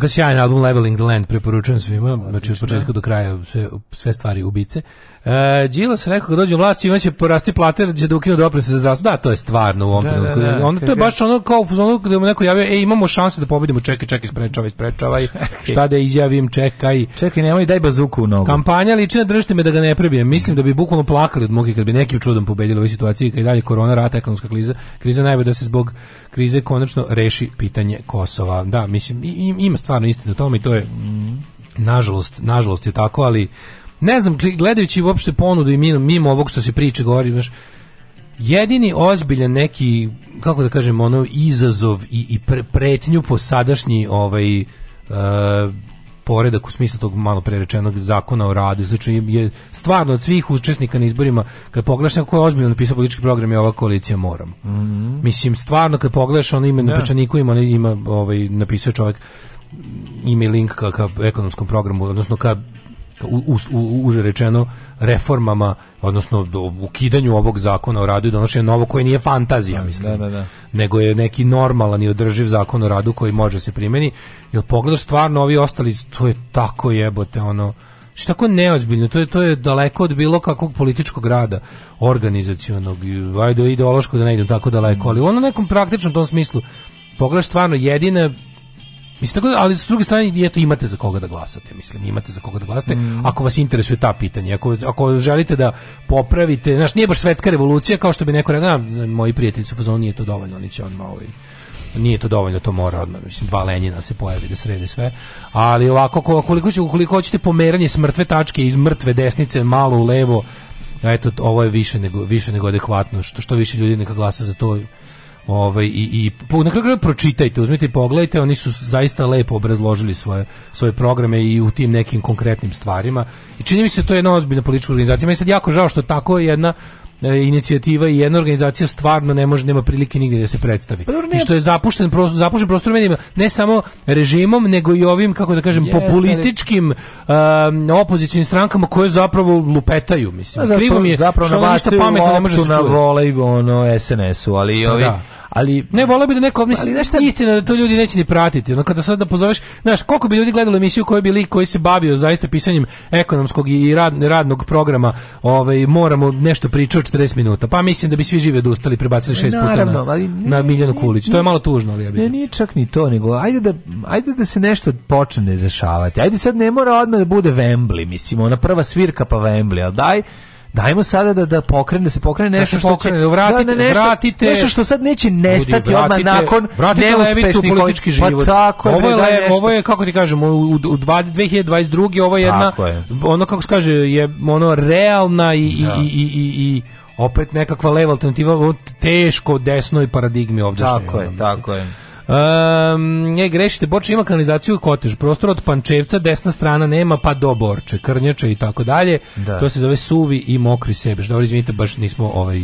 Kakav sjajan album Leveling the Land, preporučujem svima, znači od početka da. do kraja sve, sve stvari ubice. E, Đilas uh, rekao kad dođe vlast imaće porasti plate jer će da ukinu doprinose za zdravstvo. Da, to je stvarno u ovom da, da trenutku. Da, da, onda to je baš ono kao ono gde mu neko javio, e imamo šanse da pobedimo, čekaj, čekaj, sprečavaj, sprečavaj. Šta da izjavim, čekaj. Čekaj, nemoj daj bazuku u nogu. Kampanja liči na držite me da ga ne prebijem. Mislim da bi bukvalno plakali od muke kad bi nekim čudom pobedili u ovoj situaciji kad je dalje korona, rata, ekonomska kriza. Kriza najbolje da se zbog krize konačno reši pitanje Kosova. Da, mislim ima stvar stvarno istina tome i to je nažalost, nažalost je tako, ali ne znam, gledajući uopšte ponudu i mimo mimo ovog što se priče govori, znaš, jedini ozbiljan neki kako da kažem ono izazov i, i pre, pretnju po sadašnji ovaj e, poredak u smislu tog malo prerečenog zakona o radu znači je stvarno od svih učesnika na izborima kad pogledaš neko je ozbiljno napisao politički program je ova koalicija moram mm -hmm. mislim stvarno kad pogledaš ono ime yeah. na da. pečaniku ima, ima ovaj, napisao čovjek ima link ka, ka ekonomskom programu, odnosno ka u, uže rečeno reformama, odnosno do ukidanju ovog zakona o radu i donošenju novo koje nije fantazija, da, mislim. Da, da, da. Nego je neki normalan i održiv zakon o radu koji može se primeni i od pogleda stvarno ovi ostali, to je tako jebote, ono, što tako neozbiljno, to je, to je daleko od bilo kakvog političkog rada, organizacionog, ajde ideološko da ne idem tako daleko, ali ono nekom praktičnom tom smislu, pogledaš stvarno jedina Mislim, tako, da, ali s druge strane, eto, imate za koga da glasate, mislim, imate za koga da glasate, mm. ako vas interesuje ta pitanja, ako, ako želite da popravite, znaš, nije baš svetska revolucija, kao što bi neko rekao, moji prijatelji su fazon, nije to dovoljno, oni će odmah ovaj, nije to dovoljno, to mora odmah, mislim, dva lenjina se pojavi da srede sve, ali ovako, koliko, će, koliko hoćete pomeranje s mrtve tačke iz mrtve desnice, malo u levo, eto, ovo je više nego, više nego adekvatno, što, što više ljudi neka glasa za to, ovaj i i po, na kraju pročitajte, uzmite i pogledajte, oni su zaista lepo obrazložili svoje svoje programe i u tim nekim konkretnim stvarima. I čini mi se to je jedna ozbiljna politička organizacija. Meni sad jako žao što tako jedna E, inicijativa i jedna organizacija stvarno ne može nema prilike nigdje da se predstavi. Pa, I što je zapušten prostor, zapušten prostor medijima, ne samo režimom, nego i ovim kako da kažem yes, populističkim um, opozicionim strankama koje zapravo lupetaju, mislim. Pa zapravo, Krivo mi je zapravo što ništa pametno ne može da se čuti. na volejbol, ono SNS-u, ali i pa ovi da ali ne voleo bi da neko misli ali, šta... istina da to ljudi neće ni pratiti no kada sad da pozoveš znaš koliko bi ljudi gledalo emisiju koji bi lik koji se bavio zaista pisanjem ekonomskog i rad, radnog programa ovaj moramo nešto pričati 40 minuta pa mislim da bi svi žive odustali prebacili šest puta na, ali na Miljanu Kulić to je malo tužno ali ja bi ne nije čak ni to nego ajde da ajde da se nešto počne dešavati ajde sad ne mora odmah da bude Wembley mislim na prva svirka pa Wembley al daj Dajmo sada da da pokrene da se pokrene da nešto što pokrene, će, da vratite, da, ne, nešto, vratite nešto što sad neće nestati odmah nakon neuspešnih politički pa život. Pa tako, ovo je, le, ovo je kako ti kažemo u, u 2022. ovo je jedna je. ono kako se kaže je ono realna i, i, i, i opet nekakva leva alternativa teško desnoj paradigmi ovdje. Tako je, tako je. Um, e, grešite, Borče ima kanalizaciju kotež, prostor od Pančevca, desna strana nema, pa do Borče, Krnjača i tako dalje. Da. To se zove suvi i mokri sebeš, Dobro, izvinite, baš nismo ovaj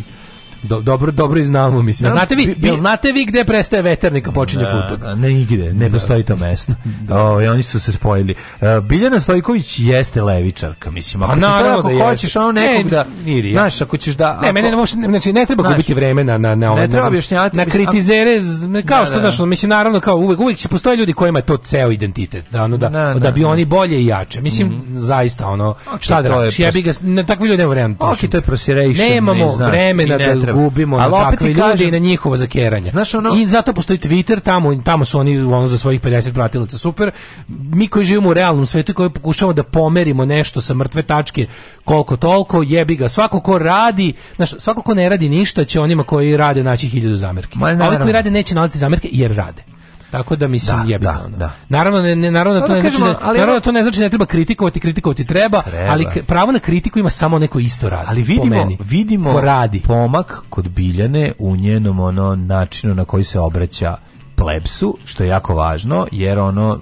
do, dobro dobro i znamo mislim. Da, znate vi, bi, jel znate vi gde prestaje veternik a počinje da, futog? Da, ne igde, ne da. postoji to mesto. Ovaj oni su se spojili. Uh, Biljana Stojković jeste levičarka, mislim. Ako, a pa sad, ako da hoćeš ono nekog da, znaš, ako ćeš da Ne, ako, mene ne, znači ne treba gubiti vreme na na na Ne ovaj- treba objašnjavati. Na kritizere kao da, što znaš, mislim naravno kao uvek uvek će postoje ljudi kojima je to ceo identitet, da ono da da bi oni bolje i jače. Mislim mhm. zaista ono šta da radiš? Ja bi ga na takvi ljudi nema vremena. Okej, to je prosirejšn. Nemamo vremena da gubimo na takve ljude i na njihovo zakeranje. Znaš ono, I zato postoji Twitter, tamo, tamo su oni ono, za svojih 50 pratilaca super. Mi koji živimo u realnom svetu koji pokušavamo da pomerimo nešto sa mrtve tačke koliko toliko, jebi ga. Svako ko radi, znaš, svako ko ne radi ništa će onima koji rade naći hiljadu zamerki. A ovi koji rade neće nalaziti zamerke jer rade. Tako da mislim da, jebno. Da, da. Naravno ne, ne naravno da to, to da ne znači kažemo, znači ne, ali naravno da to ne znači ne treba kritikovati, kritikovati treba, treba, ali pravo na kritiku ima samo neko isto radi. Ali vidimo, po meni, vidimo ko radi. pomak kod Biljane u njenom ono načinu na koji se obraća plebsu, što je jako važno, jer ono,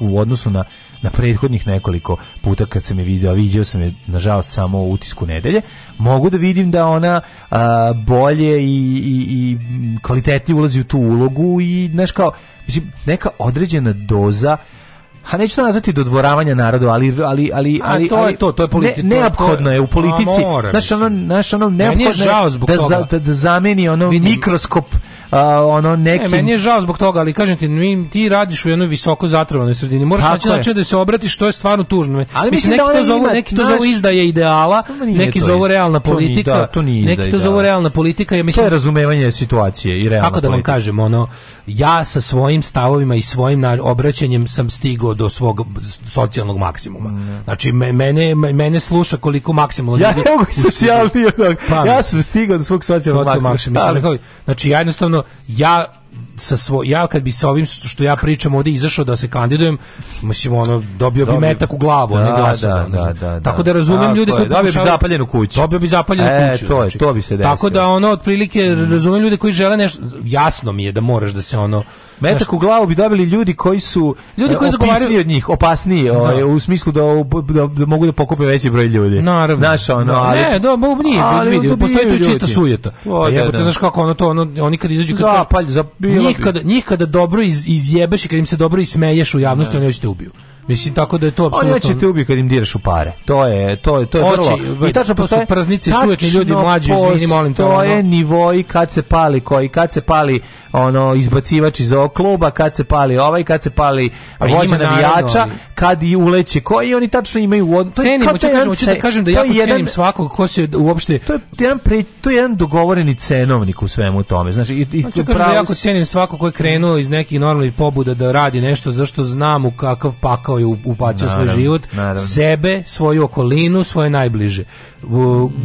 u odnosu na na prethodnih nekoliko puta kad sam je video, vidio sam je nažalost samo u utisku nedelje, mogu da vidim da ona a, bolje i, i, i kvalitetnije ulazi u tu ulogu i znaš kao, mislim, neka određena doza Ha neću to nazvati dodvoravanja narodu, ali ali ali ali A to je to, to je politika. Ne, neophodno je u politici. Naš ono, naš ono neophodno je da, za, da, da zameni ono mikroskop ono neki E, meni je žao zbog toga, ali kažem ti, ti radiš u jednoj visoko zatrovanoj sredini. Moraš naći način da se obratiš, što je stvarno tužno. Ali mislim, neki, da to zovu, neki to zovu izdaje ideala, neki zovu realna politika, to nije, neki to zovu realna politika. Ja mislim, to je razumevanje situacije i realna Kako da vam kažem, ono, ja sa svojim stavovima i svojim obraćanjem sam stigao do svog socijalnog maksimuma. Mm. Znači, mene, mene sluša koliko maksimalno ljudi... Pa, ja, ja, ja sam stigao do svog socijalnog maksimuma. Da, znači, ja jednostavno ja sa svo, ja kad bi sa ovim što ja pričam ovde izašao da se kandidujem, mislim ono dobio bi metak u glavu, da, ne glasa. Da da, da, da, da, tako da razumem ljude koji dobio bi zapaljenu kuću. Dobio bi zapaljenu e, kuću. To, znači. to bi se desilo. Tako da ono otprilike mhm. razumem ljude koji žele nešto jasno mi je da moraš da se ono Metak u glavu bi dobili ljudi koji su ljudi koji e, zagovaraju od njih, opasniji, o, ovaj, u smislu da, da, da, mogu da pokupe veći broj ljudi. Naravno. Znaš, ono, ali, ne, da, bo, nije, ali, vidi, postoji tu čista sujeta. O, pa, pa jebote, znaš kako ono to, ono, oni kad izađu kad zapalj, zapalj, njih, kada, njih kada dobro iz, izjebeš i kada im se dobro ismeješ u javnosti, da. oni hoće da te ubiju. Mislim tako da je to apsolutno. Oni hoće te ubi kad im diraš u pare. To je to je to je Oči, vrlo. I tačno po postoje, su prznici sujetni ljudi mlađi, izvini molim to. To ono. je nivoi kad se pali koji, kad se pali ono izbacivač iz ovog kluba, kad se pali ovaj, kad se pali pa vođa navijača, kad i uleće koji oni tačno imaju od cenim, hoću kažem, hoću da kažem da ja cenim jedan, svakog ko se uopšte To je jedan pre, to je jedan dogovoreni cenovnik u svemu tome. Znači i, i hoću pa kažem da jako cenim svakog ko je krenuo iz nekih normalnih pobuda da radi nešto zašto znam u kakav pakao je upacio naravno, svoj život, naravno. sebe, svoju okolinu, svoje najbliže.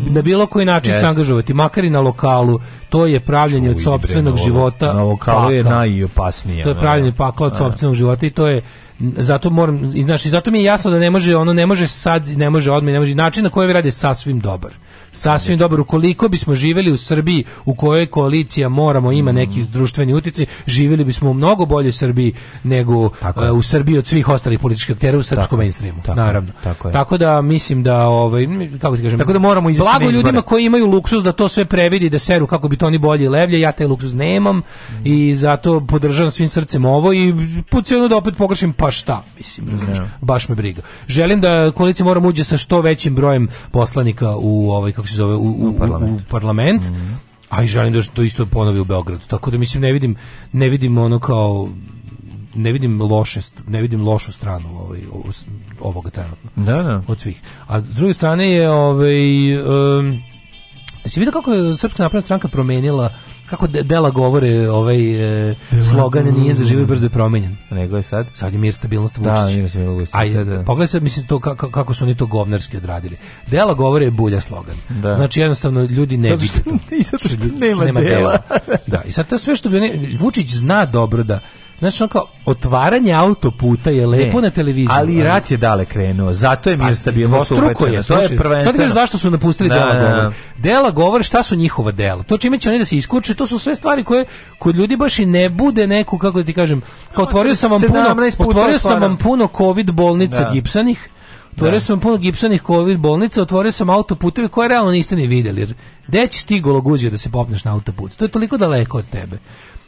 Na bilo koji način yes. se angažovati, makar i na lokalu, to je pravljenje Čuj, od sopstvenog bre, života. Na lokalu je najopasnije. To je pravljenje da. pakla od da. sopstvenog života i to je zato moram znači zato mi je jasno da ne može ono ne može sad ne može odmah ne može način na koji vi radi sasvim dobar sasvim dobar. Ukoliko bismo živeli u Srbiji u kojoj koalicija moramo ima mm. neki društveni utjecaj, živeli bismo u mnogo boljoj Srbiji nego uh, u Srbiji od svih ostalih političkih aktera u srpskom mainstreamu. Tako, naravno. Tako, je. tako, da mislim da ovaj kako ti da kažem, tako da moramo blago ljudima koji imaju luksuz da to sve previdi da seru kako bi to oni bolje levlje, ja taj luksuz nemam mm. i zato podržavam svim srcem ovo i puceno da opet pogrešim pa šta, mislim, baš me briga. Želim da koalicija moramo da uđe sa što većim brojem poslanika u ovaj kako kako se zove, u, u, u parlament, u parlament mm -hmm. a i želim da to isto ponovi u Beogradu. Tako da mislim ne vidim, ne vidim ono kao ne vidim loše, ne vidim lošu stranu ovaj ovoga trenutno. Da, da. Od svih. A s druge strane je ovaj um, se vidi kako je Srpska napredna stranka promenila kako de, dela govore ovaj e, slogan nije za živo i brzo promenjen. Nego je sad sad je mir stabilnost Vučić. Da, mir A iz, da, da. pogledaj sad mislim to kako, kako su oni to govnarski odradili. Dela govore je bulja slogan. Da. Znači jednostavno ljudi ne vide to. I zato što, što, znači, što, nema, dela. dela. da, i sad to sve što bi ne, Vučić zna dobro da Znaš, kao, otvaranje autoputa je lepo ne, na televiziji. Ali i rat je dale krenuo, zato je mir pa, stabilnost je, to je prvenstveno. Sad vidiš zašto su napustili da, dela da. govor. Dela govore šta su njihova dela. To čime će oni da se iskuče, to su sve stvari koje kod ljudi baš i ne bude neku, kako da ti kažem, kao pa, otvorio sam vam puno, otvorio sam vam puno covid bolnica da. gipsanih, Otvorio da. sam puno gipsanih covid bolnica, otvorio sam autoputeve koje realno niste ni vidjeli. Jer gde ti gologuđe da se popneš na autoput? To je toliko daleko od tebe.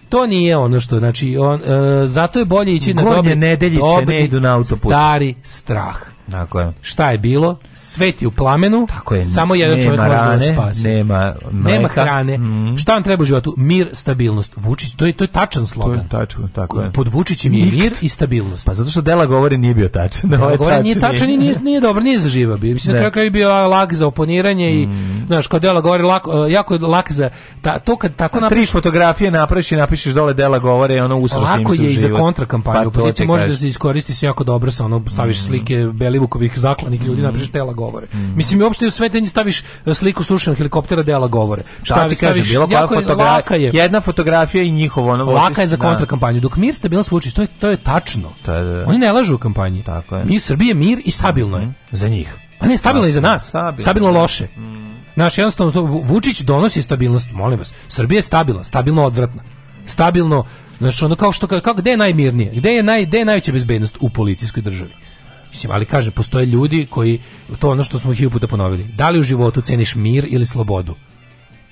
To nije ono što, znači, on, e, zato je bolje ići Gornje na dobre... nedeljice dobre, ne idu na autoput. Stari strah. Tako je. Šta je bilo? sveti u plamenu, Tako je, samo jedan čovjek može da vas spasi. Nema, nema hrane. Mm. Šta vam treba u životu? Mir, stabilnost. Vučić, to je, to je tačan slogan. To je tačno, tako je. Pod Vučićem je mir i stabilnost. Pa zato što Dela govori nije bio tačan. Da dela ovaj govori nije tačan i nije, nije dobro, nije zaživa bio. Mislim, na da. kraju bio lak za oponiranje i, mhm. znaš, kao Dela govori, lako, jako je lak za, ta, to kad tako napiš... Tri fotografije napraviš i napišeš dole Dela govore, ono usrši Lako je i za kontra kampanju. Pa, pa može da se iskoristi se jako dobro sa ono, staviš mhm. slike Belivukovih zaklanih ljudi, mhm. napišeš Dela dela govore. Mm. Mislim, i uopšte u svetenje staviš e, sliku slušenog helikoptera dela govore. Da, Šta ti kaže bilo koja fotografija, je, jedna fotografija i njihovo ono... Laka je za da. kontrakampanju. Dok mir stabilnost vuči, to je, to je tačno. To da. Oni ne lažu u kampanji. Tako je. Mi Srbije mir i stabilno je. Mhm. Za njih. A ne, stabilno je za nas. Stabilno, stabilno loše. Mm. Naš jednostavno, to, Vučić donosi stabilnost, molim vas. Srbija je stabilna, stabilno odvratna. Stabilno, znači ono kao što, kao, gde je najmirnije? Gde je, naj, gde je najveća bezbednost? U policijskoj državi. Mislim, ali kažem, postoje ljudi koji, to ono što smo hiljupu puta ponovili, da li u životu ceniš mir ili slobodu?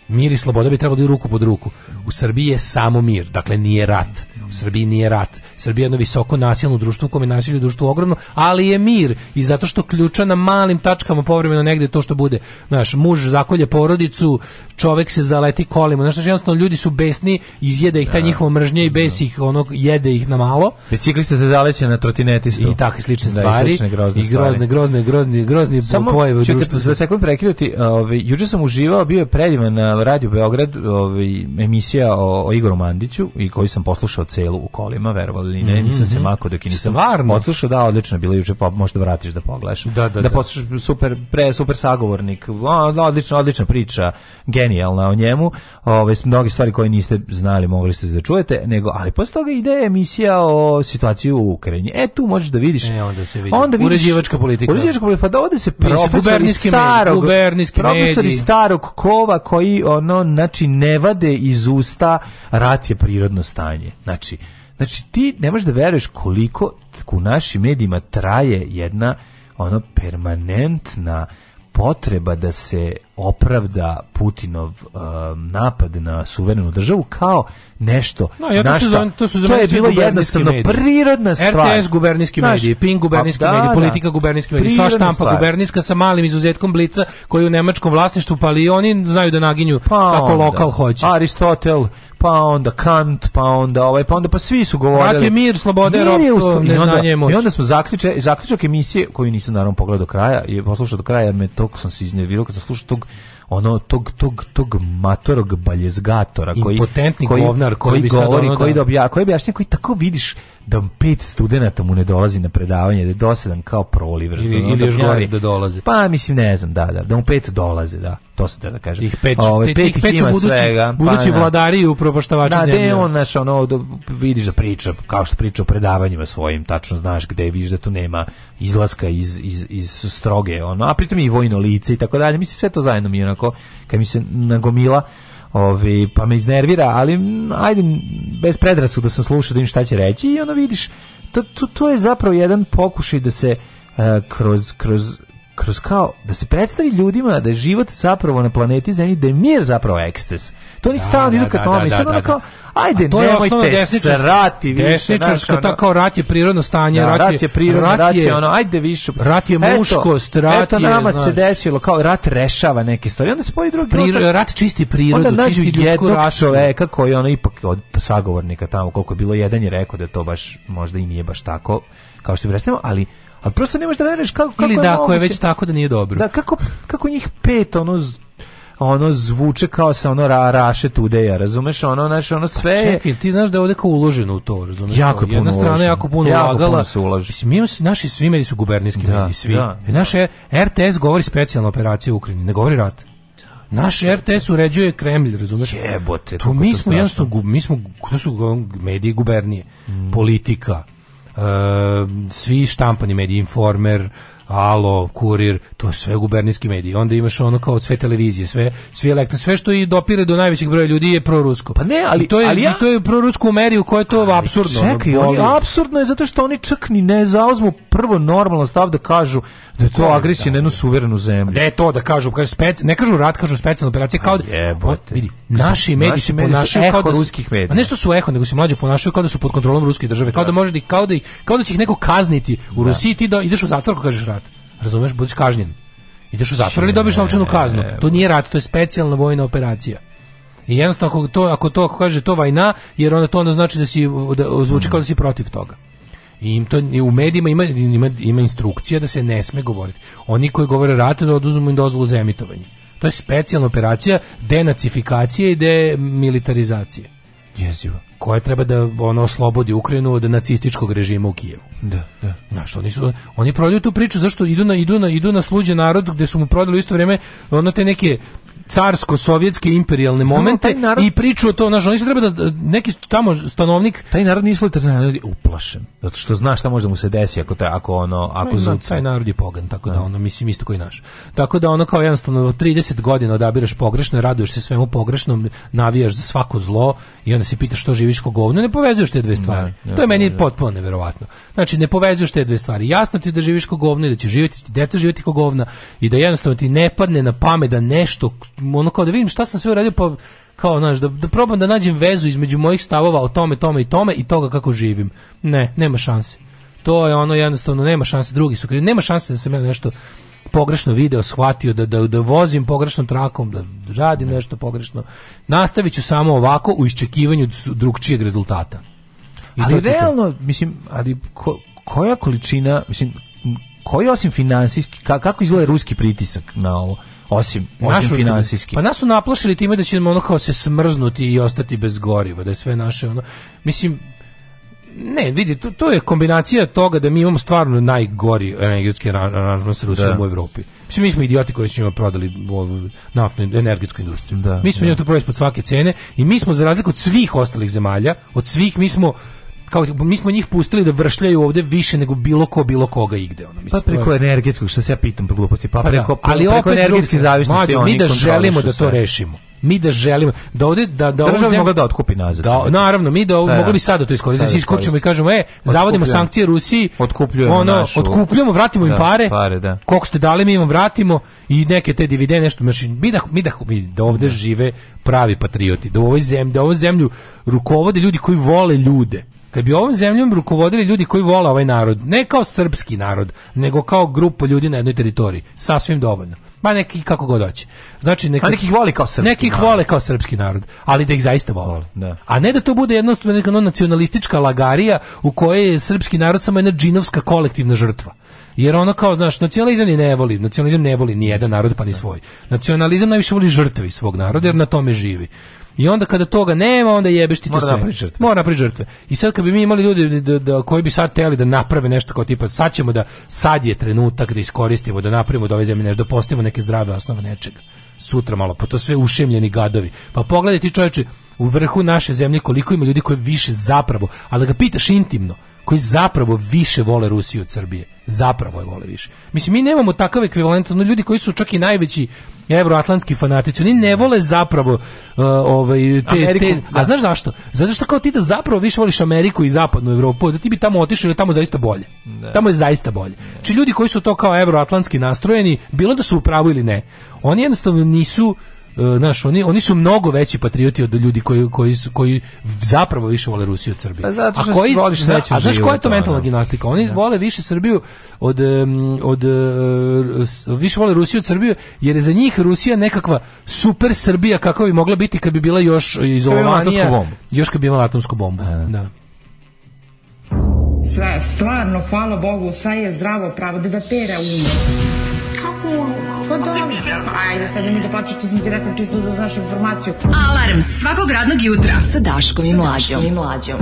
Mir i sloboda bi trebalo da ruku pod ruku u Srbiji je samo mir, dakle nije rat. U Srbiji nije rat. Srbija je jedno visoko nasilno društvo u kome je nasilje društvo ogromno, ali je mir i zato što ključa na malim tačkama povremeno negde to što bude. Znaš, muž zakolje porodicu, čovek se zaleti kolima. Znaš, jednostavno ljudi su besni, izjede ih ta da. njihova mržnja i bes ih, onog, jede ih na malo. Biciklista se zaleće na trotinetistu. I takve slične da, stvari. I, slične grozne, I grozne, grozne, grozne, grozne Samo, pojave u društvu. Samo, prekinuti, ovaj, juče sam uživao, bio je predivan na Radio Beograd ovaj, emisija emisija o, o Igoru Mandiću i koji sam poslušao celu u kolima, verovali ili ne, mm -hmm. nisam se mhm. mako dok i nisam Stvarno? odslušao, da, odlično, bilo juče, pa možda vratiš da pogledaš. Da, da, da, da. poslušaš super, pre, super sagovornik, da, odlična, odlična priča, genijalna o njemu, ove, mnogi stvari koje niste znali, mogli ste da čujete, nego, ali posle toga ide emisija o situaciji u Ukrajini. E, tu možeš da vidiš. E, onda se vidi. Onda vidiš, uređivačka politika. Uređivačka politika, pa da ovde se profesori starog, profesori starog kova koji, ono, znači, ne vade iz usta pusta, rat je prirodno stanje. Znači, znači ti ne možeš da veruješ koliko u našim medijima traje jedna ono permanentna potreba da se opravda Putinov uh, napad na suverenu državu kao nešto no, ja, to našta, to, su to je bilo jednostavno mediji. prirodna stvar. RTS gubernijski mediji, PIN gubernijski pa da, mediji, da. politika da, gubernijski mediji, sva štampa stvar. gubernijska sa malim izuzetkom blica koji u nemačkom vlasništvu, pa ali oni znaju da naginju pa kako onda, lokal hoće. Aristotel, pa onda Kant, pa onda ovaj, pa onda pa svi su govorili. Rat mir, slobode, ropstvo, neznanje, moć. I onda smo zaključe, zaključak emisije koju nisam naravno pogledao do kraja, je poslušao do kraja, jer me toliko sam se iznervirao kad sam slušao tog ono tog tog tog matorog baljezgatora koji impotentni koji, govnar koji, koji bi govori, sad ono koji da... dobija da koji bi koji tako vidiš da pet studenata mu ne dolazi na predavanje, da je dosadan kao proliver. Ili, da ili još gore da dolaze. Pa mislim, ne znam, da, da, da mu pet dolaze, da, to se da, da kažem. Ovaj, ih pet, Ove, pet, ih ima budući, svega. Pa budući pa, vladari i upropaštavači da, zemlje. Da, on, znaš, ono, da vidiš da priča, kao što priča o predavanjima svojim, tačno znaš gde vidiš da tu nema izlaska iz, iz, iz stroge, ono, a pritom i vojno lice i tako dalje, mislim, sve to zajedno mi je onako, kad mi se nagomila, Ovi, pa me iznervira, ali ajde bez predrasu da sam slušao da im šta će reći i ono vidiš, to, to, to je zapravo jedan pokušaj da se uh, kroz, kroz kroz kao da se predstavi ljudima da je život zapravo na planeti Zemlji da je mir zapravo eksces. To oni da, stalno idu da, ka da, tome. Sad ono kao ajde to nemojte se rati, Desničarsko to kao rat je prirodno stanje, da, rat, je, rat je prirodno, rat, rat je, ono ajde više. Rat je muškost, eto, rat eto nama je, se desilo kao rat rešava neke stvari. Onda se pojavi drugi Prirod, rat čisti prirodu, onda čisti ljudsku rasu. čoveka koji ono ipak od sagovornika tamo koliko je bilo jedan je rekao da to baš možda i nije baš tako kao što bi restimo, ali A prosto ne možeš da veruješ kako, kako Ili da, moguće. ako je već tako da nije dobro. Da, kako, kako njih pet, ono, ono zvuče kao sa ono ra, raše tudeja, razumeš? Ono, naš, ono sve... Pa čekaj, ti znaš da je ovdje kao uloženo u to, razumeš? Jako je puno Jedna strana je jako puno jako ulagala. Puno se ulaže. Mislim, mi naši svi mediji su gubernijski da, mediji, svi. Da, e, Naše da. RTS govori specijalna operacija u Ukrajini, ne govori rat. Naš RTS uređuje Kremlj, razumeš? Jebote, Tu mi smo jednostavno, mi smo, to su um, mediji gubernije, mm. politika, Ehm, svi štampani mediji, Informer, Alo, Kurir, to sve gubernijski mediji. Onda imaš ono kao sve televizije, sve svi elektron, sve što i dopire do najvećeg broja ljudi je prorusko. Pa ne, ali I to je ali ja... i to je prorusko u meri u kojoj to ali, apsurdno. Čekaj, oni, apsurdno je zato što oni čak ni ne zauzmu prvo normalno stav da kažu da je to da, agresija na jednu da, da. suverenu zemlju. Da je to da kažu, kažu spec, ne kažu rat, kažu specijalna operacija kao da, vidi, naši mediji se ponašaju kao da ruskih medija. A nešto su eho, nego se mlađe ponašaju kao da su pod kontrolom ruske države, kao da, da kao da, kao da će ih neko kazniti u Rusiji, ti da ideš u zatvor kažeš rat. Razumeš, budeš kažnjen. Ideš u zatvor ili dobiješ novčanu e, kaznu. To nije rat, to je specijalna vojna operacija. I jednostavno ako to ako to ako kaže to vajna, jer onda to onda znači da si da zvuči kao da si protiv toga. I im to u medijima ima, ima, ima instrukcija da se ne sme govoriti. Oni koji govore rate da oduzmu im dozvolu za emitovanje. To je specijalna operacija denacifikacije i demilitarizacije. Jezivo koja treba da ono oslobodi Ukrajinu od nacističkog režima u Kijevu. Da, da. Znaš, oni su oni prodaju tu priču zašto idu na idu na idu na sluđe narod gde su mu prodali u isto vrijeme ono te neke carsko-sovjetske imperijalne momente narod... i priču o to, znaš, oni se treba da, da neki tamo stanovnik... Taj narod nije solitarni narod je uplašen, zato što zna šta može da mu se desi ako, taj, ako ono, ako pa no, zuca. Taj narod je pogan, tako da, da. ono, mislim isto koji naš. Tako da ono kao jednostavno 30 godina odabiraš pogrešno, raduješ se svemu pogrešnom, navijaš za svako zlo i onda se pitaš što živiš ko govno, ne povezuješ te dve stvari. Ne, ne, to je meni ne, potpuno neverovatno. Znači, ne povezuješ te dve stvari. Jasno ti da živiš ko govno i da će živjeti, deca živjeti ko govna i da jednostavno ti ne padne na pamet da nešto ono kao da vidim šta sam sve uradio pa kao znaš da, da probam da nađem vezu između mojih stavova o tome, tome i tome i toga kako živim. Ne, nema šanse. To je ono jednostavno nema šanse, drugi su krivi. Nema šanse da sam ja nešto pogrešno video, shvatio da, da, da vozim pogrešnom trakom, da radim nešto pogrešno. Nastaviću samo ovako u iščekivanju drugčijeg rezultata. I ali realno, to. mislim, ali ko, koja količina, mislim, koji osim finansijski, ka, kako izgleda ruski pritisak na ovo? osim, osim finansijski. Pa nas su naplašili time da ćemo ono kao se smrznuti i ostati bez goriva, da je sve naše ono, mislim, ne, vidi, to, to je kombinacija toga da mi imamo stvarno najgori energetski aranžman sa Rusijom da. u Evropi. Mislim, mi smo idioti koji su njima prodali naftnu energetsku industriju. Da, mi smo da. njima to prodali pod svake cene i mi smo, za razliku od svih ostalih zemalja, od svih, mi smo kao mi smo njih pustili da vršljaju ovde više nego bilo ko bilo koga igde ono mislim pa preko energetskog što se ja pitam po gluposti pa, pa da, preko, da, ali preko energetski energetske zavisnosti mađu, mi da želimo da to rešimo mi da želimo da ovde da da Država zemlja, da otkupi nazad. Da, naravno, mi da, pa da mogli sad sada to iskoristimo znači da iskućemo i kažemo e zavodimo sankcije Rusiji, otkupljujemo ono, našu, otkupljujemo, vratimo da, im pare. pare da. Koliko ste dali mi im vratimo i neke te dividende nešto, znači mi da mi da, mi da ovdje da. žive pravi patrioti, da u ovoj zemlji, da ovu zemlju rukovode ljudi koji vole ljude Kad bi ovom zemljom rukovodili ljudi koji vole ovaj narod, ne kao srpski narod, nego kao grupu ljudi na jednoj teritoriji, sasvim dovoljno. Ma neki kako god hoće. Znači neka, nekih voli kao srpski. Nekih narod. vole kao srpski narod, ali da ih zaista vole. vole da. A ne da to bude jednostavno neka nacionalistička lagarija u kojoj je srpski narod samo jedna džinovska kolektivna žrtva jer ono kao, znaš, nacionalizam je ne voli, nacionalizam ne voli ni jedan narod pa ni svoj. Nacionalizam najviše voli žrtve svog naroda jer na tome živi. I onda kada toga nema, onda jebeš ti to Mora sve. Mora žrtve. žrtve. I sad kad bi mi imali ljudi da, da, koji bi sad teli da naprave nešto kao tipa, sad ćemo da, sad je trenutak da iskoristimo, da napravimo da ove zemlje nešto, da postavimo neke zdrave osnove nečega. Sutra malo, po pa to sve ušemljeni gadovi. Pa pogledaj ti čovječe, u vrhu naše zemlje koliko ima ljudi koji više zapravo, ali da ga pitaš intimno, koji zapravo više vole Rusiju od Srbije. Zapravo je vole više. Mislim, mi nemamo takav ekvivalent, ono ljudi koji su čak i najveći evroatlantski fanatici, oni ne vole zapravo uh, ovaj, te, Ameriku, te, a da. znaš zašto? Zato što kao ti da zapravo više voliš Ameriku i zapadnu Evropu, da ti bi tamo otišao i da tamo zaista bolje. Ne. Da. Tamo je zaista bolje. Či ljudi koji su to kao evroatlantski nastrojeni, bilo da su upravo ili ne, oni jednostavno nisu E, naš oni, oni su mnogo veći patrioti od ljudi koji, koji, su, koji zapravo više vole Rusiju od Srbije. Pa a koji, voliš zna, A znaš koja je to mentalna da. gimnastika? Oni da. vole više Srbiju od, od, od, e, više vole Rusiju od Srbije, jer je za njih Rusija nekakva super Srbija kakva bi mogla biti kad bi bila još izolovanija. Još kad bi imala atomsku bombu. Da. da. da. Sve, stvarno, hvala Bogu, sve je zdravo pravo, da da pere umo kako ono? Pa da, ajde, sad nemoj da plaćaš, tu sam ti rekao čisto da znaš informaciju. Alarm svakog radnog jutra sa Daškom i Mlađom. Sa Daškom i Mlađom.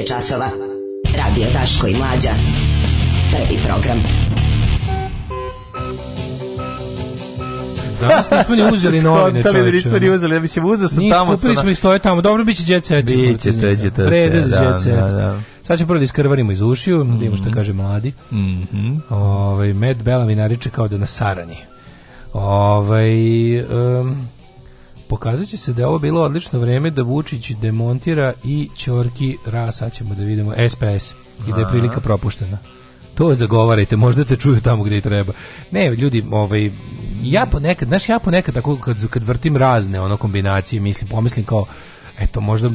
je časova. Radio Taško i Mlađa. Prvi program. Danas nismo ni uzeli novine, da čoveče. Nismo ni uzeli, ja se uzeo sam tamo. Kupili smo ih stoje tamo, dobro, bit će jet set. Biće, to to sve, da, da, da. Sad ćemo prvo da iskrvarimo iz ušiju, mm -hmm. da imamo što mhm. kaže mladi. Mm -hmm. Ove, ovaj, med Bela mi nariče kao da na sarani. Ove, ovaj, um, pokazat će se da je ovo bilo odlično vreme da Vučić demontira i Ćorki Ra, sad ćemo da vidimo SPS i da je prilika propuštena. To zagovarajte, možda te čuju tamo gde i treba. Ne, ljudi, ovaj, ja ponekad, znaš, ja ponekad tako kad, kad vrtim razne ono kombinacije, mislim, pomislim kao, eto možda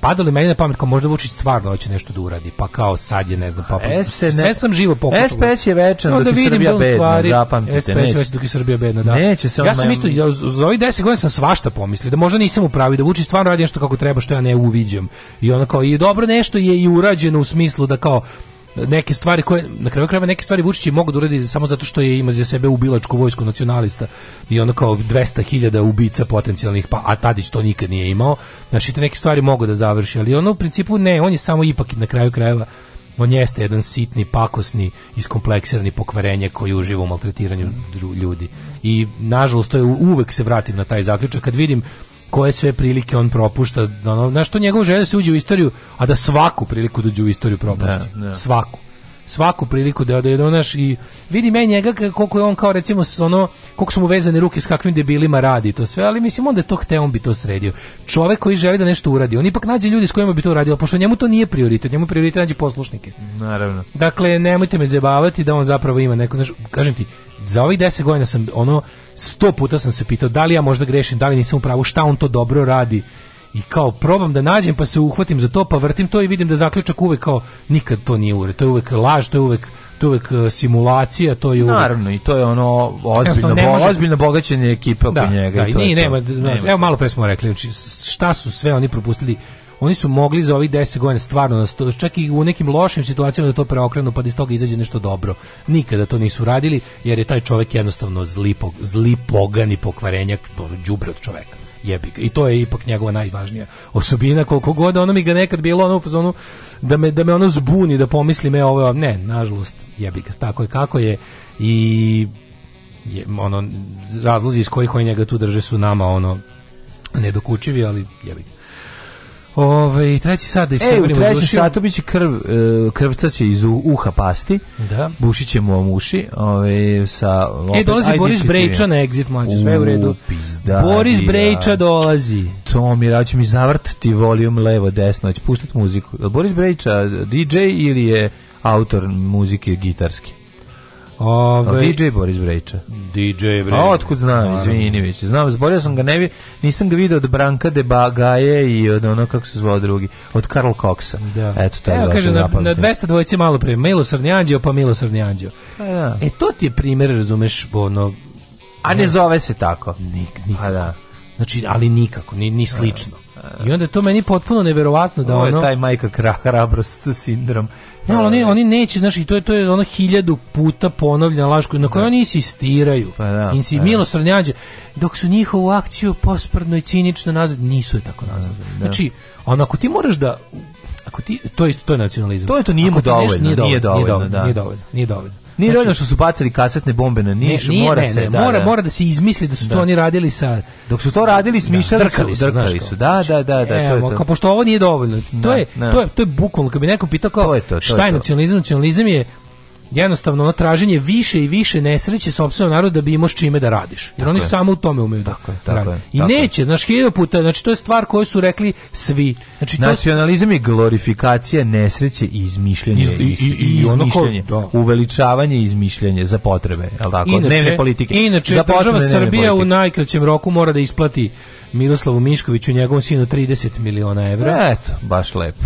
padalo meni na pamet kao možda Vučić stvarno hoće nešto da uradi pa kao sad je ne znam pa Ese, pa sve sam živo pokušao SPS je večan no, dok da je Srbija da bedna stvari, zapamtite SPS neće. je večan dok je Srbija bedna da neće se on ja sam isto ja, za ovih 10 godina sam svašta pomislio da možda nisam upravi, da Vučić stvarno radi nešto kako treba što ja ne uviđam i ona kao i dobro nešto je i urađeno u smislu da kao neke stvari koje na kraju krajeva neke stvari Vučić mogu da uradi samo zato što je ima za sebe ubilačku vojsku nacionalista i ono kao 200.000 ubica potencijalnih pa a Tadić to nikad nije imao znači te neke stvari mogu da završi ali ono u principu ne on je samo ipak na kraju krajeva on jeste jedan sitni, pakosni, iskompleksirani pokvarenje koji uživa u maltretiranju ljudi. I nažalost to je uvek se vratim na taj zaključak kad vidim koje sve prilike on propušta. Da ono, znaš, to njegov želje da se uđe u istoriju, a da svaku priliku dođe da u istoriju propusti. Ne, ne. Svaku svaku priliku da da je donaš i vidi meni njega koliko je on kao recimo ono koliko su mu vezane ruke s kakvim debilima radi to sve ali mislim onda je to hteo on bi to sredio čovjek koji želi da nešto uradi on ipak nađe ljudi s kojima bi to uradio pošto njemu to nije prioritet njemu prioritet nađe poslušnike naravno dakle nemojte me zabavati da on zapravo ima neko znaš, kažem ti za ovih 10 godina sam ono 100 puta sam se pitao da li ja možda grešim, da li nisam u pravu, šta on to dobro radi. I kao probam da nađem pa se uhvatim za to, pa vrtim to i vidim da zaključak uvek kao nikad to nije ure, to je uvek laž, to je uvek to je uvek e, simulacija, to je uvek... Naravno, i to je ono ozbiljno, ne može... ozbiljno bogaćenje ekipe da, oko njega. Da, i, to nije, nema, nema, evo malo pre smo rekli, znači, šta su sve oni propustili oni su mogli za ovih 10 godina stvarno da čak i u nekim lošim situacijama da to preokrenu pa da iz toga izađe nešto dobro. Nikada to nisu radili jer je taj čovjek jednostavno zlipog, zlipogani i pokvarenjak, đubre od čoveka. Jebi I to je ipak njegova najvažnija osobina koliko god ono mi ga nekad bilo ono u ono, da me da me ono zbuni da pomislim e ovo ne, nažalost jebi ga. Tako je kako je i je, ono razlozi iz kojih oni njega tu drže su nama ono nedokučivi, ali jebi ga. Ove, treći sat da istrgnemo. E, u trećem satu biće krv, e, krvca će iz uha pasti. Da. Bušit ćemo vam uši. Ove, sa, opet, e, dolazi ajde, Boris Brejča na exit, mlađe, sve u redu. Pizdari, Boris Brejča dolazi. To mi rađu mi zavrtati volijum levo, desno, će puštati muziku. Boris Brejča DJ ili je autor muzike gitarski? Ove, DJ Boris Brejča. DJ Brejča. A otkud znam, izvini već. Znam, zborio sam ga, ne, nisam ga video od Branka de Bagaje i od ono, kako se zvao drugi, od Karl Coxa. Da. Eto, to je Evo, kaže, na, na 200 dvojice malo prije, Milosrni Anđeo pa Milosrni Anđeo. Ja. Pa da. E, to ti je primjer, razumeš, ono... A ne, ne zove se tako. Nik, pa nikako. A da. Znači, ali nikako, ni, ni slično. Ja. I onda to meni potpuno neverovatno da Ovo je ono... taj majka hrabrost sindrom Ne, ali oni, ovaj. oni neće, znaš, i to je, to je ono hiljadu puta ponovljena laž koju, na kojoj da. oni insistiraju. Pa da, Insi, pa da. dok su njihovu akciju posprdno i cinično nazad, nisu je tako nazad. Da, da. Znači, onako ti moraš da... Ako ti, to je, to je nacionalizam. To je to nije mu dovoljno, nije dovoljno, nije dovoljno, nije dovoljno, nije dovoljno. Ni znači, što su bacili kasetne bombe na Niš, ne, mora ne, se, ne, da, mora, da. mora da se izmisli da su da. to oni radili sa Dok su to radili, da, smišljali da. drkali su, drkali su. Da, da, da, da, e, to je to. Kao pošto ovo nije dovoljno. To da, je da. to je to je bukvalno, kad bi neko pitao kao je to šta je nacionalizam, nacionalizam je jednostavno ono traženje više i više nesreće sopstvenog naroda da bi imao s čime da radiš. Jer tako oni je. samo u tome umeju da tako, tako radi. Je, I neće, znaš, hiljada puta, znači to je stvar koju su rekli svi. Znači, Nacionalizam to... je glorifikacija nesreće i izmišljanje. Iz, i, i, i, izmišljanje, ono ko, da. Uveličavanje i izmišljanje za potrebe, je tako? Inače, dnevne politike. Inače, za država Srbija u najkraćem roku mora da isplati Miroslavu Miškoviću, njegovom sinu, 30 miliona evra. Eto, baš lepo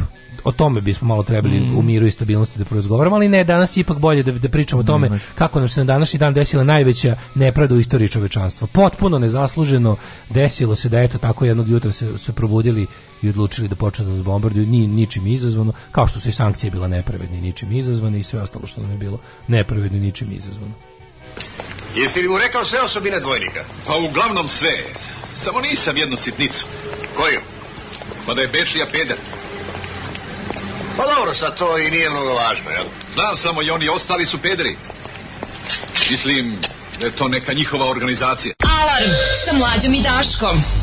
o tome bismo malo trebali mm. u miru i stabilnosti da porazgovaramo, ali ne, danas je ipak bolje da, da pričamo o tome kako nam se na današnji dan desila najveća nepravda u istoriji čovečanstva. Potpuno nezasluženo desilo se da eto tako jednog jutra se, se probudili i odlučili da počnu da nas bombarduju, ni, ničim izazvano, kao što su i sankcije bila nepravedne, ničim izazvane i sve ostalo što nam je bilo nepravedno, ničim izazvano. Jesi li mu rekao sve osobine dvojnika? Pa uglavnom sve. Samo nisam jednu sitnicu. Koju? Pa da je Bečija pedat. Pa dobro, sad to i nije mnogo važno, jel? Znam samo i oni ostali su pederi. Mislim da je to neka njihova organizacija. Alarm sa mlađom i Daškom.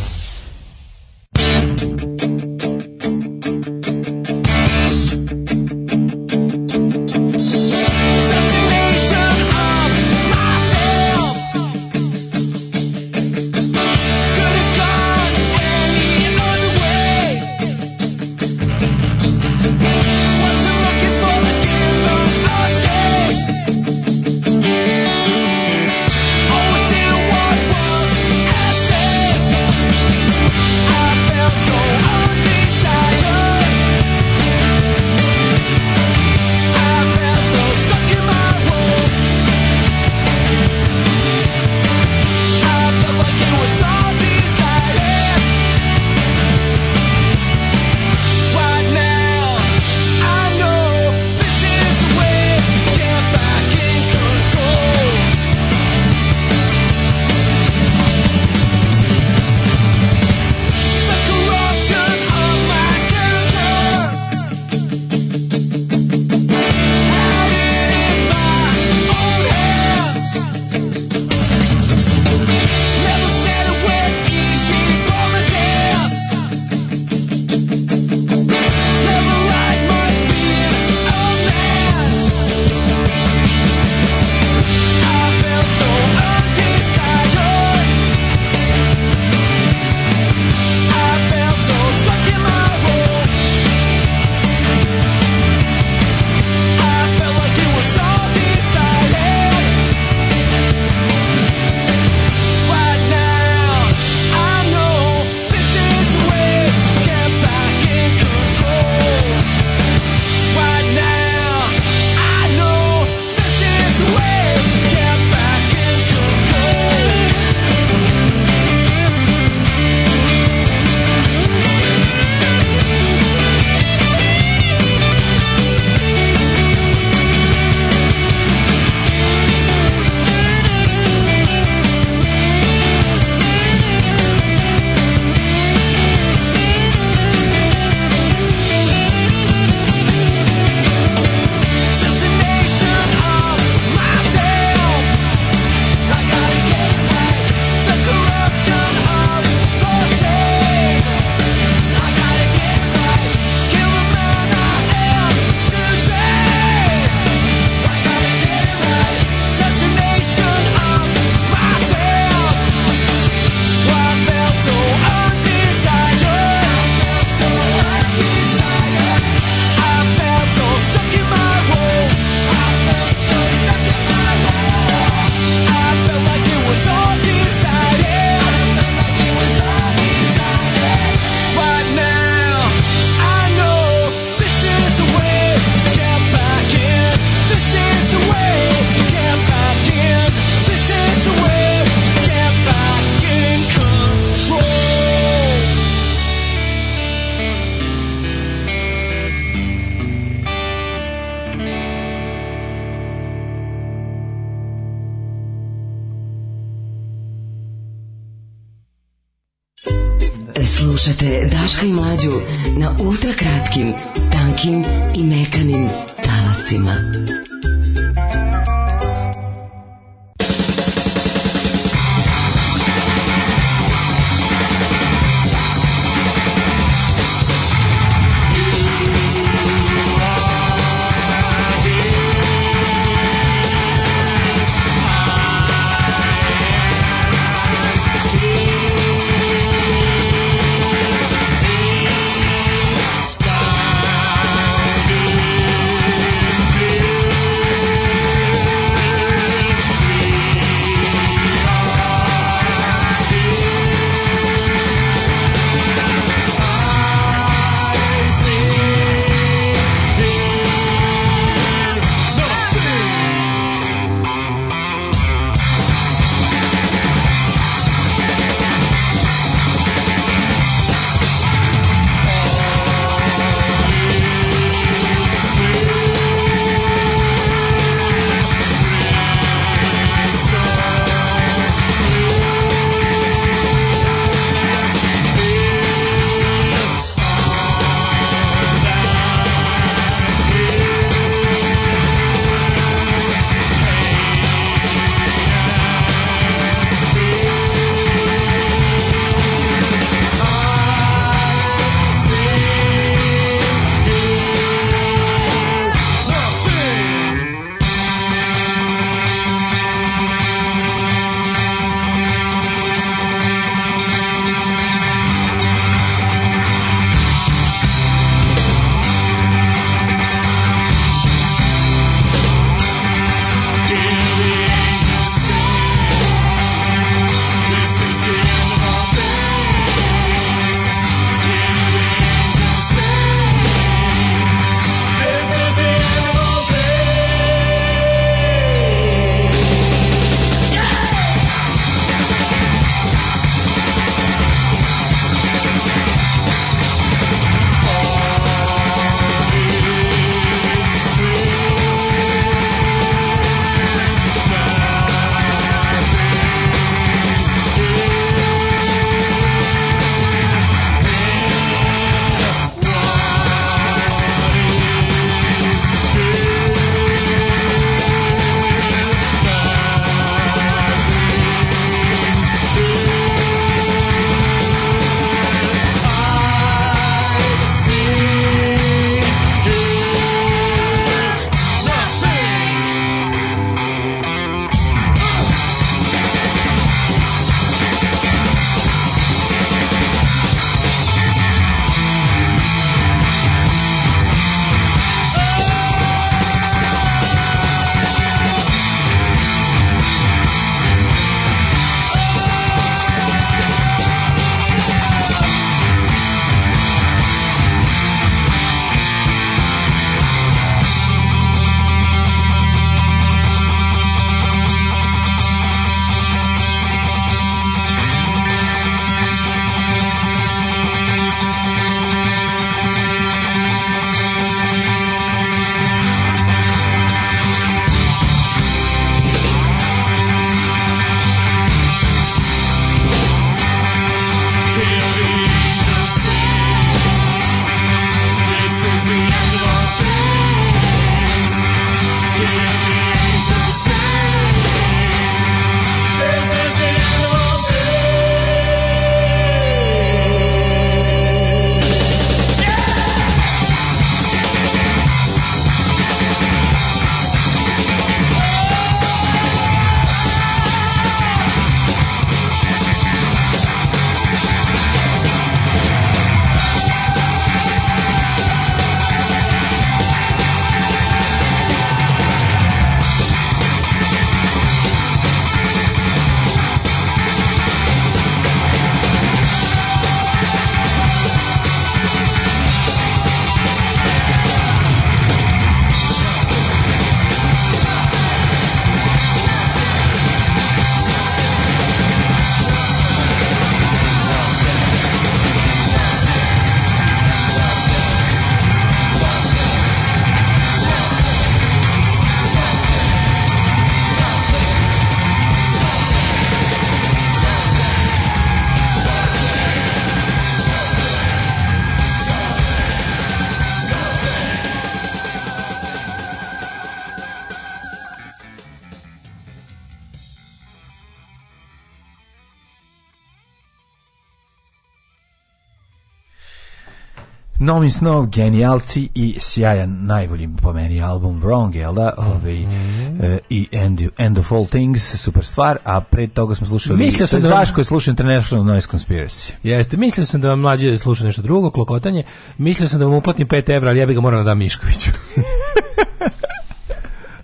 Naomi Snow, genijalci i sjajan, najbolji po meni album Wrong, jel da? Ove, mm -hmm. e, I End, End of All Things, super stvar, a pre toga smo slušali... Mislio sam da Daško je slušao International Noise Conspiracy. Jeste, mislio sam da vam mlađe sluša nešto drugo, klokotanje, mislio sam da vam uplatim 5 evra, ali ja bih ga morao da dam Miškoviću.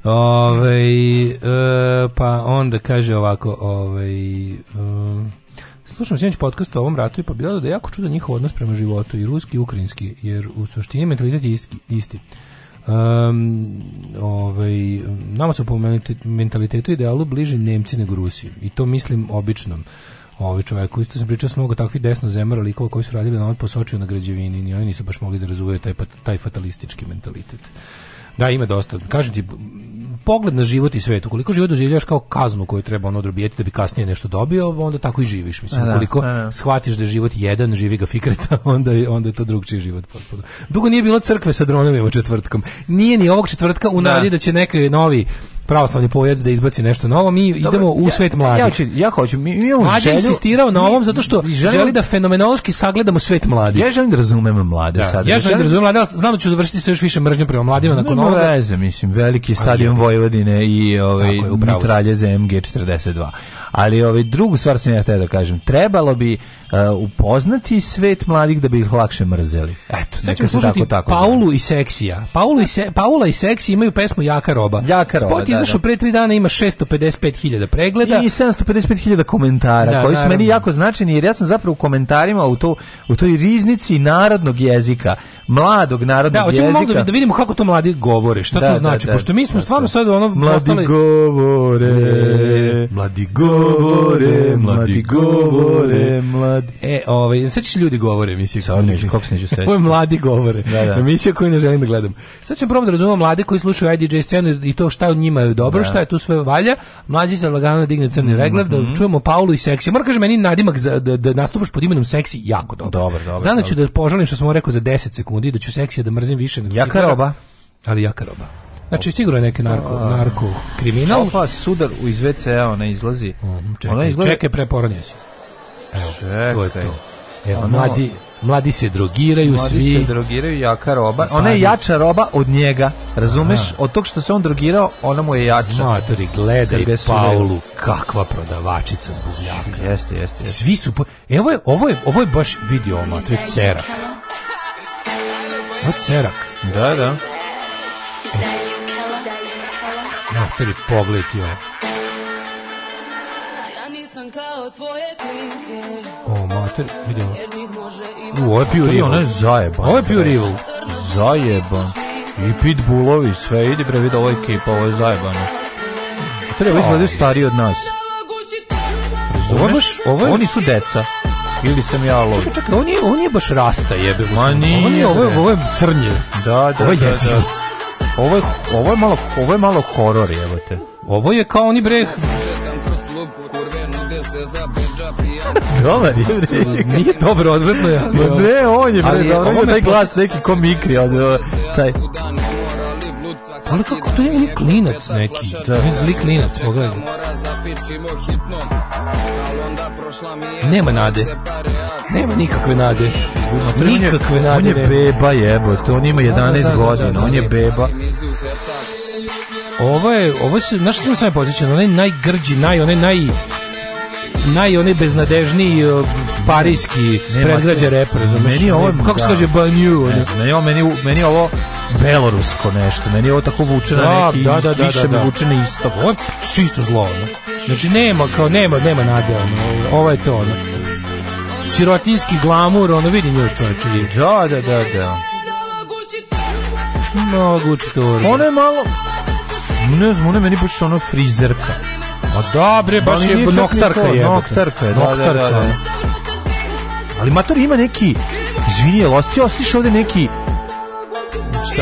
Ove, ovaj, e, eh, pa onda kaže ovako, ovaj... E, slušam sinoć podcast o ovom ratu i pa da je jako čudan njihov odnos prema životu i ruski i ukrajinski, jer u suštini mentalitet je isti. isti. Um, ovaj, nama su po mentalitetu idealu bliži Nemci nego Rusiji i to mislim običnom ovaj čovjeku. Isto sam pričao s mnogo takvih desno zemara likova koji su radili na ovaj posočiju na građevini i oni nisu baš mogli da razuvaju taj, taj fatalistički mentalitet. Da, ima dosta. Kažem ti, pogled na život i svet. koliko život doživljavaš kao kaznu koju treba ono dobijeti da bi kasnije nešto dobio, onda tako i živiš. Mislim, da, ukoliko da, da. shvatiš da je život jedan, živi ga fikreta, onda je, onda je to drugčiji život. Potpuno. Dugo nije bilo crkve sa dronovima četvrtkom. Nije ni ovog četvrtka u nadi da će neki novi pravoslavni pojac da izbaci nešto novo, mi Dobre, idemo u ja, svet mladih. Ja, hoću, ja hoću, mi, mi imamo želju... insistirao na ovom zato što želim, želi da fenomenološki sagledamo svet mladih. Ja želim da razumem mlade da, sada. Ja želim da razumem mlade, ali znam da ću završiti sa još više mržnje prema mladima nakon ovoga. Veze, mislim, veliki stadion Vojvodine i ovaj, mitralje za MG42. Ali ovaj drugu stvar sam ja htio da kažem, trebalo bi uh, upoznati svet mladih da bi ih lakše mrzeli. Eto, Sad neka se tako tako. Paulu i Seksija. Paulu i se, Paula i Seksi imaju pesmu Jaka roba. Jaka roba. Spot da, izašao da. pre 3 dana ima 655.000 pregleda i 755.000 komentara, da, koji naravno. su meni jako značajni jer ja sam zapravo u komentarima u to u toj riznici narodnog jezika mladog narodnog da, jezika. Da, hoćemo da vidimo kako to mladi govore, šta da, to da, znači, da, pošto mi smo da, stvarno da. sad ono mladi postali... govore, mladi govore, mladi govore, mladi. E, ovaj, sad će ljudi govore, mislim, kako se neću seći. Ovo mladi govore, emisija koju ne želim da gledam. Sad ćemo probati da razumemo mlade koji slušaju IDJ scenu i to šta od njima je dobro, šta je tu sve valja. Mlađi se lagano digne crni mhm, regler, da mhm. čujemo Paulu i seksi. Moram kažem, meni nadimak za, da, da nastupaš pod imenom seksi jako dobro. Dobar, dobar. Znam da ću da požalim što smo rekao za 10 sekundi sekundi da ću seksija da mrzim više nego jakaroba Ali jakaroba Znači sigurno je neki narko, A, narko kriminal. Pa sudar u iz WC-a e, ona izlazi. Um, čekaj, ona izgleda... čekaj preporodnja si. Evo, čekaj. to je to. Evo, ono... mladi, mladi se drogiraju mladi svi. se drogiraju, jaka roba. Ona je jača roba od njega, razumeš? Aha. Od tog što se on drogirao, ona mu je jača. Matori, gledaj Paulu, kakva prodavačica zbog jaka. Jeste, jeste, jeste. Svi su... Po... Evo je, ovo je, ovo je baš video, matori, cera. Od pa, cerak. Da, da. Naperi pogled je. O, mater, vidimo. U, ovo je Pure Evil. Ono je zajeba. Ovo je Pure Evil. Zajeba. I Pitbullovi, sve, idi bre, vidi ovo ekipa, ovo je zajebano. Treba izgledaju stariji od nas. Razumeš? Ovo je... Oni su deca. Ili sam ja lud? Čekaj, čekaj, on je, on je baš rasta jebe. Ma nije. On je, ovo, je, ovo je crnje. Da, da, ovo je da, da. Ovo je, ovo je malo, ovo je malo horor jebote. Ovo je kao oni breh Dobar je, bre. Nije dobro, odvrtno je. Ali, ne, on je, bre, dobro, taj glas neki komikri, ali, taj... Pa ali kako to je klinac neki, da. je zli klinac, pogledaj. Nema nade. Nema nikakve nade. Nikakve nade. On je beba jebote, on ima 11 da, da, da, godina, on je beba. Ovo je, ovo se, znaš što sam je posjećan, onaj najgrđi, naj, onaj naj, naj oni beznadežniji uh, e, parijski predgrađe rep, razumeš? Meni ovo, kako se da. kaže, banju? Ne, ne, meni, meni ovo belorusko nešto, meni ovo tako vuče na da, neki, da, da, da, više da, me vuče na isto. Ovo je čisto zlo, ne? Znači, nema, kao, nema, nema nade, ono, ovo je to, ono. Sirotinski glamur, ono, vidi nju čovječe. Da, da, da, da. Mogući to. Ono je malo, ne znam, ono je meni baš ono frizerka. Pa dobre, baš je noktarka je. Noktarka je, da, da, da. da. Ali Mator ima neki, izvini, jel ostiš ovde neki,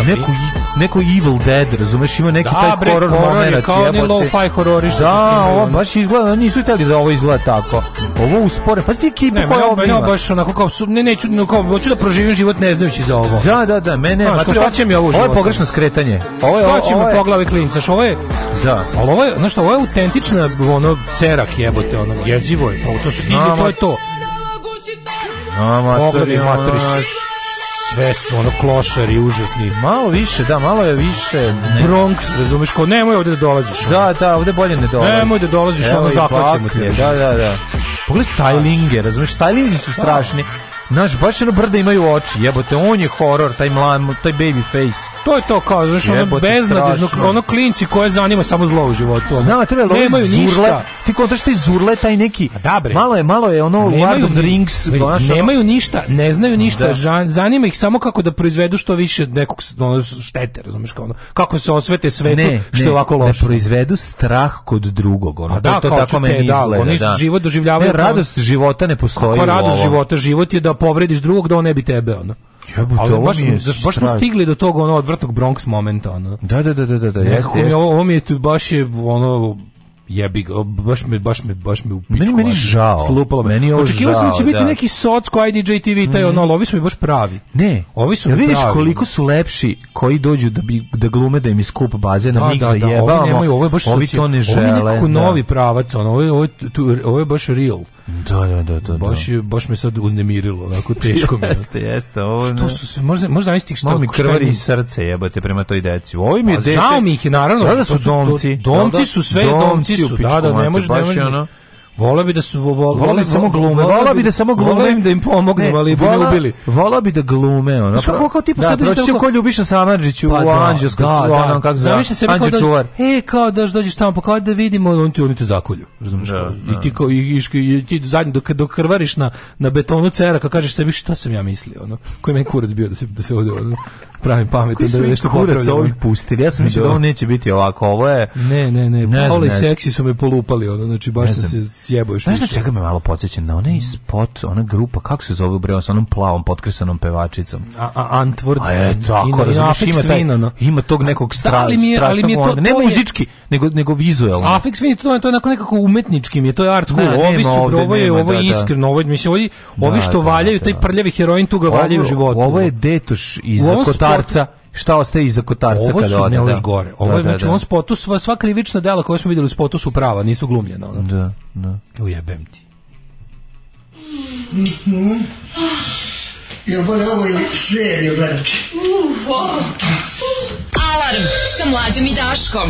neku neko Evil Dead, razumeš, ima neki da, taj bre, horror, horror moment. Da, kao ni lo-fi horori što Da, ovo baš izgleda, nisu itali da ovo izgleda tako. Ovo uspore, pa ti ekipa koja ovo ima. Ne, baš onako kao, su, ne, neću, no, kao, hoću da proživim život ne znajući za ovo. Da, da, da, mene... Znaš, pa šta će mi ovo život? Ovo je pogrešno skretanje. Ovo je, šta će mi poglavi klinca, što ovo je... Da. Ali ovo je, znaš šta, ovo je autentična, ono, cerak jebote, ono, jezivo je, to, to, to, to je to. Amatori, amatori, sve su ono klošari užasni. Malo više, da, malo je više. Ne. Bronx, razumeš, ko nemoj ovde da dolaziš. Da, ono. da, ovde bolje ne dolaziš. Nemoj da dolaziš, Evo ono zaklaćemo te. Da, da, da. Pogledaj stylinge, razumeš, stylingi su da. strašni. Naš baš ono brda imaju oči, jebote, on je horor, taj mlan, taj baby face. To je to kao, znaš, ono beznadježno, ono klinci koje zanima samo zlo u životu. Ono. Znam, treba lovi Nemaju zurle, ništa. ti kontaš te zurle, taj neki, Dabre. malo je, malo je ono nemaju, of the Rings. Ne, baš, nemaju ono. ništa, ne znaju ništa, da. Žan, zanima ih samo kako da proizvedu što više nekog ono, štete, razumiješ, kao ono, kako se osvete svetu, ne, što ne, je ovako loše. Ne, proizvedu strah kod drugog, ono, A da, to, to tako meni da, izgleda. Da, oni život doživljavaju. Ne, radost života ne postoji Kako radost života, život je da povrediš drugog da on ne bi tebe ono. Jebote, ali baš, baš, baš smo stigli do tog ono odvrtog Bronx momenta ono. Da, da, da, da, da, Nekako jest, mi ovo, ovo mi je tu baš je ono jebi ga, baš me, baš me, baš me upičko. Meni, meni žao. Slupalo me. Meni je ovo Očekivao sam da će biti da. neki socko DJ TV, taj mm. ono, ali ovi su mi baš pravi. Ne. Ovi su ja vidiš pravi. koliko su lepši koji dođu da, bi, da glume da im iskup baze, da, mi ih da, jebamo. ovi nemaju, ovo je baš ovi socijal. to ne žele. Ovo je nekako da. novi pravac, ono, ovo je, ovo je, tu, ovo je baš real. Da, da, da, da. Baš, da. je, baš me sad uznemirilo, onako teško mi. jeste, jeste. Ovo ne... Što su se, možda, možda namisliti što... Malo mi krvari iz srce jebate prema toj deci. Ovo mi pa je dete... Žao mi ih je, naravno. Da, da su, domci. domci da, da. su sve, domci, domci su. Da, da, ne može, ne može. Vola bi da su vo, vola bi samo glume. Vola bi da samo glume. Vola im da im pomognem, ali bi me ubili. Vola bi da glume, ona. Znači kako kao da, sad dođeš ko Ljubiša Samardžić u pa da, Anđelsko, da, da. ona kako zove. se čuvar. E, kao da dođeš tamo, pa kao da vidimo, on ti oni te zakolju, razumeš? I ti kao i, ti zadnji dok dok krvariš na na betonu cera, kažeš sebi šta sam ja mislio, ono. Koji meni kurac bio da se da se ovde, pravim pamet da nešto kurac ovih pustili. Ja sam da. mislio da ovo neće biti ovako. Ovo je Ne, ne, ne. ne Paolo seksi su me polupali, ono znači baš sam se sjebao što. Znaš na čega me malo podsećam na onaj mm. spot, ona grupa kako se zove bre, sa onom plavom potkresanom pevačicom. A, a Antwort. A je tako, razumiješ, ima taj ima tog nekog da, strašnog. Ali je, ali je to, ne muzički, nego nego vizuelno. Afix Twin to je to onako nekako umetnički, mi je to je art school. Ovi su ovo je ovo da, iskreno, ovo mislim ovi što valjaju taj prljavi heroin tu ga valjaju u životu. Ovo je detoš iz Kotara kotarca šta ostaje iza kotarca ovo kada ode. Da. Ovo su gore. Ovo da, je, da, znači, da, on spotu, sva, sva krivična dela koja smo vidjeli u spotu su prava, nisu glumljena. Ono. Da, da. Ujebem ti. Mm -hmm. Ja moram ovo i seriju gledati. Alarm sa mlađom i Daškom.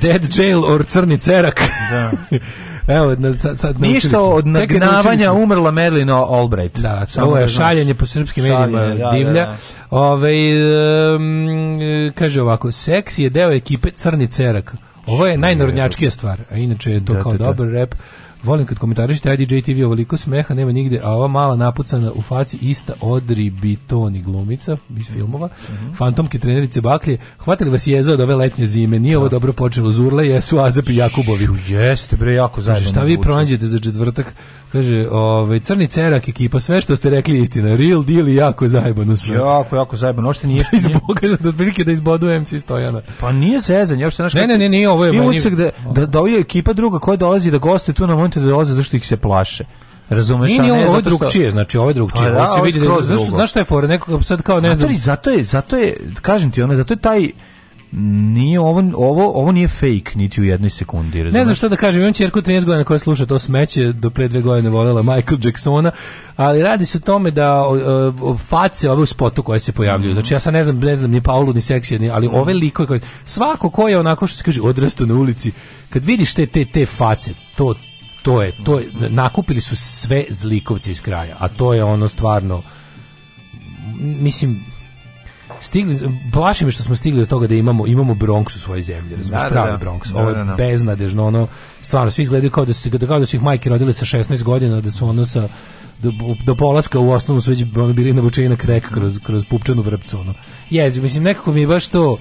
Dead Jail or Crni cerak. Da. Evo, na, sad, sad Ništa od nagnavanja umrla Merlin Albright. Da, ovo da je šaljenje po srpskim medijima da, da, divlja. Da, da. Ove, ovaj, um, kaže ovako, seks je deo ekipe Crni cerak. Ovo je najnornjačkija stvar, a inače je to kao dobar rap. Volim kad komentarišete IDJ TV ovoliko smeha, nema nigde, a ova mala napucana u faci ista Odri Bitoni glumica iz filmova. Mm -hmm. Fantomke trenerice Baklje, hvatili vas jeza od ove letnje zime, nije ovo da. dobro počelo Zurle, jesu Azap i Jakubovi. Jeste bre, jako zajedno. Šta vi pronađete za četvrtak? Kaže, ovaj crni cerak ekipa, sve što ste rekli je istina. Real deal i jako zajebano sve. Jako, jako zajebano. Ošte nije da što nije. da otprilike da izbodu MC Stojana. Pa nije zezan, ja što znaš. Ne, ne, ne, nije ovo je. Nije da, da, da ovo ekipa druga koja dolazi da gostuje tu na momentu da dolaze zašto ih se plaše. Razumeš, nije, ne, ovo je drugčije, znači ovo je drugčije. Pa, da, se vidi da, zašto, znaš šta je fora, neko sad kao ne znam. Zato, zato je, zato je, kažem ti, ono, zato je taj Nije ovo, ovo, ovo nije fake niti u jednoj sekundi. Razumeš? Ne znam šta da kažem, imam čerku 13 godina koja sluša to smeće, do pre dve godine voljela Michael Jacksona, ali radi se o tome da o, face ove u spotu koje se pojavljuju. Znači ja sad ne znam, ne znam ni Paulu ni seksije, ali ove likove koje, svako ko je onako što se kaže odrastao na ulici, kad vidiš te te te face, to to je, to je, nakupili su sve zlikovce iz kraja, a to je ono stvarno mislim Stigli, plaši me što smo stigli do toga da imamo imamo Bronx u svojoj zemlji, razumiješ, da, da, pravi da. Bronx. Ovo je beznadežno, ono, stvarno, svi izgledaju kao da, se da kao da su ih majke rodile sa 16 godina, da su ono sa, do, do polaska u osnovu sveđi već ono, bili navučeni na krek kroz, kroz pupčanu vrpcu, ono. Jezi, mislim, nekako mi je baš to,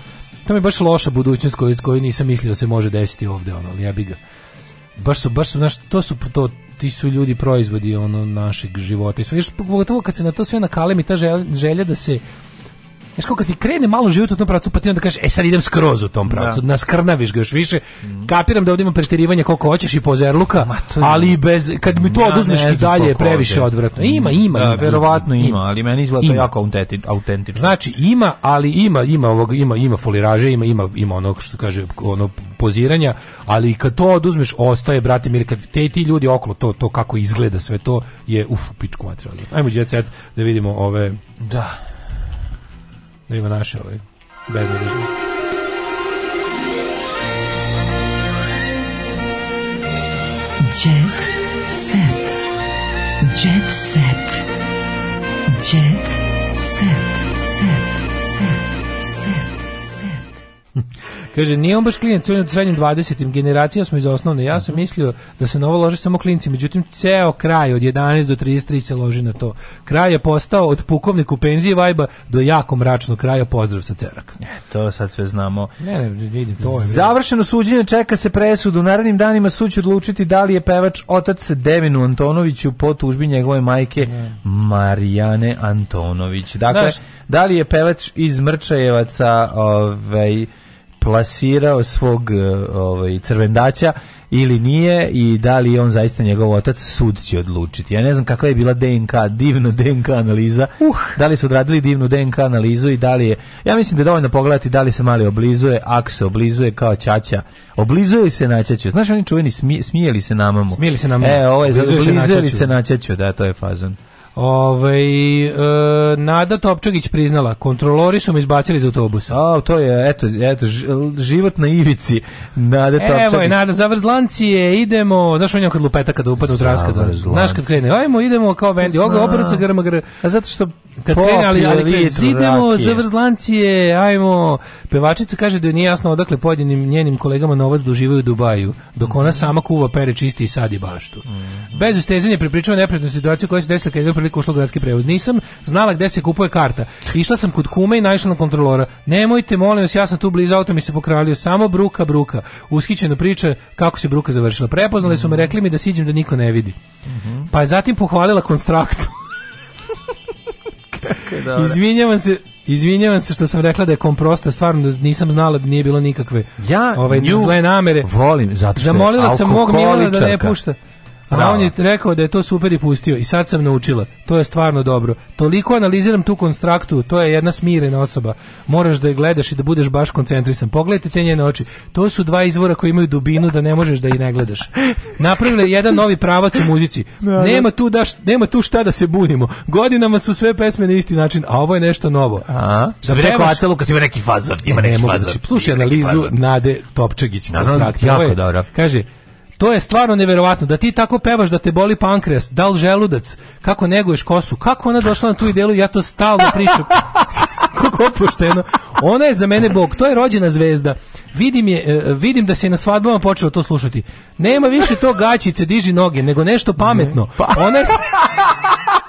to mi je baš loša budućnost koju, koju nisam mislio da se može desiti ovde, ono, ali ja bi ga, baš su, baš su, znaš, to su, to, ti su ljudi proizvodi ono našeg života i sve. Još pogotovo kad se na to sve nakalemi ta želja, želja da se Znaš, kako ti krene malo život u tom pravcu, pa ti onda kažeš, e sad idem skroz u tom da. pravcu, da. naskrnaviš ga još više. Mm. Kapiram da ovdje ima preterivanja koliko hoćeš i pozerluka, je... ali bez, kad mi to ja oduzmeš i dalje je previše odvratno. Ima, ima. Da, ima, verovatno ima, ima, ali meni izgleda ima. jako autentično. Znači, ima, ali ima, ima, ovog, ima, ima foliraže, ima, ima, ima ono što kaže, ono poziranja, ali kad to oduzmeš, ostaje, brate, mir, kad te ti ljudi okolo, to, to kako izgleda sve to je, uf, pičku materijalno. Ajmo, djecet, da vidimo ove... Da. da ima naše ovaj, Jet set. Jet set. Jet set. Set. Set. Set. set. Kaže, nije on baš klinac, on je u srednjim 20. generacija smo iz osnovne. Ja sam mhm. mislio da se na ovo lože samo klinci, međutim, ceo kraj od 11 do 33 se loži na to. Kraj je postao od pukovniku penzije vajba do jako mračnog kraja. Pozdrav sa Ceraka. E, to sad sve znamo. Ne, ne, vidim, to je. Završeno suđenje čeka se presudu. U narednim danima sud odlučiti da li je pevač otac Devinu Antonoviću po tužbi njegove majke ne. Marijane Antonović. Dakle, Znaš, da li je pevač iz Mrčajevaca ovaj, plasirao svog e, ovaj, crvendaća ili nije i da li on zaista njegov otac, sud će odlučiti. Ja ne znam kakva je bila DNK, divna DNK analiza. Uh. Da li su odradili divnu DNK analizu i da li je... Ja mislim da je dovoljno pogledati da li se mali oblizuje, akso oblizuje kao Čača. Oblizuje se na Čaču. Znaš oni čuveni smijeli se na mamu? Smijeli se na mamu. E, ovo je oblizuje, se na, se na Čaču, da, to je fazon. Ove, ovaj, e, Nada Topčagić priznala, kontrolori su me izbacili iz autobusa. A, to je, eto, eto, život na ivici. Nada Evo Topčagić. Evo je, Nada, zavrzlanci je, idemo, znaš on je kad lupeta kada upadne u transkada. Znaš kad krene, ajmo, idemo kao vendi, oga, obraca, grma, grma. A zato što kad krene, ali, ali krene, idemo, zavrzlanci je, ajmo. Pevačica kaže da je nije jasno odakle pojedinim njenim kolegama novac doživaju u Dubaju, dok ona sama kuva pere čisti i sadi baštu. Mhm. Bez ustezanja prepričava neprednu situaciju koja se desila kad fabriku ušla gradski prevoz. Nisam znala gde se kupuje karta. Išla sam kod kume i naišla na kontrolora. Nemojte, molim vas, ja sam tu blizu auto mi se pokralio samo bruka bruka. Ushićeno priče kako se bruka završila. Prepoznali su me, mhm. rekli mi da siđem da niko ne vidi. Mhm. Pa je zatim pohvalila konstraktu. Izvinjavam se, Izvinjavam se što sam rekla da je komprosta, stvarno da nisam znala da nije bilo nikakve ja ove, ovaj, nju zle namere. Volim, zato što Zamolila sam mog Milana da ne pušta. Bravo. A on je rekao da je to super i pustio i sad sam naučila. To je stvarno dobro. Toliko analiziram tu konstraktu, to je jedna smirena osoba. Moraš da je gledaš i da budeš baš koncentrisan. Pogledajte te njene oči. To su dva izvora koji imaju dubinu da ne možeš da i ne gledaš. Napravila je jedan novi pravac u muzici. Da, da. Nema tu da nema tu šta da se bunimo. Godinama su sve pesme na isti način, a ovo je nešto novo. A? Da bi rekao Aca Lukas ima neki fazon, ima e, neki da fazon. Slušaj analizu Nade Topčegić. Naravno, jako dobro. Kaže, To je stvarno neverovatno da ti tako pevaš da te boli pankreas, dal želudac, kako neguješ kosu, kako ona došla na tu ideju, ja to stalno pričam. kako opušteno. Ona je za mene bog, to je rođena zvezda. Vidim, je, e, vidim da se na svadbama počeo to slušati. Nema više to gaćice, diži noge, nego nešto pametno. Pa- ona je...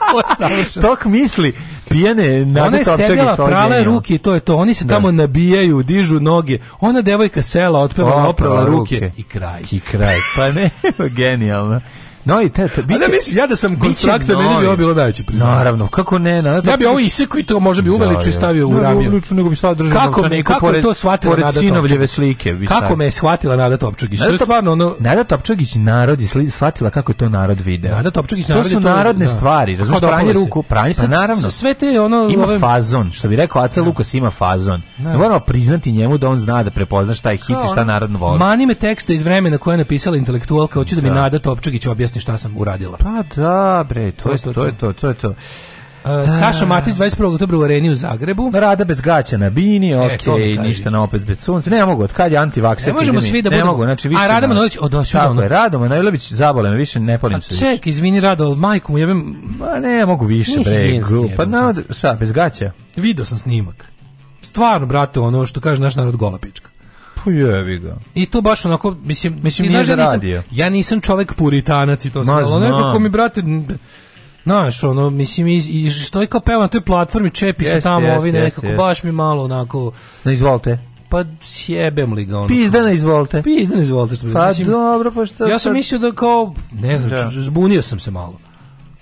Tok misli, pijane Ona je sedela prave ruke, to je to. Oni se da. tamo nabijaju, dižu noge. Ona devojka sela, otpeva, oprala ruke. ruke. I kraj. I kraj. Pa ne, genijalno. No i te, te biće, da mislim, ja da sam konstraktor, meni bi ovo bilo najveće priznanje. Naravno, kako ne? Na, ja bi ovo isekao i to možda bi da, uveličio i stavio u ramiju. Ne, nego bi stavio državnog kako me, kako pored, to shvatila pored Nada Sinovljeve slike. Bi kako me je shvatila Nada Topčagić? Nada, to je stvarno ono... Nada Topčagić narod je shvatila kako je to narod video. Nada Topčagić narod to su narodne da. stvari, razumiješ, da pranje ruku, pranje, pa naravno. Sve te ono... Ima fazon, što bi rekao Aca da. Lukas ima fazon. Moramo priznati njemu da on zna da prepozna šta je hit i šta narod voli. Mani me teksta iz vremena koje je napisala intelektualka, hoću da mi Nada Topčagić objasni svesni šta sam uradila. Pa da, bre, to, to je to, to je to, to je to. Uh, Saša Matić 21. oktobra u Areni u Zagrebu. Rada bez gaća na bini, e, okej, okay, ništa na opet bez sunca. Ne mogu, od kad je antivakse? Ne možemo svi da budemo. Ne mogu, znači više. A Rada Manojlović od Tako ono. je, Rada Manojlović zabole me, više ne polim se. Ček, izvini Rado, majku mu jebem. Ma ne mogu više, Njih bre, grupa. Na, šta, bez gaća? Video sam snimak. Stvarno, brate, ono što kaže naš narod golapička. Pa jevi ga. I to baš onako, mislim, mislim nije znaš, da ja, nisam, ja nisam čovek puritanac i to sam, ali nekako mi, brate, Znaš, ono, mislim, i, i stoji kao peva na toj platformi, čepi se tamo, jest, ovi nekako, jest. baš mi malo onako... Na izvolite. Pa sjebem li ga ono. Pizdana izvolite. Pizdana izvolite. Što pa mislim, dobro, pa što... Ja sam sad... mislio da kao, ne znam, da. zbunio sam se malo.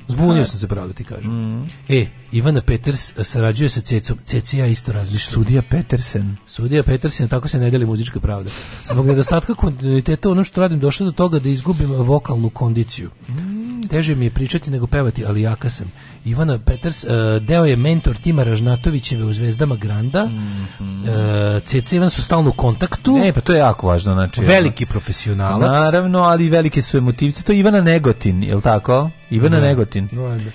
Zbunio sam se, pravo da ti kažem. Mm. E, Ivana Peters eh, sarađuje sa Cecom. Cecija isto razmišlja. Sudija Petersen. Sudija Petersen, tako se ne deli muzička pravda. Zbog nedostatka kontinuiteta ono što radim došlo do toga da izgubim vokalnu kondiciju. Mm. Teže mi je pričati nego pevati, ali jaka sam. Ivana Peters, uh, deo je mentor Tima Ražnatovićeve u Zvezdama Granda. Mm -hmm. uh, eh, CC Ivan su stalno u kontaktu. Ne, pa to je jako važno. Znači, veliki profesionalac. Naravno, ali velike su emotivci. To je Ivana Negotin, je li tako? Ivana da. Negotin. Valjda.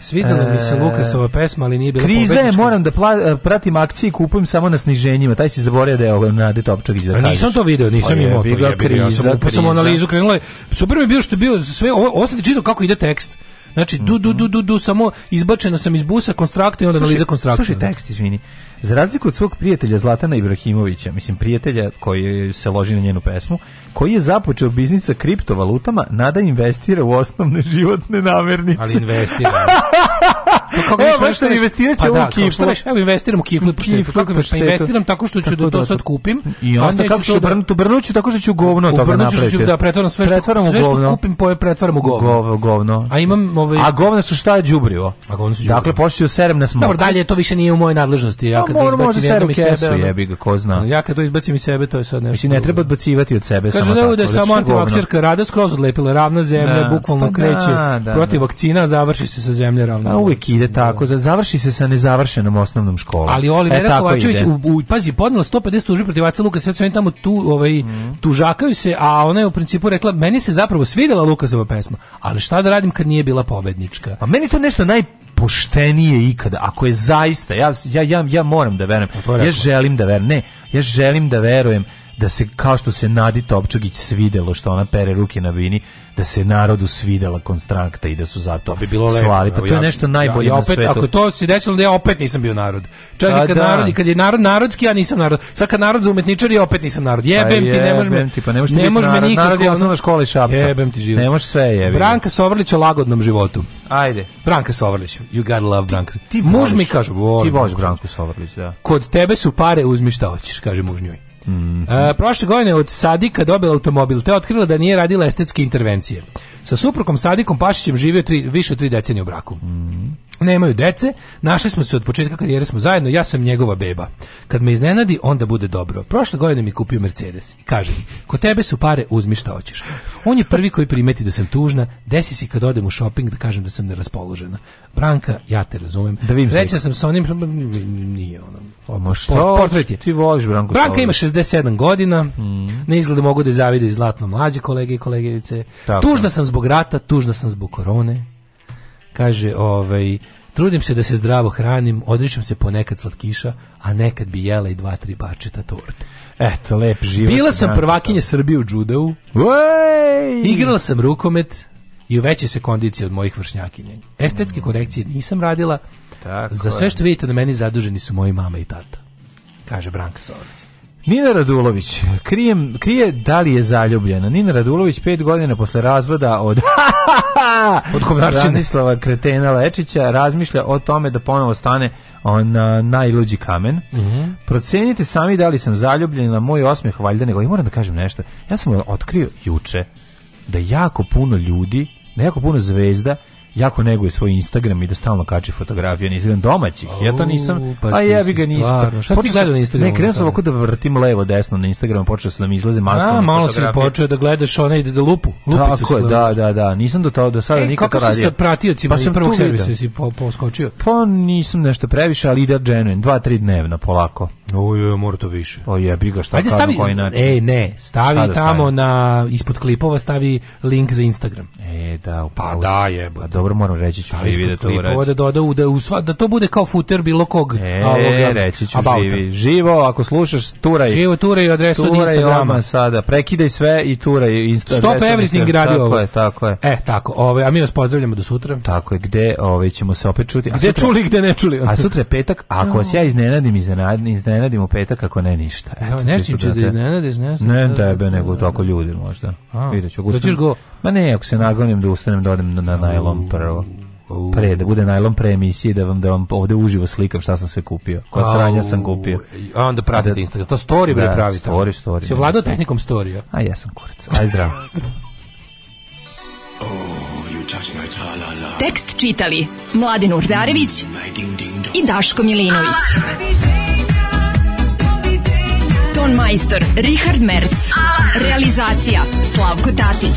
Svidela mi se e, Lukasova pesma, ali nije bila Kriza je, moram da pla, pratim akcije i kupujem samo na sniženjima. Taj si zaborio da je ovo Nade Topčagić da Nisam to video, nisam pa imao to. Bila kriza, ja sam, kriza. analizu krenula. Super mi je bilo što je bio sve, ovo, ovo sam ti čitao kako ide tekst. Znači, du, du, du, du, du, samo izbačena sam iz busa, konstrakta i onda analiza konstrakta. Slušaj, tekst, izvini. Za razliku od svog prijatelja Zlatana Ibrahimovića, mislim prijatelja koji se loži na njenu pesmu, koji je započeo biznis sa kriptovalutama, Nada investira u osnovne životne namirnice. Ali investira. Pa kako ga e, pa u investiraću pa da, Reš, evo investiram u kiflu, pa kiflu, kako pa, pa investiram tako što ću da to sad kupim. I onda kako ću da- brnuti, brnuću tako što ću govno da napraviti. Obrnuću ću da pretvaram sve što pretvaram sve što kupim poje pretvaram u govno. govno. A imam ovaj A govno su šta đubrivo? A govno su đubrivo. Dakle počeo serem na smok. Dobro, dalje to više nije u mojoj nadležnosti. Ja kad izbacim jedno mi sebe, jebi ga, ko zna. Ja kad to izbacim iz sebe, to je sad nešto. Mislim ne treba odbacivati od sebe samo tako. Kaže da je samo antivakserka rada skroz odlepila ravna zemlja, da, bukvalno kreće da, protiv vakcina, završi se sa zemlje ravno. A uvek ide tako, završi se sa nezavršenom osnovnom školom. Ali Oliver e, Kovačević u, u, pazi podnela 150 tužbi protiv Aca Luka, sad tamo tu, ovaj mm. tužakaju se, a ona je u principu rekla meni se zapravo svidela Lukasova pesma, ali šta da radim kad nije bila pobednička. A meni to nešto naj poštenije ikada. Ako je zaista, ja, ja, ja, ja moram da verujem. Ja želim da verujem. Ne, ja želim da verujem da se kao što se Nadi Topčagić svidelo što ona pere ruke na vini, da se narodu svidela konstrakta i da su zato to bi bilo slali. Pa to je nešto najbolje ja, ja opet, na svetu. Ako to se desilo da ja opet nisam bio narod. Čak i pa kad, da. narod, kad je narod narodski, ja nisam narod. Sad kad narod za umetničari, ja opet nisam narod. Pa jebem ti, ne možeš me, ti, pa ne možeš ne može narod, nikako, narod je osnovna škola i šapca. Jebem ti život. Ne možeš sve jebi. Branka Sovrlić o lagodnom životu. Ajde. Branka Sovrlić, you gotta love Branka. Ti, ti Muž mi kaže, ti voliš Branku da. Sovrlić, da. Kod tebe su pare, uzmi šta hoćeš, kaže muž njoj. Mm -hmm. prošle godine od Sadika dobila automobil, te otkrila da nije radila estetske intervencije. Sa suprukom Sadikom Pašićem živio tri, više od tri decenije u braku. Mm -hmm. Nemaju dece, našli smo se od početka karijere smo zajedno, ja sam njegova beba. Kad me iznenadi, onda bude dobro. Prošle godine mi kupio Mercedes i kaže mi, ko tebe su pare, uzmi šta hoćeš. On je prvi koji primeti da sam tužna, desi si kad odem u shopping da kažem da sam neraspoložena. Branka, ja te razumem. Da Sreća sam sa onim, nije ono, Ma što? Portret je. Ti voliš Branku. Branka ima 67 godina, mm. ne izgleda mogu da zavide zlatno mlađe kolege i koleginice. Tako. Tužna sam zbog rata, tužna sam zbog korone, Kaže, ovaj, trudim se da se zdravo hranim, odričem se ponekad slatkiša, a nekad bi jela i dva, tri bačeta torte. Eto, lep život. Bila sam da, prvakinja da. Srbije u judeu. Igrala sam rukomet i uveće se kondicije od mojih vršnjakinja. Estetske mm. korekcije nisam radila. Tako Za sve što vidite na meni zaduženi su moji mama i tata. Kaže Branka Sorović. Nina Radulović krijem, krije da li je zaljubljena. Nina Radulović pet godina posle razvoda od od Branislava Kretena Lečića razmišlja o tome da ponovo stane on najluđi kamen. Mm -hmm. Procenite sami da li sam zaljubljena, moj osmeh valjda nego i moram da kažem nešto. Ja sam otkrio juče da jako puno ljudi, da jako puno zvezda jako neguje svoj Instagram i da stalno kači fotografije na Instagram domaćih. Ja to nisam, pa a jebi ga nisam. Šta ti gledao na Instagramu? Ne, krenuo sam ovako da vrtim levo desno na Instagramu, počeo sam da mi izlaze masovne fotografije. A, malo si počeo da gledaš one ide da lupu. Tako je, da, da, da. Nisam do, to, do sada e, nikad to radio. kako si sa pratiocima pa i prvog servisa si po, poskočio? Pa nisam nešto previše, ali ide da genuine. Dva, tri dnevna, polako. Ojo, mora to više. O je, briga šta Ajde, stavi, koji način. Ej, ne, stavi šta da tamo stavim? na ispod klipova stavi link za Instagram. E, da, upravo. Pa da, je, dobro, moram reći ću živi da to uradi. Da, doda, da, u sva, da to bude kao futer bilo kog. E, ovoga, reći ću abauta. živi. Živo, ako slušaš, turaj. Živo, turaj adresu turaj od Instagrama. sada, prekidaj sve i turaj. Insta, Stop everything radi ovo. Tako je, tako je. E, tako, ove, a mi vas pozdravljamo do sutra. Tako je, gde ove, ćemo se opet čuti. A gde sutra, čuli, gde ne čuli. a sutra je petak, ako vas ja iznenadim, iznenadim, iznenadim u petak, ako ne ništa. Eto, nečim ću da iznenadiš, nešto. Ne tebe, nego tako ljudi možda. Vidjet ću. Da go? Ma ne, ako se nagonim da ustanem, da odem na najlom prvo pre da bude najlon pre emisije da vam da vam ovde uživo slikam šta sam sve kupio. Koja sranja sam kupio. E, a onda pratite da, Instagram. To story bre da, pravite. Story, story. Se da. vladao tehnikom storija. A ja sam kurac. Aj zdravo. oh, Tekst čitali Mladin Urdarević mm, i Daško Milinović. Ton majstor Richard Merc. Realizacija Slavko Tatić